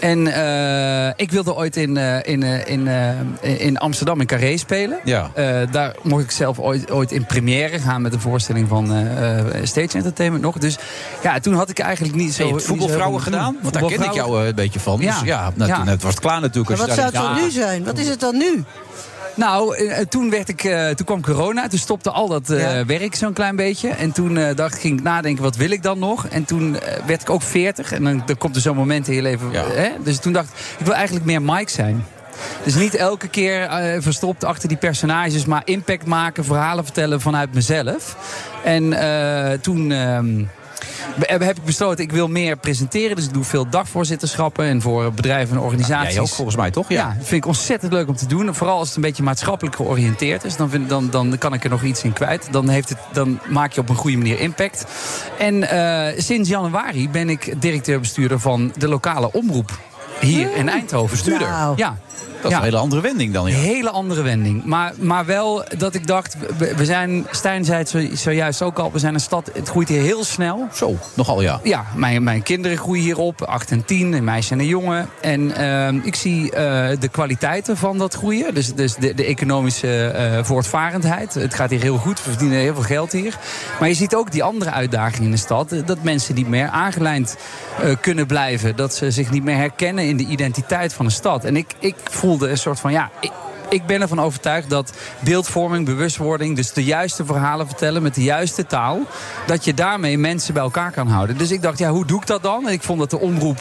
En eh, ik wilde ooit in, eh, in, eh, in, eh, in Amsterdam in Carré spelen. Ja. Eh, daar mocht ik zelf ooit, ooit in première gaan met een voorstelling van Stage Entertainment nog. Dus ja, toen had ik eigenlijk niet zo... Zo voetbalvrouwen gedaan? Want daar ken ik jou een beetje van. Dus Ja. ja, nou, Ja. toen het was het klaar natuurlijk. Maar als wat je zou het dan nu zijn? Wat is het dan nu? Nou, eh, toen, werd ik, eh, toen kwam corona, toen stopte al dat eh, Ja. werk zo'n klein beetje. En toen eh, dacht, ik, ging ik nadenken, wat wil ik dan nog? En toen eh, werd ik ook 40. En dan, dan komt er zo'n moment in je leven. Ja. Hè? Dus toen dacht ik, ik wil eigenlijk meer Mike zijn. Dus niet elke keer eh, verstopt achter die personages, maar impact maken, verhalen vertellen vanuit mezelf. En eh, toen. ehm, heb heb ik besloten, ik wil meer presenteren. Dus ik doe veel dagvoorzitterschappen en voor bedrijven en organisaties. Jij ook volgens mij, toch? Ja, dat vind ik ontzettend leuk om te doen. En Vooral als het een beetje maatschappelijk georiënteerd is. Dan, vind, dan, dan kan ik er nog iets in kwijt. Dan, heeft het, dan maak je op een goede manier impact. En eh, sinds januari ben ik directeur-bestuurder van de lokale omroep. Hier in Eindhoven. Bestuurder? Nou. Ja. Dat is Ja. een hele andere wending dan. Ja. Een hele andere wending. Maar, maar wel dat ik dacht, we, zijn, Stijn zei het zo, zojuist ook al, we zijn een stad, het groeit hier heel snel. Zo, nogal ja. Ja, mijn, mijn kinderen groeien hier op, 8 en 10, een meisje en een jongen. En ehm, ik zie eh, de kwaliteiten van dat groeien. Dus, dus de, de economische eh, voortvarendheid. Het gaat hier heel goed, we verdienen heel veel geld hier. Maar je ziet ook die andere uitdagingen in de stad. eh, Dat mensen niet meer aangelijnd kunnen blijven. Dat ze zich niet meer herkennen in de identiteit van een stad. En ik, ik voelde een soort van, ja... Ik, ik ben ervan overtuigd dat beeldvorming, bewustwording, dus de juiste verhalen vertellen met de juiste taal, dat je daarmee mensen bij elkaar kan houden. Dus ik dacht, ja, hoe doe ik dat dan? En ik vond dat de omroep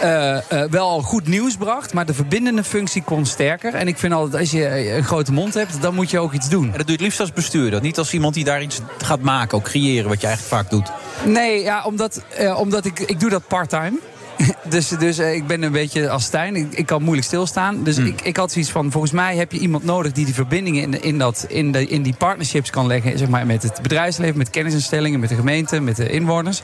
eh, eh, wel al goed nieuws bracht, maar de verbindende functie kon sterker. En ik vind altijd, als je een grote mond hebt, dan moet je ook iets doen. En dat doe je het liefst als bestuurder. Niet als iemand die daar iets gaat maken, ook creëren, wat je eigenlijk vaak doet. Nee, ja, omdat, eh, omdat ik, ik doe dat part-time. Dus, dus eh, ik ben een beetje als Stijn. Ik, ik kan moeilijk stilstaan. Dus ik, ik had zoiets van: volgens mij heb je iemand nodig die die verbindingen in, in, dat, in, de, in die partnerships kan leggen. Zeg maar, met het bedrijfsleven, met kennisinstellingen, met de gemeente, met de inwoners.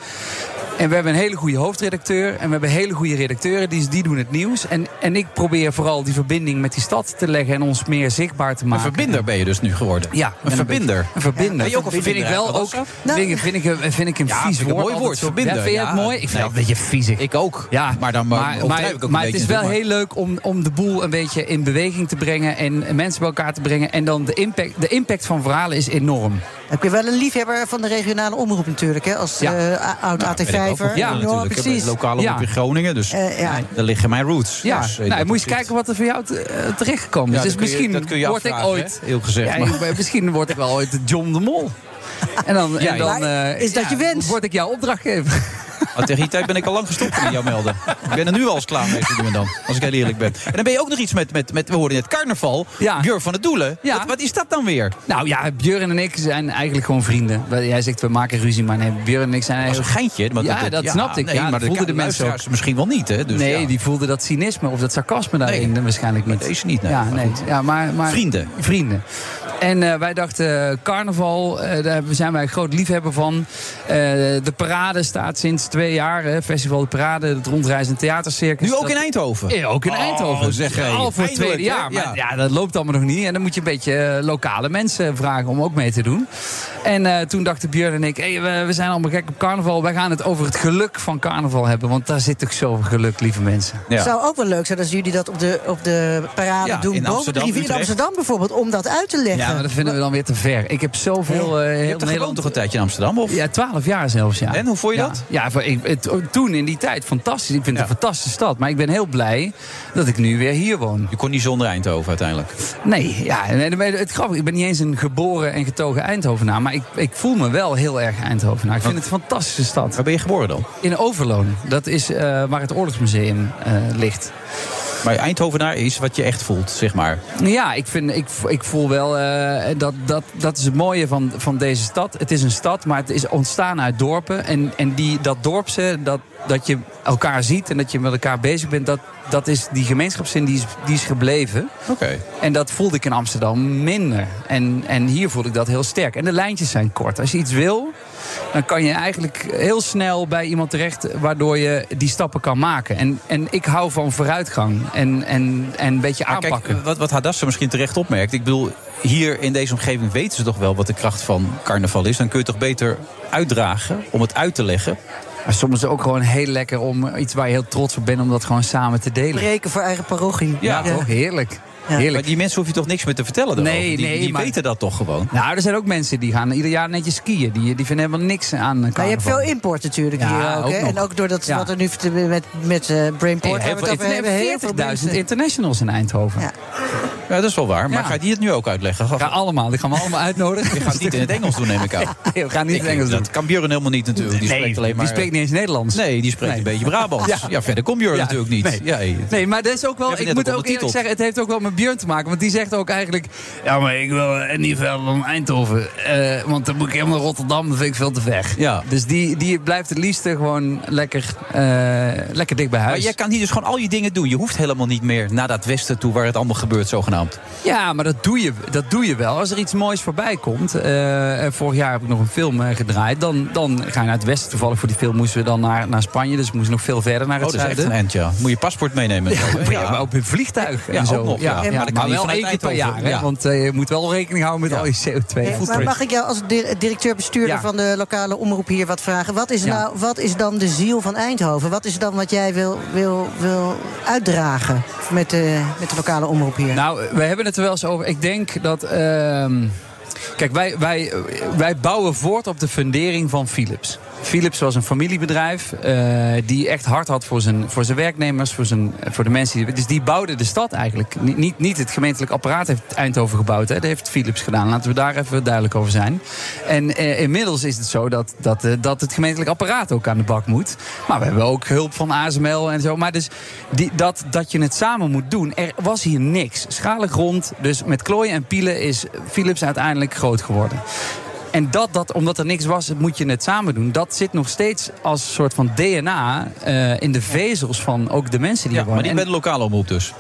En we hebben een hele goede hoofdredacteur. En we hebben hele goede redacteuren, die, die doen het nieuws. En, en ik probeer vooral die verbinding met die stad te leggen en ons meer zichtbaar te Een maken. verbinder ben je dus nu geworden. Ja, een verbinder. Een verbinder. Ben je ook een vind ik verbinder wel ook. Vind ik, vind ik, een- vind ik een Ja, vies vind ik een woord. mooi woord, verbinder. Ja, vind je het mooi? Ik vind nee. het een beetje viezig. Ik ook. Ja, maar dan maar, overdrijf maar, ik ook maar een het is wel heel leuk om, om de boel een beetje in beweging te brengen en mensen bij elkaar te brengen. En dan de impact, de impact van verhalen is enorm. Heb je wel een liefhebber van de regionale omroep natuurlijk, hè? Als Ja. eh, oud Nou, ook AT5'er. wel. Ja, natuurlijk. Ik heb precies. lokale omroep Ja. in Groningen, dus Eh, ja. daar liggen mijn roots. Ja, Dus, eh, nou, moet je eens kijken wat er voor jou te- eh, terechtgekomen is. Ja, dus dat kun je- misschien dat kun je word ik afvragen, ooit. hè? Heel gezegd, Ja, maar- misschien word ik wel ooit John de Mol. [laughs] En dan, en Ja, dan Maar eh, is dat je wens? Word ik jouw opdrachtgever? Maar tegen die tijd ben ik al lang gestopt met jou melden. Ik ben er nu al eens klaar mee te doen dan, als ik heel eerlijk ben. En dan ben je ook nog iets met, met, met we hoorden net carnaval. Ja. Björn van het Doelen. Ja. Wat, wat is dat dan weer? Nou ja, Björn en ik zijn eigenlijk gewoon vrienden. Jij zegt we maken ruzie, maar nee, Björn en ik zijn Dat is eigenlijk... een geintje. Maar Ja, dat snapte ik. Nee, Ja, maar dat de, voelden de mensen misschien wel niet, hè? Dus, nee, die voelden dat cynisme of dat sarcasme daarin waarschijnlijk niet. deze niet, nee. Ja, nee. Ja, maar, maar, Vrienden. Vrienden. En eh, wij dachten, eh, carnaval, eh, daar zijn wij groot liefhebber van. De parade staat sinds twee jaar, hè, Festival de Parade, het rondreizend theatercircus. Nu ook Dat- in Eindhoven? Ja, ook in Oh, Eindhoven. zeg hé. Al voor het tweede jaar. Maar Ja. ja. dat loopt allemaal nog niet. En dan moet je een beetje eh, lokale mensen vragen om ook mee te doen. En eh, toen dachten Björn en ik, hey, we, we zijn allemaal gek op carnaval. Wij gaan het over het geluk van carnaval hebben. Want daar zit toch zoveel geluk, lieve mensen. Het zou ook wel leuk zijn als jullie dat op de, op de parade Ja, doen. in boven Amsterdam, de rivier in Utrecht. Amsterdam bijvoorbeeld, om dat uit te leggen. Ja, maar dat vinden we dan weer te ver. Ik heb zoveel... eh heel Je hebt toch een tijdje in Amsterdam? Of? Ja, twaalf jaar zelfs, ja. En hoe vond je Ja. dat? Ja, voor- ik, het- toen in die tijd fantastisch. Ik vind het een fantastische stad. Maar ik ben heel blij dat ik nu weer hier woon. Je kon niet zonder Eindhoven uiteindelijk. Nee, ja, nee, het grappig. Ik ben niet eens een geboren en getogen Eindhovenaar. Maar ik, ik voel me wel heel erg Eindhovenaar. Ik vind het een fantastische stad. Waar ben je geboren dan? In Overloon. Dat is eh, waar het Oorlogsmuseum eh, ligt. Maar Eindhovenaar is wat je echt voelt, zeg maar. Ja, ik, vind, ik, ik voel wel eh, dat, dat dat is het mooie van, van deze stad. Het is een stad, maar het is ontstaan uit dorpen. En, en die, dat dorpse, dat, dat je elkaar ziet en dat je met elkaar bezig bent, dat, dat is die gemeenschapszin die is, die is gebleven. Oké. En dat voelde ik in Amsterdam minder. En, en hier voelde ik dat heel sterk. En de lijntjes zijn kort. Als je iets wil, dan kan je eigenlijk heel snel bij iemand terecht... waardoor je die stappen kan maken. En, en ik hou van vooruitgang en, en, en een beetje Maar aanpakken. kijk, wat, wat Hadassa misschien terecht opmerkt. Ik bedoel, hier in deze omgeving weten ze toch wel wat de kracht van carnaval is. Dan kun je toch beter uitdragen om het uit te leggen. Maar soms is het ook gewoon heel lekker om iets waar je heel trots op bent... om dat gewoon samen te delen. Breken voor eigen parochie. Ja, toch? Heerlijk. Heerlijk. Maar die mensen hoef je toch niks meer te vertellen Nee? Die, nee, die maar- weten dat toch gewoon? Nou, er zijn ook mensen die gaan ieder jaar netjes skiën. Die, die vinden helemaal niks aan Maar je hebt carnaval. veel import natuurlijk Ja, hier ook. En ook door dat, Ja. wat er nu met, met eh, Brainport Hey, waar we heel hebben. Heel veel 40.000 mensen. internationals in Eindhoven. Ja. Ja, dat is wel waar. Maar Ja. ga je die het nu ook uitleggen? Ga allemaal, die gaan we allemaal uitnodigen. Je gaat het niet in het Engels doen, neem ik aan. [laughs] Nee, we gaan niet in het Engels doen. Dat kan Björn helemaal niet natuurlijk. Die Nee, spreekt alleen maar... die spreekt niet eens Nederlands. Nee, die spreekt Nee. een beetje Brabants. [laughs] Ja. Ja. verder komt Björn natuurlijk niet. nee. Ja, hey. Nee, maar dat is ook wel. Ik moet ook eerlijk zeggen, het heeft ook wel met Björn te maken. Want die zegt ook eigenlijk. Ja, maar ik wil niet verder dan Eindhoven. Eh, want dan moet ik helemaal naar Rotterdam. Dat vind ik veel te ver. Ja. Dus die, die blijft het liefste gewoon lekker, eh, lekker dicht bij Maar huis. jij kan hier dus gewoon al je dingen doen. Je hoeft helemaal niet meer naar dat westen toe waar het allemaal gebeurt, zogenaamd. Ja, maar dat doe, je, dat doe je wel. Als er iets moois voorbij komt. eh, vorig jaar heb ik nog een film gedraaid. Dan, dan ga je naar het westen. Toevallig voor die film moesten we dan naar, naar Spanje. Dus we moesten nog veel verder naar Oh, het dat is echt een end, ja. Moet je paspoort meenemen. en zo, hè? Ja, maar ook met vliegtuig en Ja, zo. ook nog, ja. Maar dat kan maar wel één keer per jaar. Hè? Ja. Want eh, je moet wel rekening houden met al je CO2. Hey, maar mag ik jou als di- directeur-bestuurder Ja. van de lokale omroep hier wat vragen? Wat is, Ja. nou, wat is dan de ziel van Eindhoven? Wat is dan wat jij wil, wil, wil uitdragen met de, met de lokale omroep hier? Nou, we hebben het er wel eens over. Ik denk dat. ehm, kijk, wij, wij, wij bouwen voort op de fundering van Philips. Philips was een familiebedrijf eh, die echt hard had voor zijn, voor zijn werknemers, voor, zijn, voor de mensen. Dus die bouwde de stad eigenlijk. Niet, niet, niet het gemeentelijk apparaat heeft Eindhoven gebouwd. Hè. Dat heeft Philips gedaan. Laten we daar even duidelijk over zijn. En eh, inmiddels is het zo dat, dat, eh, dat het gemeentelijk apparaat ook aan de bak moet. Maar we hebben ook hulp van ASML en zo. Maar dus die, dat, dat je het samen moet doen. Er was hier niks. Schalen grond. Dus met klooien en pielen is Philips uiteindelijk groot geworden. En dat, dat, omdat er niks was, moet je het samen doen. Dat zit nog steeds als soort van DNA eh, in de vezels van ook de mensen die Ja, hier maar wonen. niet En- bij de lokale omroep dus.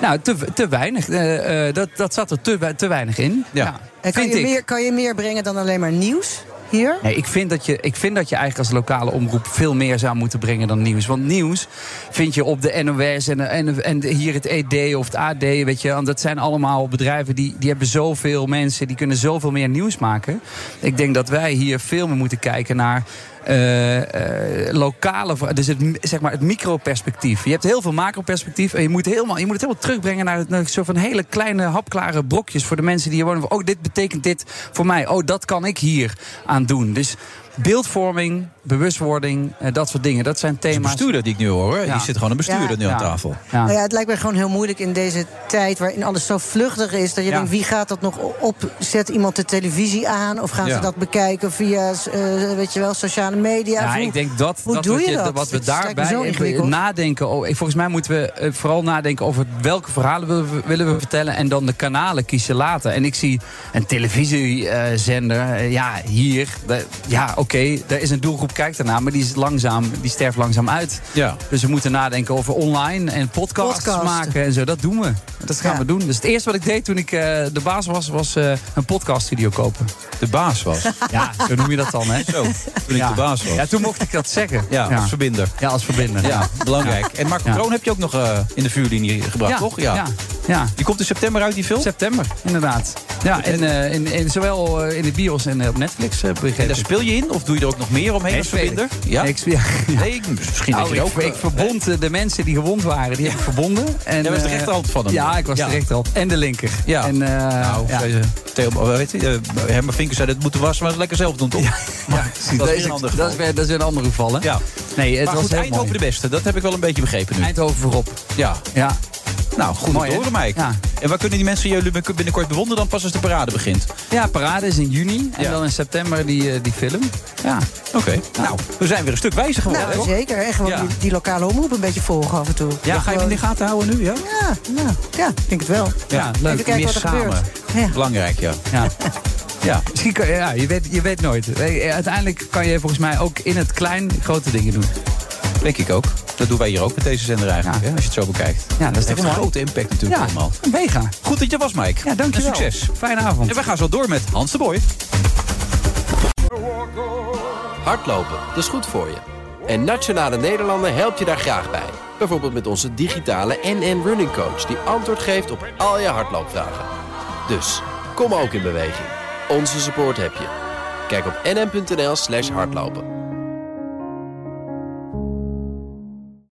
nou, te, te weinig. Eh, eh, dat, dat zat er te, te weinig in. Ja. en kan je, ik. meer, kan je meer brengen dan alleen maar nieuws hier? Ik vind, dat je, ik vind dat je eigenlijk als lokale omroep veel meer zou moeten brengen dan nieuws. Want nieuws vind je op de NOS en, en, en hier het ED of het AD. Weet je, dat zijn allemaal bedrijven die, die hebben zoveel mensen, die kunnen zoveel meer nieuws maken. Ik denk dat wij hier veel meer moeten kijken naar. Eh, eh, lokale, dus het, zeg maar het microperspectief. Je hebt heel veel macroperspectief en je moet, helemaal, je moet het helemaal terugbrengen naar, naar een soort van hele kleine hapklare brokjes voor de mensen die hier wonen. Oh, dit betekent dit voor mij. Oh, dat kan ik hier aan doen. Dus beeldvorming, bewustwording, eh, dat soort dingen. Dat zijn Een thema's. bestuurder die ik nu hoor. hè. Ja. Hier zit gewoon een bestuurder Ja. nu aan Ja. tafel. Nou ja, het lijkt me gewoon heel moeilijk in deze tijd waarin alles zo vluchtig is. Dat je Ja. denkt, wie gaat dat nog op? Zet iemand de televisie aan? Of gaan Ja. ze dat bekijken via eh, weet je wel, sociale media? Ja, hoe- ik denk dat, hoe dat doe wat, je je- dat? wat we daarbij zo even ingewikkeld. nadenken. Oh, volgens mij moeten we eh, vooral nadenken over welke verhalen willen we, willen we vertellen. En dan de kanalen kiezen later. En ik zie een televisiezender. ja, hier. de- ja, oké. Er is een doelgroep, kijkt ernaar. Maar die, is langzaam, die sterft langzaam uit. Ja. Dus we moeten nadenken over online en podcasts Podcast. maken en zo. Dat doen we. Dat gaan Ja. we doen. Dus het eerste wat ik deed toen ik eh, de baas was, was eh, een podcaststudio kopen. De baas was. [laughs] Ja, zo noem je dat dan, hè? Zo, toen ik Ja. de baas was. Ja, toen mocht ik dat zeggen. Ja, als verbinder. Ja, als verbinder. Ja, belangrijk. En Marco Ja. Kroon heb je ook nog eh, in de vuurlinie gebracht, Ja, toch? ja, ja. Die komt in september uit, die film? September, inderdaad. Ja, en, eh, in, in, zowel eh, in de bios en eh, op Netflix. En daar speel je in? Of doe je er ook nog meer omheen Nee, als verbinder? Ja? Nee, ik speel- [laughs] ja. Nee, ik- misschien Nou, dat je ook... ik verbond de mensen die gewond waren, die heb ik verbonden. En, Jij was de rechterhand van hem. Ja, ik was de rechterhand. En de linker. Ja. En, nou, deze Theo, weet je, Herman Vinkers zei dat moeten wassen, maar het lekker zelf doen, toch? Ja, [laughs] Maar dat is is- een ander dat, geval. is weer, dat is weer een ander geval, hè? Ja. Nee, het maar was goed, Eindhoven mooi. de beste. Dat heb ik wel een beetje begrepen nu. Eindhoven voorop. Ja. Ja. Nou, goed Mooi, horen, Mike. Ja. En waar kunnen die mensen jullie binnenkort bewonderen dan pas als de parade begint? Ja, parade is in juni. En Ja. dan in september die, eh, die film. Ja. Oké. Nou, we zijn weer een stuk wijzer geworden, Nou, zeker. En gewoon Ja. die, die lokale omroep een beetje volgen af en toe. Ja, ga je hem in de gaten houden nu, ja? Ja, nou, ja, ik denk het wel. Ja, leuk. Even kijken Meer wat er samen. Belangrijk, ja. Ja. Ja. [laughs] Misschien kan, ja, je weet, je weet nooit. Uiteindelijk kan je volgens mij ook in het klein grote dingen doen. Denk ik ook. Dat doen wij hier ook met deze zender eigenlijk, hè, als je het zo bekijkt. Ja, dat is heeft een mooi? grote impact natuurlijk Ja, allemaal. mega. Goed dat je was, Mike. Ja, dankjewel. En succes. Fijne avond. En we gaan zo door met Hans de Boy. Hardlopen, dat is goed voor je. En Nationale Nederlanden helpt je daar graag bij. Bijvoorbeeld met onze digitale NN Running Coach... die antwoord geeft op al je hardloopvragen. Dus, kom ook in beweging. Onze support heb je. Kijk op nn.nl slash hardlopen.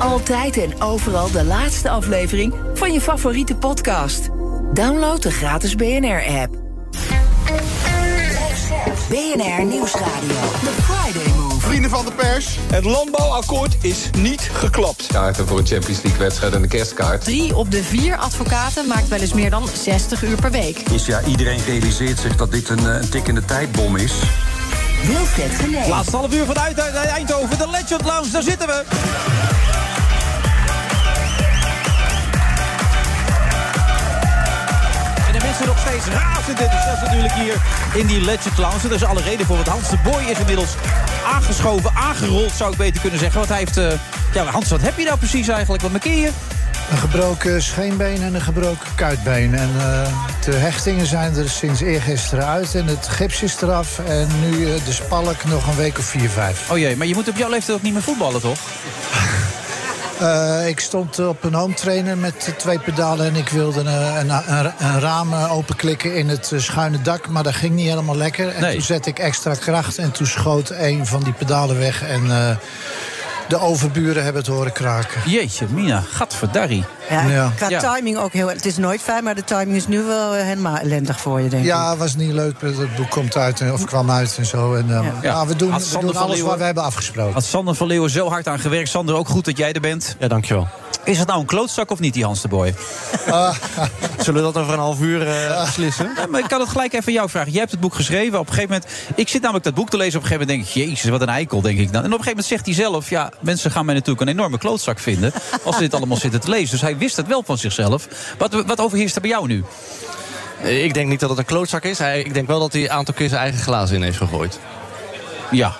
Altijd en overal de laatste aflevering van je favoriete podcast. Download de gratis BNR-app. BNR Nieuwsradio. The Friday Move. Vrienden van de pers. Het landbouwakkoord is niet geklapt. Kaarten voor een Champions League wedstrijd en de kerstkaart. Drie op de vier advocaten maakt wel eens meer dan 60 uur per week. Is ja, iedereen realiseert zich dat dit een, eh, een tikkende tijdbom is. Wilfred Genee. Laatste half uur vanuit Eindhoven, de Legend Lounge, daar zitten we. Mensen nog steeds razend enthousiast natuurlijk hier in die Legend Lounge. Er is alle reden voor, want Hans de Boy is inmiddels aangeschoven, aangerold zou ik beter kunnen zeggen. Want hij heeft... eh, ja, Hans, wat heb je nou precies eigenlijk? Wat markeer je? Een gebroken scheenbeen en een gebroken kuitbeen. En eh, de hechtingen zijn er sinds eergisteren uit en het gips is eraf. En nu eh, de spalk nog een week of vier, vijf. Oh jee, maar je moet op jouw leeftijd ook niet meer voetballen, toch? [laughs] Eh, ik stond op een home trainer met twee pedalen en ik wilde een, een, een, een raam eh, openklikken in het eh, schuine dak, maar dat ging niet helemaal lekker. En Nee. toen zette ik extra kracht en toen schoot een van die pedalen weg en de overburen hebben het horen kraken. Jeetje, Mina, gadverdarrie. Ja, Ja. Qua Ja. timing ook heel... Het is nooit fijn, maar de timing is nu wel eh, helemaal ellendig voor je, denk ik. Ja, was niet leuk. Het boek komt uit en- of kwam uit en zo. En, eh, ja. we doen, we doen alles Leeuwen- wat we hebben afgesproken. Had Sander van Leeuwen zo hard aan gewerkt. Sander, ook goed dat jij er bent. Ja, dankjewel. Is het nou een klootzak of niet, die Hans de Boy? [laughs] Zullen we dat over een half uur eh, beslissen? Ja, maar ik kan het gelijk even aan jou vragen. Jij hebt het boek geschreven. Op een gegeven moment... Ik zit namelijk dat boek te lezen. Op een gegeven moment denk ik... Jezus, wat een eikel, denk ik dan. En op een gegeven moment zegt hij zelf... Ja, mensen gaan mij natuurlijk een enorme klootzak vinden... [laughs] als ze dit allemaal zitten te lezen. Dus hij wist het wel van zichzelf. Wat, wat overheerst er bij jou nu? Ik denk niet dat het een klootzak is. Hij- Ik denk wel dat hij een aantal keer zijn eigen glazen in heeft gegooid. Ja.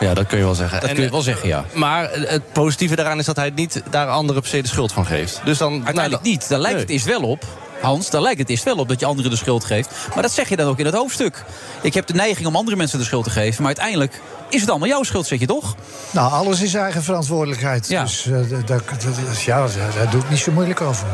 Ja, dat kun je wel zeggen. Dat kun je wel zeggen, ja. Maar het positieve daaraan is dat hij niet daar anderen per se de schuld van geeft. Dus dan, Uiteindelijk niet. Daar lijkt het eerst wel op. Hans, daar lijkt het eerst wel op dat je anderen de schuld geeft. Maar dat zeg je dan ook in het hoofdstuk. Ik heb de neiging om andere mensen de schuld te geven. Maar uiteindelijk is het allemaal jouw schuld, zeg je toch? Nou, alles is eigen verantwoordelijkheid. Ja. Dus eh, dat, dat, dat- ja, daar, daar doe ik niet zo moeilijk over.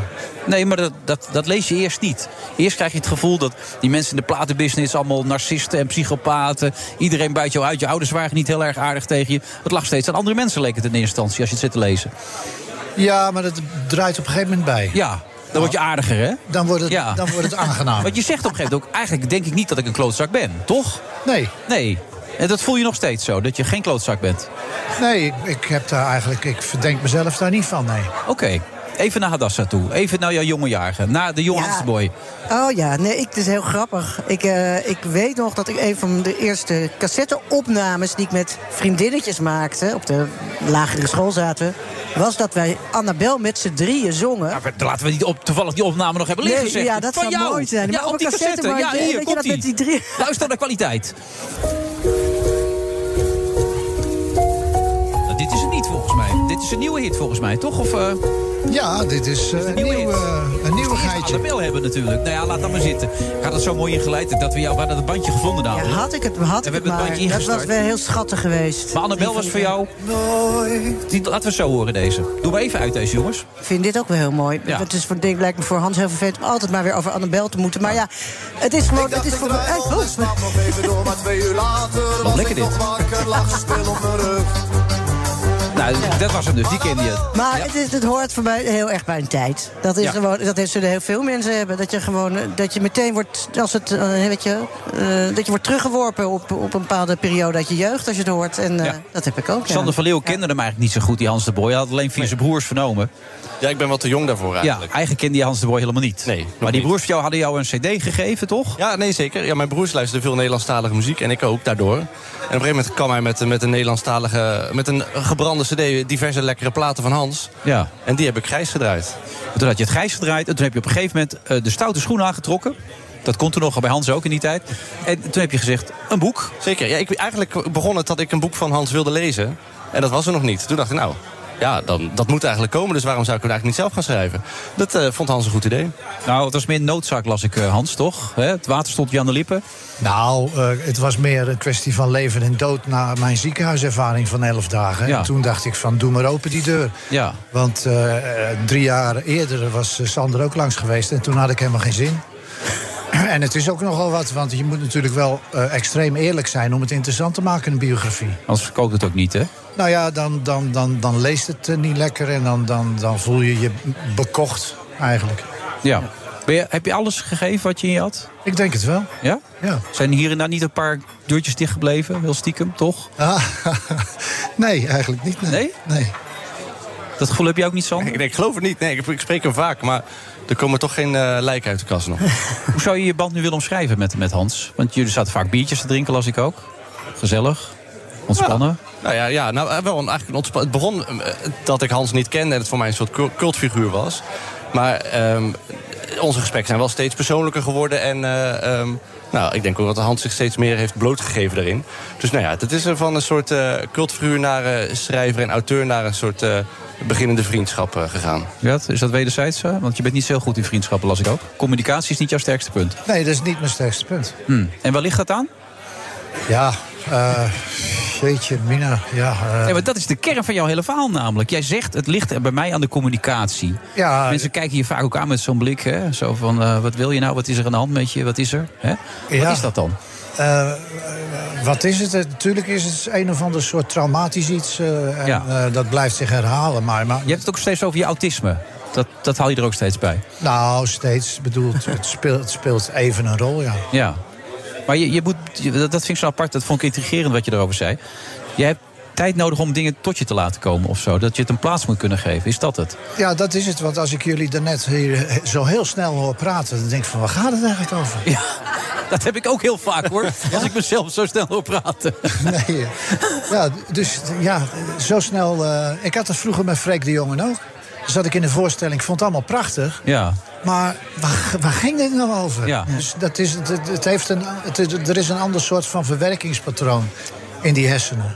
Nee, maar dat, dat, dat lees je eerst niet. Eerst krijg je het gevoel dat die mensen in de platenbusiness... allemaal narcisten en psychopaten... iedereen buit jou uit, je ouders waren niet heel erg aardig tegen je. Het lag steeds aan andere mensen, leek het in eerste instantie... als je het zit te lezen. Ja, maar dat draait op een gegeven moment bij. Ja, dan word je aardiger, hè? Dan wordt het, Ja. dan wordt het aangenaam. Want je zegt op een gegeven moment ook... eigenlijk denk ik niet dat ik een klootzak ben, toch? Nee. Nee. En dat voel je nog steeds zo, dat je geen klootzak bent? Nee, ik, ik heb daar eigenlijk... Ik verdenk mezelf daar niet van, nee. Oké. Even naar Hadassa toe. Even naar jouw jonge jaren. Naar de Johannes Boy. Oh ja, nee, ik, het is heel grappig. Ik, eh, ik weet nog dat ik een van de eerste cassetteopnames... die ik met vriendinnetjes maakte, op de lagere school zaten... was dat wij Annabel met z'n drieën zongen. Ja, laten we die op, toevallig die opname nog hebben liggen, Nee, ja, dat Van zou jou. mooi zijn. Ja, Maar op op die cassette, cassette. Ja, hier, komt met die drie- [laughs] Luister naar kwaliteit. Nou, dit is het niet, volgens mij. Dit is een nieuwe hit, volgens mij, toch? Of, eh, Ja, dit is eh, een, nieuw, eh, een nieuwigheidje. Annabel hebben natuurlijk. Nou ja, laat dat maar zitten. Ik had het zo mooi ingeleid dat we jou hadden het bandje gevonden Ja, namelijk. had ik het, had En we hebben het maar. bandje Dat ingestart. was wel heel schattig geweest. Maar Annabel was voor jou... Die, laten we zo horen deze. Doe maar even uit deze jongens. Ik vind dit ook wel heel mooi. Ja. Het is voor, denk, lijkt me voor Hans heel vervelend om altijd maar weer over Annabel te moeten. Maar ja, het is gewoon... Het is voor me, eh, oh. Wat lekker dit. Nou, dat was hem dus. Die kende je. Maar het, is, het hoort voor mij heel erg bij een tijd. Dat, is Ja. gewoon, dat zullen heel veel mensen hebben. Dat je gewoon dat je meteen wordt, als het, eh, weet je, eh, dat je wordt teruggeworpen op, op een bepaalde periode uit je jeugd, als je het hoort. En eh, Ja. dat heb ik ook. Sander van Leeuw kende hem eigenlijk niet zo goed, die Hans de Boy. Hij had alleen via zijn broers vernomen. Ja, ik ben wel te jong daarvoor eigenlijk. Ja, eigenlijk kende je Hans de Boy helemaal niet. Nee, maar die broers van jou hadden jou een cd gegeven, toch? Ja, nee, zeker. Ja, mijn broers luisterden veel Nederlandstalige muziek en ik ook daardoor. En op een gegeven moment kwam hij met, met een Nederlandstalige, met een gebrande cd, diverse lekkere platen van Hans. Ja. En die heb ik grijs gedraaid. Toen had je het grijs gedraaid en toen heb je op een gegeven moment eh, de stoute schoenen aangetrokken. Dat kon toen nog bij Hans ook in die tijd. En toen heb je gezegd, een boek. Zeker. Ja, ik, eigenlijk begon het dat ik een boek van Hans wilde lezen. En dat was er nog niet. Toen dacht ik, nou, ja, dan, dat moet eigenlijk komen. Dus waarom zou ik het eigenlijk niet zelf gaan schrijven? Dat eh, vond Hans een goed idee. Nou, het was meer noodzaak, las ik, eh, Hans, toch? Hè, Het water stond je aan de lippen. Nou, eh, het was meer een kwestie van leven en dood... na mijn ziekenhuiservaring van 11 dagen. Ja. En toen dacht ik van, doe maar open die deur. Ja. Want drie jaar eerder was Sander ook langs geweest... en toen had ik helemaal geen zin. [clears throat] En het is ook nogal wat, want je moet natuurlijk wel eh, extreem eerlijk zijn... om het interessant te maken, een biografie. Anders verkoopt het ook niet, hè? Nou ja, dan, dan, dan, dan leest het eh, niet lekker en dan, dan, dan voel je je bekocht eigenlijk. Ja. Ben je, heb je alles gegeven wat je in je had? Ik denk het wel. Ja? Ja. Zijn hier en daar niet een paar deurtjes dichtgebleven? Heel stiekem, toch? Ah, [laughs] nee, eigenlijk niet. Nee? Nee? Nee. Dat gevoel heb je ook niet, Sander? Ik, ik geloof het niet. Nee, ik, ik spreek hem vaak, maar er komen toch geen eh lijken uit de kast nog. [laughs] Hoe zou je je band nu willen omschrijven met, met Hans? Want jullie zaten vaak biertjes te drinken, las ik ook. Gezellig. Ontspannen. Nou ja, ja nou, eh, wel een, eigenlijk een ontspa- Het begon eh, dat ik Hans niet kende en het voor mij een soort cul- cultfiguur was. Maar ehm, onze gesprekken zijn wel steeds persoonlijker geworden. En eh, ehm, nou, ik denk ook dat Hans zich steeds meer heeft blootgegeven daarin. Dus nou ja, het is er van een soort eh cultfiguur naar eh, schrijver en auteur... naar een soort eh, beginnende vriendschap eh, gegaan. Ja, is dat wederzijds? Want je bent niet zo goed in vriendschappen, las ik ook. Communicatie is niet jouw sterkste punt. Nee, dat is niet mijn sterkste punt. Hm. En waar ligt dat aan? Ja, eh jeetje, Mina. Ja, eh, Ja, maar dat is de kern van jouw hele verhaal namelijk. Jij zegt, het ligt bij mij aan de communicatie. Ja. Mensen kijken je vaak ook aan met zo'n blik. Hè? Zo van, eh, wat wil je nou? Wat is er aan de hand met je? Wat is er? Hè? Wat Ja. is dat dan? wat is het? Natuurlijk is het een of ander soort traumatisch iets. en, Ja. dat blijft zich herhalen. Maar, maar Je hebt het ook steeds over je autisme. Dat, dat haal je er ook steeds bij. nou, steeds. Ik bedoel, het, het speelt, het speelt even een rol, ja. Ja. Maar je, je moet, dat, dat vind ik zo apart. Dat vond ik intrigerend wat je erover zei. Je hebt tijd nodig om dingen tot je te laten komen of zo. Dat je het een plaats moet kunnen geven. Is dat het? Ja, dat is het. Want als ik jullie daarnet hier eh, zo heel snel hoor praten... dan denk ik van, waar gaat het eigenlijk over? Ja, dat heb ik ook heel vaak hoor. [laughs] Als ik mezelf zo snel hoor praten. Nee, eh, ja, dus ja, zo snel... eh, ik had het vroeger met Freek de Jongen ook. Dan zat ik in de voorstelling, ik vond het allemaal prachtig. Ja. Maar waar, waar ging dit nou over? Ja. Dus dat is, het, het heeft een, het, er is een ander soort van verwerkingspatroon in die hersenen.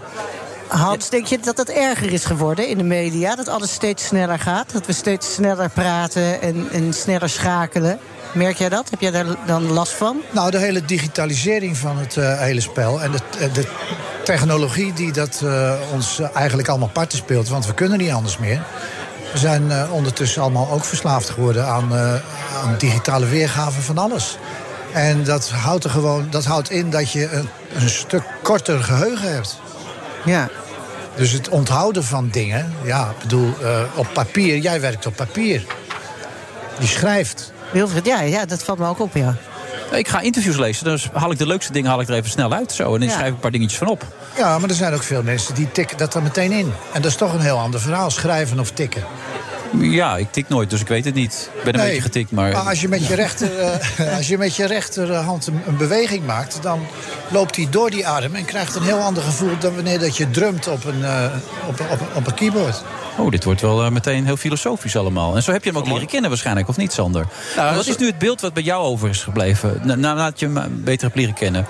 Hans, denk je dat het erger is geworden in de media? Dat alles steeds sneller gaat? Dat we steeds sneller praten en, en sneller schakelen? Merk jij dat? Heb jij daar dan last van? Nou, de hele digitalisering van het eh, hele spel en de, eh, de technologie die dat eh, ons eigenlijk allemaal parten speelt, want we kunnen niet anders meer. We zijn eh, ondertussen allemaal ook verslaafd geworden aan, eh, aan digitale weergaven van alles. En dat houdt, er gewoon, dat houdt in dat je een, een stuk korter geheugen hebt. Ja. Dus het onthouden van dingen, ja, ik bedoel, eh, op papier, jij werkt op papier. Je schrijft. Wilfried, ja, ja, dat valt me ook op, ja. Ik ga interviews lezen, dus haal ik de leukste dingen haal ik er even snel uit. Zo, en dan Ja. schrijf ik een paar dingetjes van op. Ja, maar er zijn ook veel mensen die tikken dat er meteen in. En dat is toch een heel ander verhaal, schrijven of tikken. Ja, ik tik nooit, dus ik weet het niet. Ik ben een Nee, beetje getikt, maar... als je met je, rechter, eh, [laughs] als je met je rechterhand een, een beweging maakt... dan loopt die door die arm en krijgt een heel ander gevoel... dan wanneer dat je drumt op een, eh, op, op, op een keyboard. Oh, dit wordt wel eh, meteen heel filosofisch allemaal. En zo heb je hem ook leren kennen waarschijnlijk, of niet, Sander? Maar wat is nu het beeld wat bij jou over is gebleven... na- nadat je hem beter hebt leren kennen?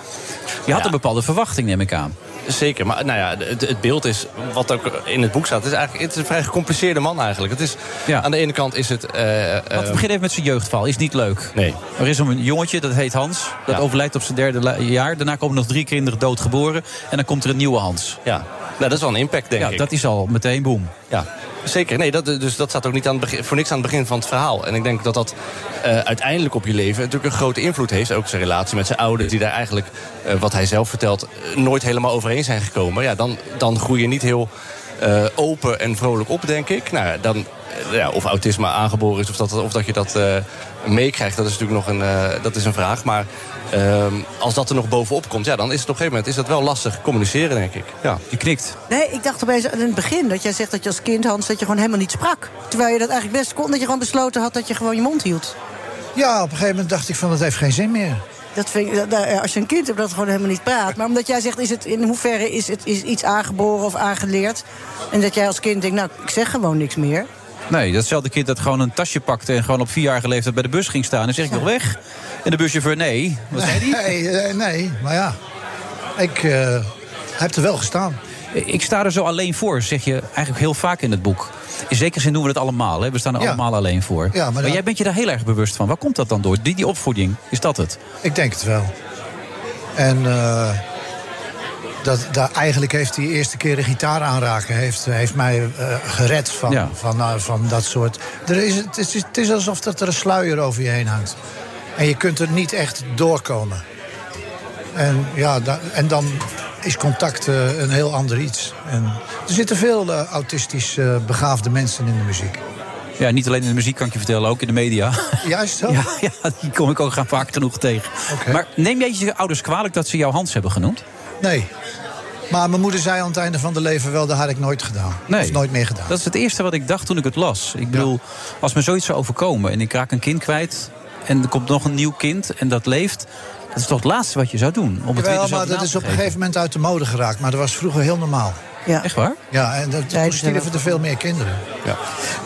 Je had een bepaalde verwachting, neem ik aan. Zeker, maar nou ja, het, het beeld is, wat ook in het boek staat... Het is eigenlijk het is een vrij gecompliceerde man eigenlijk. Het is, Aan de ene kant is het... eh, Laten we eh, beginnen even met zijn jeugdval. Is niet leuk. Nee. Er is een jongetje, dat heet Hans. Dat Ja. overlijdt op zijn derde jaar. Daarna komen nog drie kinderen doodgeboren. En dan komt er een nieuwe Hans. Ja, nou, dat is wel een impact, denk ja, ik. dat is al meteen boom. Ja, zeker. Nee, dat, dus dat staat ook niet aan het begin, voor niks aan het begin van het verhaal. En ik denk dat dat eh, uiteindelijk op je leven natuurlijk een grote invloed heeft. Ook zijn relatie met zijn ouders, die daar eigenlijk, eh, wat hij zelf vertelt, nooit helemaal overeen zijn gekomen. Ja, dan, dan groei je niet heel eh, open en vrolijk op, denk ik. Nou, ja, dan, eh, ja, of autisme aangeboren is of dat, of dat je dat eh, meekrijgt, dat is natuurlijk nog een, eh, dat is een vraag. Maar ehm, als dat er nog bovenop komt, ja, dan is het op een gegeven moment is dat wel lastig communiceren, denk ik. Ja. Je knikt. Nee, ik dacht opeens in het begin dat jij zegt dat je als kind, Hans, dat je gewoon helemaal niet sprak. Terwijl je dat eigenlijk best kon, dat je gewoon besloten had dat je gewoon je mond hield. Ja, op een gegeven moment dacht ik van het heeft geen zin meer. Dat vind ik, dat- dat- als je een kind hebt dat gewoon helemaal niet praat. Maar omdat jij zegt, is het, in hoeverre is het is iets aangeboren of aangeleerd? En dat jij als kind denkt, nou, ik zeg gewoon niks meer. Nee, datzelfde kind dat gewoon een tasje pakte... en gewoon op vierjarige leeftijd bij de bus ging staan. En zeg ik nog weg. En de buschauffeur, nee. Wat zei die? Nee, eh, nee, maar ja. Ik eh, heb er wel gestaan. Ik sta er zo alleen voor, zeg je eigenlijk heel vaak in het boek. In zekere zin doen we het allemaal. Hè? We staan er Ja. allemaal alleen voor. Ja, maar maar dan- jij bent je daar heel erg bewust van. Waar komt dat dan door? Die, die opvoeding, is dat het? Ik denk het wel. En eh, dat, daar, eigenlijk heeft die eerste keer de gitaar aanraken... heeft, heeft mij eh, gered van, Ja. van, eh, van dat soort... Er is, het, is, het is alsof dat er een sluier over je heen hangt. En je kunt er niet echt doorkomen. En, ja, da- en dan is contact eh, een heel ander iets. En er zitten veel eh, autistisch eh, begaafde mensen in de muziek. Ja, niet alleen in de muziek kan ik je vertellen, ook in de media. Juist zo? [laughs] Ja, ja die kom ik ook gaan vaak genoeg tegen. Maar neem jij je ouders kwalijk dat ze jou Hans hebben genoemd? Nee. Maar mijn moeder zei aan het einde van de leven wel... dat had ik nooit gedaan. Nee. Of nooit meer gedaan. Dat is het eerste wat ik dacht toen ik het las. Ik bedoel, als me zoiets zou overkomen en ik raak een kind kwijt... en er komt nog een nieuw kind en dat leeft... dat is toch het laatste wat je zou doen? Om het Jawel, weer maar dat is op een gegeven moment uit de mode geraakt. Maar dat was vroeger heel normaal. Ja. Echt waar? Ja, en dat, toen stierven er veel meer kinderen. Ja.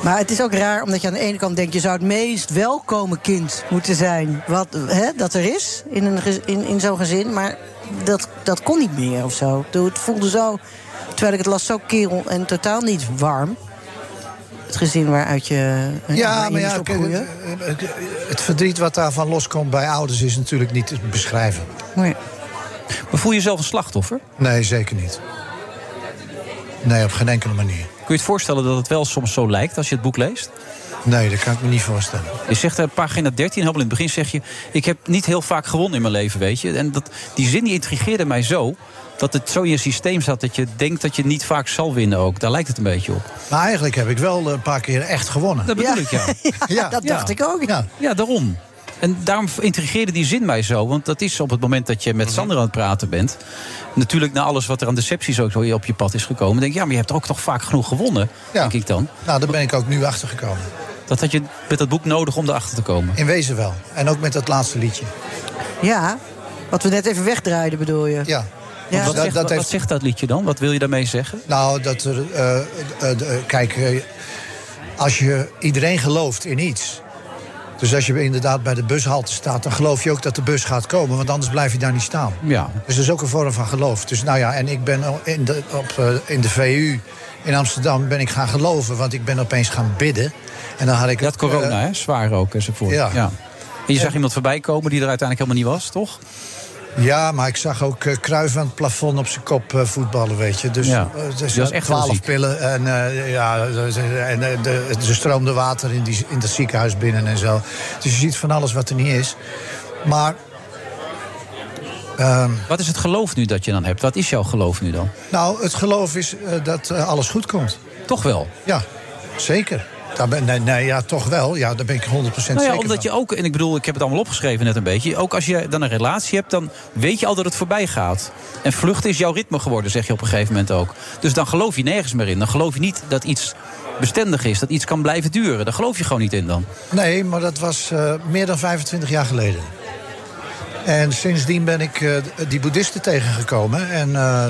Maar het is ook raar, omdat je aan de ene kant denkt... je zou het meest welkome kind moeten zijn wat, hè, dat er is in, een, in, in zo'n gezin. Maar dat, dat kon niet meer of zo. Het voelde zo, terwijl ik het las, zo kerel en totaal niet warm. Het gezin waaruit je eh, Ja, maar je ja, moest kijk, opgroeien. het, het- het verdriet wat daarvan loskomt bij ouders... is natuurlijk niet te beschrijven. Nee. Maar voel je jezelf een slachtoffer? Nee, zeker niet. Nee, op geen enkele manier. Kun je het voorstellen dat het wel soms zo lijkt als je het boek leest? Nee, dat kan ik me niet voorstellen. Je zegt op pagina 13, helemaal in het begin zeg je... ik heb niet heel vaak gewonnen in mijn leven, weet je. En dat, die zin die intrigeerde mij zo... dat het zo in je systeem zat dat je denkt dat je niet vaak zal winnen ook. Daar lijkt het een beetje op. Maar eigenlijk heb ik wel een paar keer echt gewonnen. Dat bedoel ik, ja. [laughs] Ja, dat dacht ik ook. Ja. Ja, daarom. En daarom intrigeerde die zin mij zo. Want dat is op het moment dat je met Sander aan het praten bent. Natuurlijk na alles wat er aan decepties ook zo op je pad is gekomen. Denk ik, ja, maar je hebt ook toch vaak genoeg gewonnen. Ja. Denk ik dan. Nou, daar ben ik ook nu achter gekomen. Dat had je met dat boek nodig om erachter te komen. In wezen wel. En ook met dat laatste liedje. Ja, wat we net even wegdraaiden bedoel je. Ja. Ja. Wat, dat- zegt, dat wat heeft- zegt dat liedje dan? Wat wil je daarmee zeggen? Nou, dat er. eh, eh, de- kijk, eh, als je iedereen gelooft in iets. Dus als je inderdaad bij de bushalte staat, dan geloof je ook dat de bus gaat komen, want anders blijf je daar niet staan. Ja. Dus dat is ook een vorm van geloof. Dus nou ja, en ik ben in de, op, eh, in de VU in Amsterdam ben ik gaan geloven, want ik ben opeens gaan bidden. En dan had ik. Had corona, eh, hè? Zwaar ook enzovoort. ja. En je zag iemand voorbij komen die er uiteindelijk helemaal niet was, toch? Ja, maar ik zag ook uh, aan het plafond op zijn kop eh, voetballen, weet je. Dus, Ja, was echt wel twaalf pillen en, eh, ja, en de, er stroomde water in, die, in dat ziekenhuis binnen en zo. Dus je ziet van alles wat er niet is. Maar ehm, Wat is het geloof nu dat je dan hebt? Wat is jouw geloof nu dan? nou, het geloof is dat alles goed komt. Toch wel? Ja, zeker. Daar ben, nee, nee, ja, toch wel. Ja, daar ben ik 100% Nou ja, zeker omdat van. je ook, en ik bedoel, ik heb het allemaal opgeschreven net een beetje. Ook als je dan een relatie hebt, dan weet je al dat het voorbij gaat. En vluchten is jouw ritme geworden, zeg je op een gegeven moment ook. Dus dan geloof je nergens meer in. Dan geloof je niet dat iets bestendig is, dat iets kan blijven duren. Daar geloof je gewoon niet in dan. Nee, maar dat was eh, meer dan 25 jaar geleden. En sindsdien ben ik eh, die boeddhisten tegengekomen. En eh,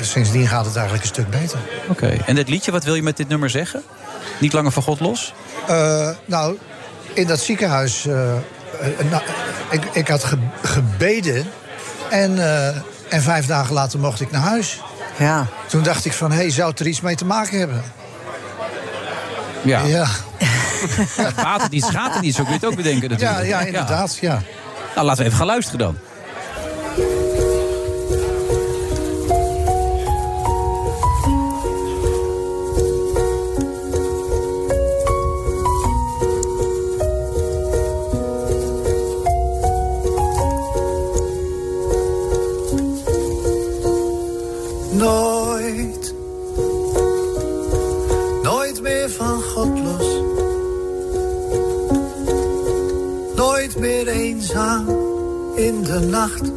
sindsdien gaat het eigenlijk een stuk beter. Oké. En dit liedje, wat wil je met dit nummer zeggen? Niet langer van God los? Eh, nou, in dat ziekenhuis... eh, eh, nou, ik, ik had ge- gebeden. En eh, En vijf dagen later mocht ik naar huis. Ja. Toen dacht ik van, hé, hey, zou het er iets mee te maken hebben? Ja. Ja, [laughs] Het water niet schaadt er niet, zo kun je het ook bedenken ja, natuurlijk. ja inderdaad, ja. Nou, laten we even gaan luisteren dan. In de nacht.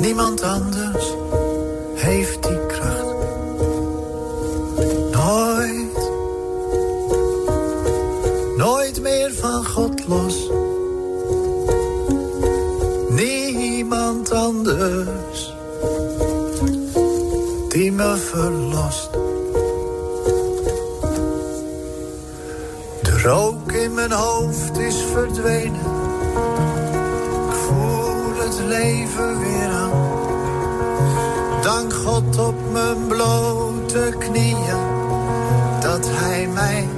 Niemand anders heeft die kracht. Nooit, nooit meer van God los. Niemand anders die me verlost. De rook in mijn hoofd is verdwenen. Leven weer aan. Dank God op mijn blote knieën. Dat hij mij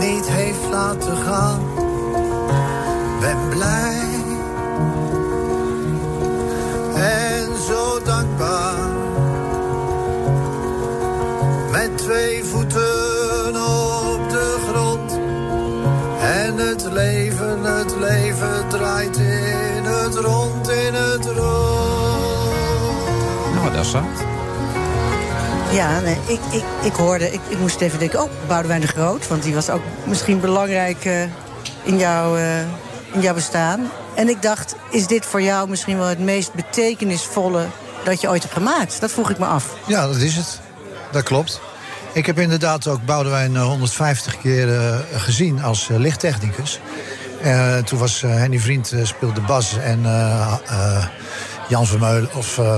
niet heeft laten gaan. Ben blij. En zo dankbaar met twee voeten op de grond. En het leven, het leven draait in Ja, nee, ik, ik, ik hoorde, ik, ik moest even denken, oh, Boudewijn de Groot. Want die was ook misschien belangrijk eh, in, jouw, eh, in jouw bestaan. En ik dacht, is dit voor jou misschien wel het meest betekenisvolle dat je ooit hebt gemaakt? Dat vroeg ik me af. Ja, dat is het. Dat klopt. Ik heb inderdaad ook Boudewijn eh, 150 keer eh, gezien als lichttechnicus. Eh, toen was eh, Henny Vriend eh, speelde bas en eh, eh, Jan Vermeulen of eh,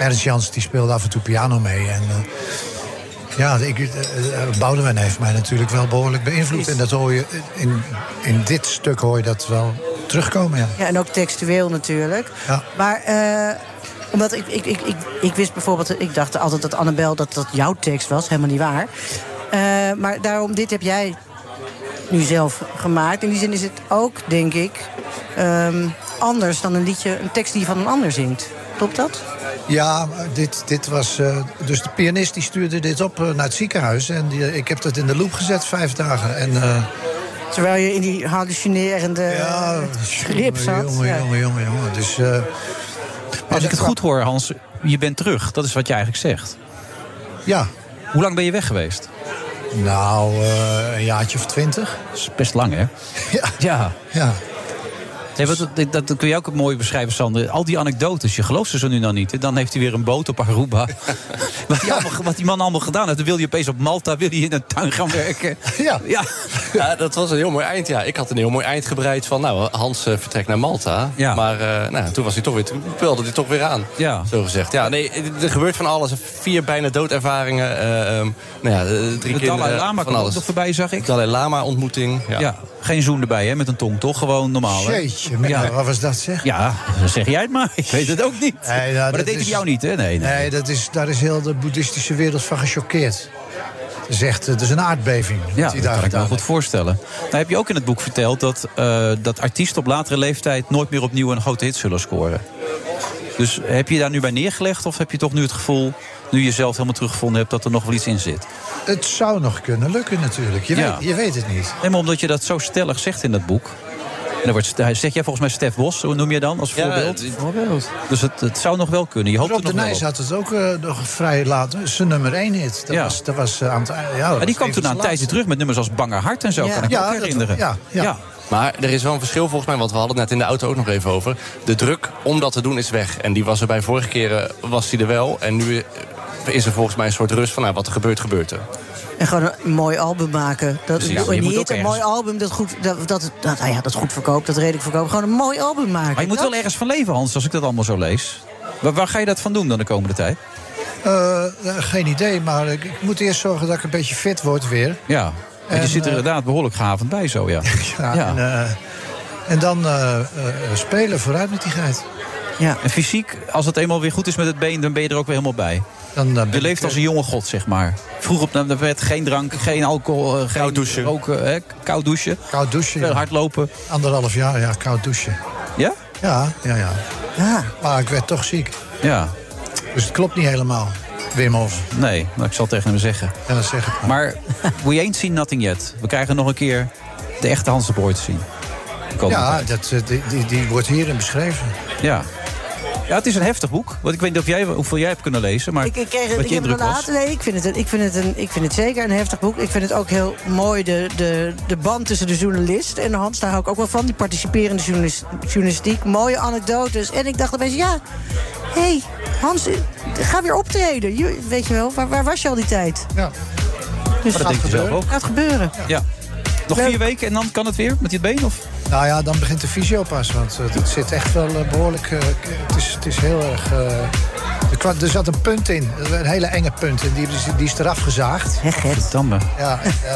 Ernst Jans die speelde af en toe piano mee. En, eh, ja, ik, eh, eh, Boudewijn heeft mij natuurlijk wel behoorlijk beïnvloed. En dat hoor je in, in dit stuk hoor je dat wel terugkomen. Ja. Ja, en ook textueel natuurlijk. Ja. Maar omdat ik, ik, ik, ik, ik wist bijvoorbeeld, ik dacht altijd dat Annabel dat dat jouw tekst was, helemaal niet waar. Maar daarom, dit heb jij nu zelf gemaakt. In die zin is het ook, denk ik, ehm, anders dan een liedje, een tekst die je van een ander zingt. Klopt dat? Ja, maar dit, dit was. eh, dus de pianist die stuurde dit op eh, naar het ziekenhuis. En die, ik heb dat in de loop gezet vijf dagen. En, eh, Terwijl je in die hallucinerende ja, grip zat. jongen, Ja. jongen, jongen, jongen. Dus, eh, Als ik het goed hoor, Hans, je bent terug. Dat is wat je eigenlijk zegt. Ja. Hoe lang ben je weg geweest? Nou, eh, een jaartje of twintig. Dat is best lang, hè? Ja. Ja. ja. Nee, wat, dat, dat kun je ook mooi beschrijven, Sander. Al die anekdotes, je gelooft ze zo nu dan niet. hè? Dan heeft hij weer een boot op Aruba. [laughs] wat, die allemaal, wat die man allemaal gedaan heeft. Dan wil je opeens op Malta wil je in een tuin gaan werken. [laughs] Ja. ja. Ja, dat was een heel mooi eind. Ja, ik had een heel mooi eind gebreid van, nou, Hans eh, vertrekt naar Malta. Ja. Maar eh, nou, toen was hij toch weer, toen belde hij toch weer aan. Ja. Zo gezegd. Ja, nee, er gebeurt van alles. Vier bijna doodervaringen. eh, ehm, nou ja, drie. Dalai Lama van alles. nog voorbij, zag ik. Dalai Lama ontmoeting. Ja. Geen zoen erbij, hè, met een tong, toch? Gewoon normaal, hè? Jeetje, mina, wat was dat zeg? Ja, dan zeg jij het maar. Ik weet het ook niet. Nee, nou, maar dat, deed hij is- jou niet, hè? Nee, nee. Nee, dat is, daar is heel de boeddhistische wereld van gechoqueerd. Echt, het is een aardbeving. Ja, dat kan ik me goed voorstellen. Nou heb je ook in het boek verteld dat, eh, dat artiesten op latere leeftijd nooit meer opnieuw een grote hit zullen scoren. Dus heb je daar nu bij neergelegd of heb je toch nu het gevoel, nu je zelf helemaal teruggevonden hebt, dat er nog wel iets in zit? Het zou nog kunnen lukken natuurlijk. Je, Ja. weet, je weet het niet. Nee, maar omdat je dat zo stellig zegt in dat boek. En dan wordt, zeg jij volgens mij Stef Bos, hoe noem je dan als Ja, voorbeeld? het- voorbeeld. Dus het, het zou nog wel kunnen. Je hoopt Rob er de nog wel Nijs op. had het ook eh, nog vrij laat. Zijn nummer één hit. Dat Ja. was, dat was eh, aan het ja, dat Maar die kwam toen aan een tijdje terug met nummers als Banger Hart en zo, Ja. kan ik Ja, me ook herinneren. ja, ja. Maar er is wel een verschil volgens mij, want we hadden het net in de auto ook nog even over. De druk om dat te doen is weg. En die was er bij vorige keren, was die er wel. En nu is er volgens mij een soort rust van, nou, wat er gebeurt, gebeurt er. En gewoon een mooi album maken. Dat, Ja, hit, ook een ergens- mooi album dat goed, dat, dat, dat, nou ja, dat goed verkoopt, dat redelijk verkoopt. Gewoon een mooi album maken. Maar je moet Dat- wel ergens van leven, Hans, als ik dat allemaal zo lees. Waar, waar ga je dat van doen dan de komende tijd? Eh, eh, geen idee, maar ik, ik moet eerst zorgen dat ik een beetje fit word weer. Ja, want je En, zit er eh, inderdaad behoorlijk gehavend bij zo, ja. [laughs] Ja, Ja. En, eh, en dan eh, eh, spelen vooruit met die geit. Ja. En fysiek, als het eenmaal weer goed is met het been, dan ben je er ook weer helemaal bij. Dan, eh, je ik, leeft als een jonge god, zeg maar. Vroeg op de wet, geen drank, geen alcohol, eh, geen douchen. roken, hè, koud douchen. Koud douchen. Veel ja. hardlopen. Anderhalf jaar, ja, koud douchen. Ja? Ja, ja, ja. Ja. Maar ik werd toch ziek. Ja. Dus het klopt niet helemaal, Wim Hof. Nee, maar ik zal het tegen hem zeggen. Ja, dat zeg ik maar. Maar [laughs] we ain't seen nothing yet. We krijgen nog een keer de echte Hans de Boy te zien. Ja, tijd. dat, eh, die, die, die wordt hierin beschreven. Ja. Ja, het is een heftig boek. Want ik weet niet of jij, hoeveel jij hebt kunnen lezen. Maar Ik, ik, kreeg, wat ik je heb het indruk was. laten. Nee, ik vind, het, een- ik, vind het een, ik vind het zeker een heftig boek. Ik vind het ook heel mooi, de, de, de band tussen de journalist en Hans. Daar hou ik ook wel van, die participerende journalis- journalistiek. Mooie anekdotes. En ik dacht opeens, ja, hé, hey, Hans, ga weer optreden. Je- weet je wel, waar, waar was je al die tijd? Ja. Dus Maar dat denk je zelf ook. Gaat gebeuren. Ja. Nog vier weken en dan kan het weer met dit been? Of? Nou ja, dan begint de fysio pas. Want het zit echt wel eh, behoorlijk... eh, het, is, het is heel erg... eh, er, er zat een punt in, een hele enge punt. En die, is- die is eraf gezaagd. Verdamme. Ja, eh,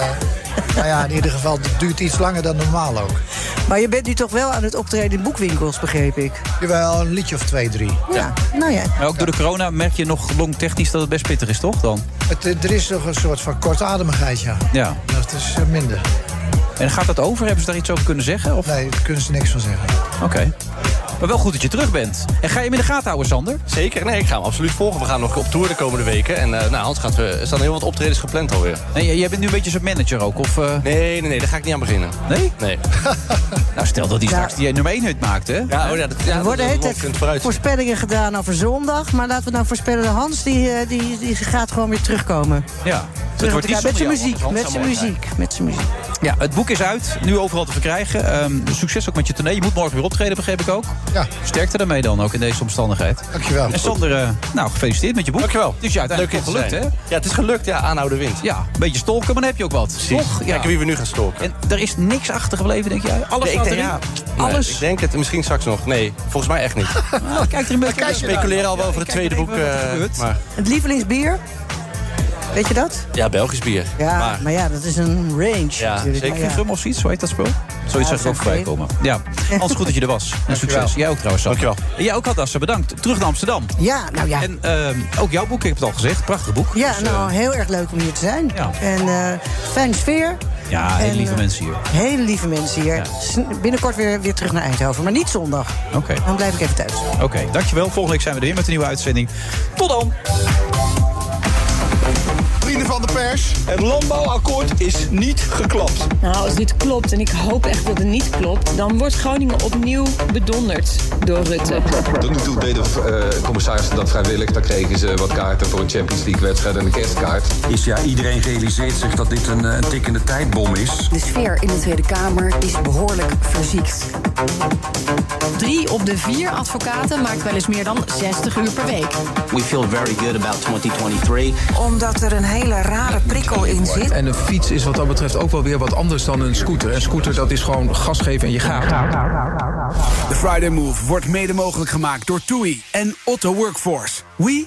nou ja, in ieder geval, het duurt iets langer dan normaal ook. Maar je bent nu toch wel aan het optreden in boekwinkels, begreep ik. Jawel, een liedje of twee, drie. Ja, nou ja. Maar ook door de corona merk je nog longtechnisch dat het best pittig is, toch? Dan? Het, er is nog een soort van kortademigheid, ja. Ja. Dat is minder. En gaat dat over? Hebben ze daar iets over kunnen zeggen? Of? Nee, daar kunnen ze niks van zeggen. Oké. Maar wel goed dat je terug bent. En ga je hem in de gaten houden, Sander? Zeker, nee, ik ga hem absoluut volgen. We gaan nog op tour de komende weken. En eh, nou, Hans gaat, we- er staan heel wat optredens gepland alweer. Nee, jij bent nu een beetje zijn manager ook? Of, eh? Nee, nee, nee, daar ga ik niet aan beginnen. Nee? Nee. [laughs] Nou, stel dat hij Ja. straks die nummer 1 hit maakt, hè? Ja, oh ja, dat, ja, er worden voorspellingen gedaan over zondag. Maar laten we nou voorspellen, Hans die, eh, die, die gaat gewoon weer terugkomen. Ja. Het wordt met zijn muziek, met zijn muziek, met zijn muziek. Ja, het boek is uit. Nu overal te verkrijgen. Ehm, succes ook met je tournee. Je moet morgen weer optreden, begreep ik ook. Ja. Sterkte daarmee dan ook in deze omstandigheid. Dankjewel. En Sander, eh, nou, gefeliciteerd met je boek. Dankjewel. Het is uiteindelijk Leuk gelukt, hè? Ja, het is gelukt. Ja, aanhouden wint. Ja, een beetje stolken, maar dan heb je ook wat. Precies. Toch? Ja. Kijken wie we nu gaan stalken. En er is niks achtergebleven, denk jij? Alles Nee, ik denk, erin? ja, nee, Alles? ik denk het. Misschien straks nog. Nee, volgens mij echt niet. Nou, kijk er een beetje We speculeren al wel over het tweede boek. even wat er Weet je dat? ja, Belgisch bier. Ja, Maar, maar, ja, dat is een range Ja, natuurlijk. zeker. Ja. Gum of zoiets, zo heet dat spul? Zoiets Ja, zag ik ook voorbij komen. Ja, goed dat je er was. [laughs] En succes. Jij ook trouwens, Sander. Dankjewel. En jij ook, Hadassa, bedankt. Terug naar Amsterdam. Ja, nou ja. En ehm, ook jouw boek, ik heb het al gezegd. Prachtig boek. Ja, Dus, nou, eh, heel erg leuk om hier te zijn. Ja. En eh fijne sfeer. ja, hele en, lieve eh, mensen hier. Hele lieve mensen hier. Binnenkort weer, weer terug naar Eindhoven, maar niet zondag. Oké. Dan blijf ik even thuis. Oké, dankjewel. Volgende week zijn we er weer met een nieuwe uitzending. Tot dan. Vrienden van de pers, het landbouwakkoord is niet geklapt. Nou, als dit klopt, en ik hoop echt dat het niet klopt... dan wordt Groningen opnieuw bedonderd door Rutte. Tot nu toe deden eh, commissarissen dat vrijwillig. Dan kregen ze wat kaarten voor een Champions League wedstrijd en een kerstkaart. Is ja, iedereen realiseert zich dat dit een, eh, een tikkende tijdbom is. De sfeer in de Tweede Kamer is behoorlijk verziekt. Drie op de vier advocaten maakt wel eens meer dan 60 uur per week. We feel very good about 2023. Omdat er een hele rare prikkel in zit. En een fiets is wat dat betreft ook wel weer wat anders dan een scooter. Een scooter dat is gewoon gas geven en je gaat. De Friday Move wordt mede mogelijk gemaakt door TUI en Otto Workforce. We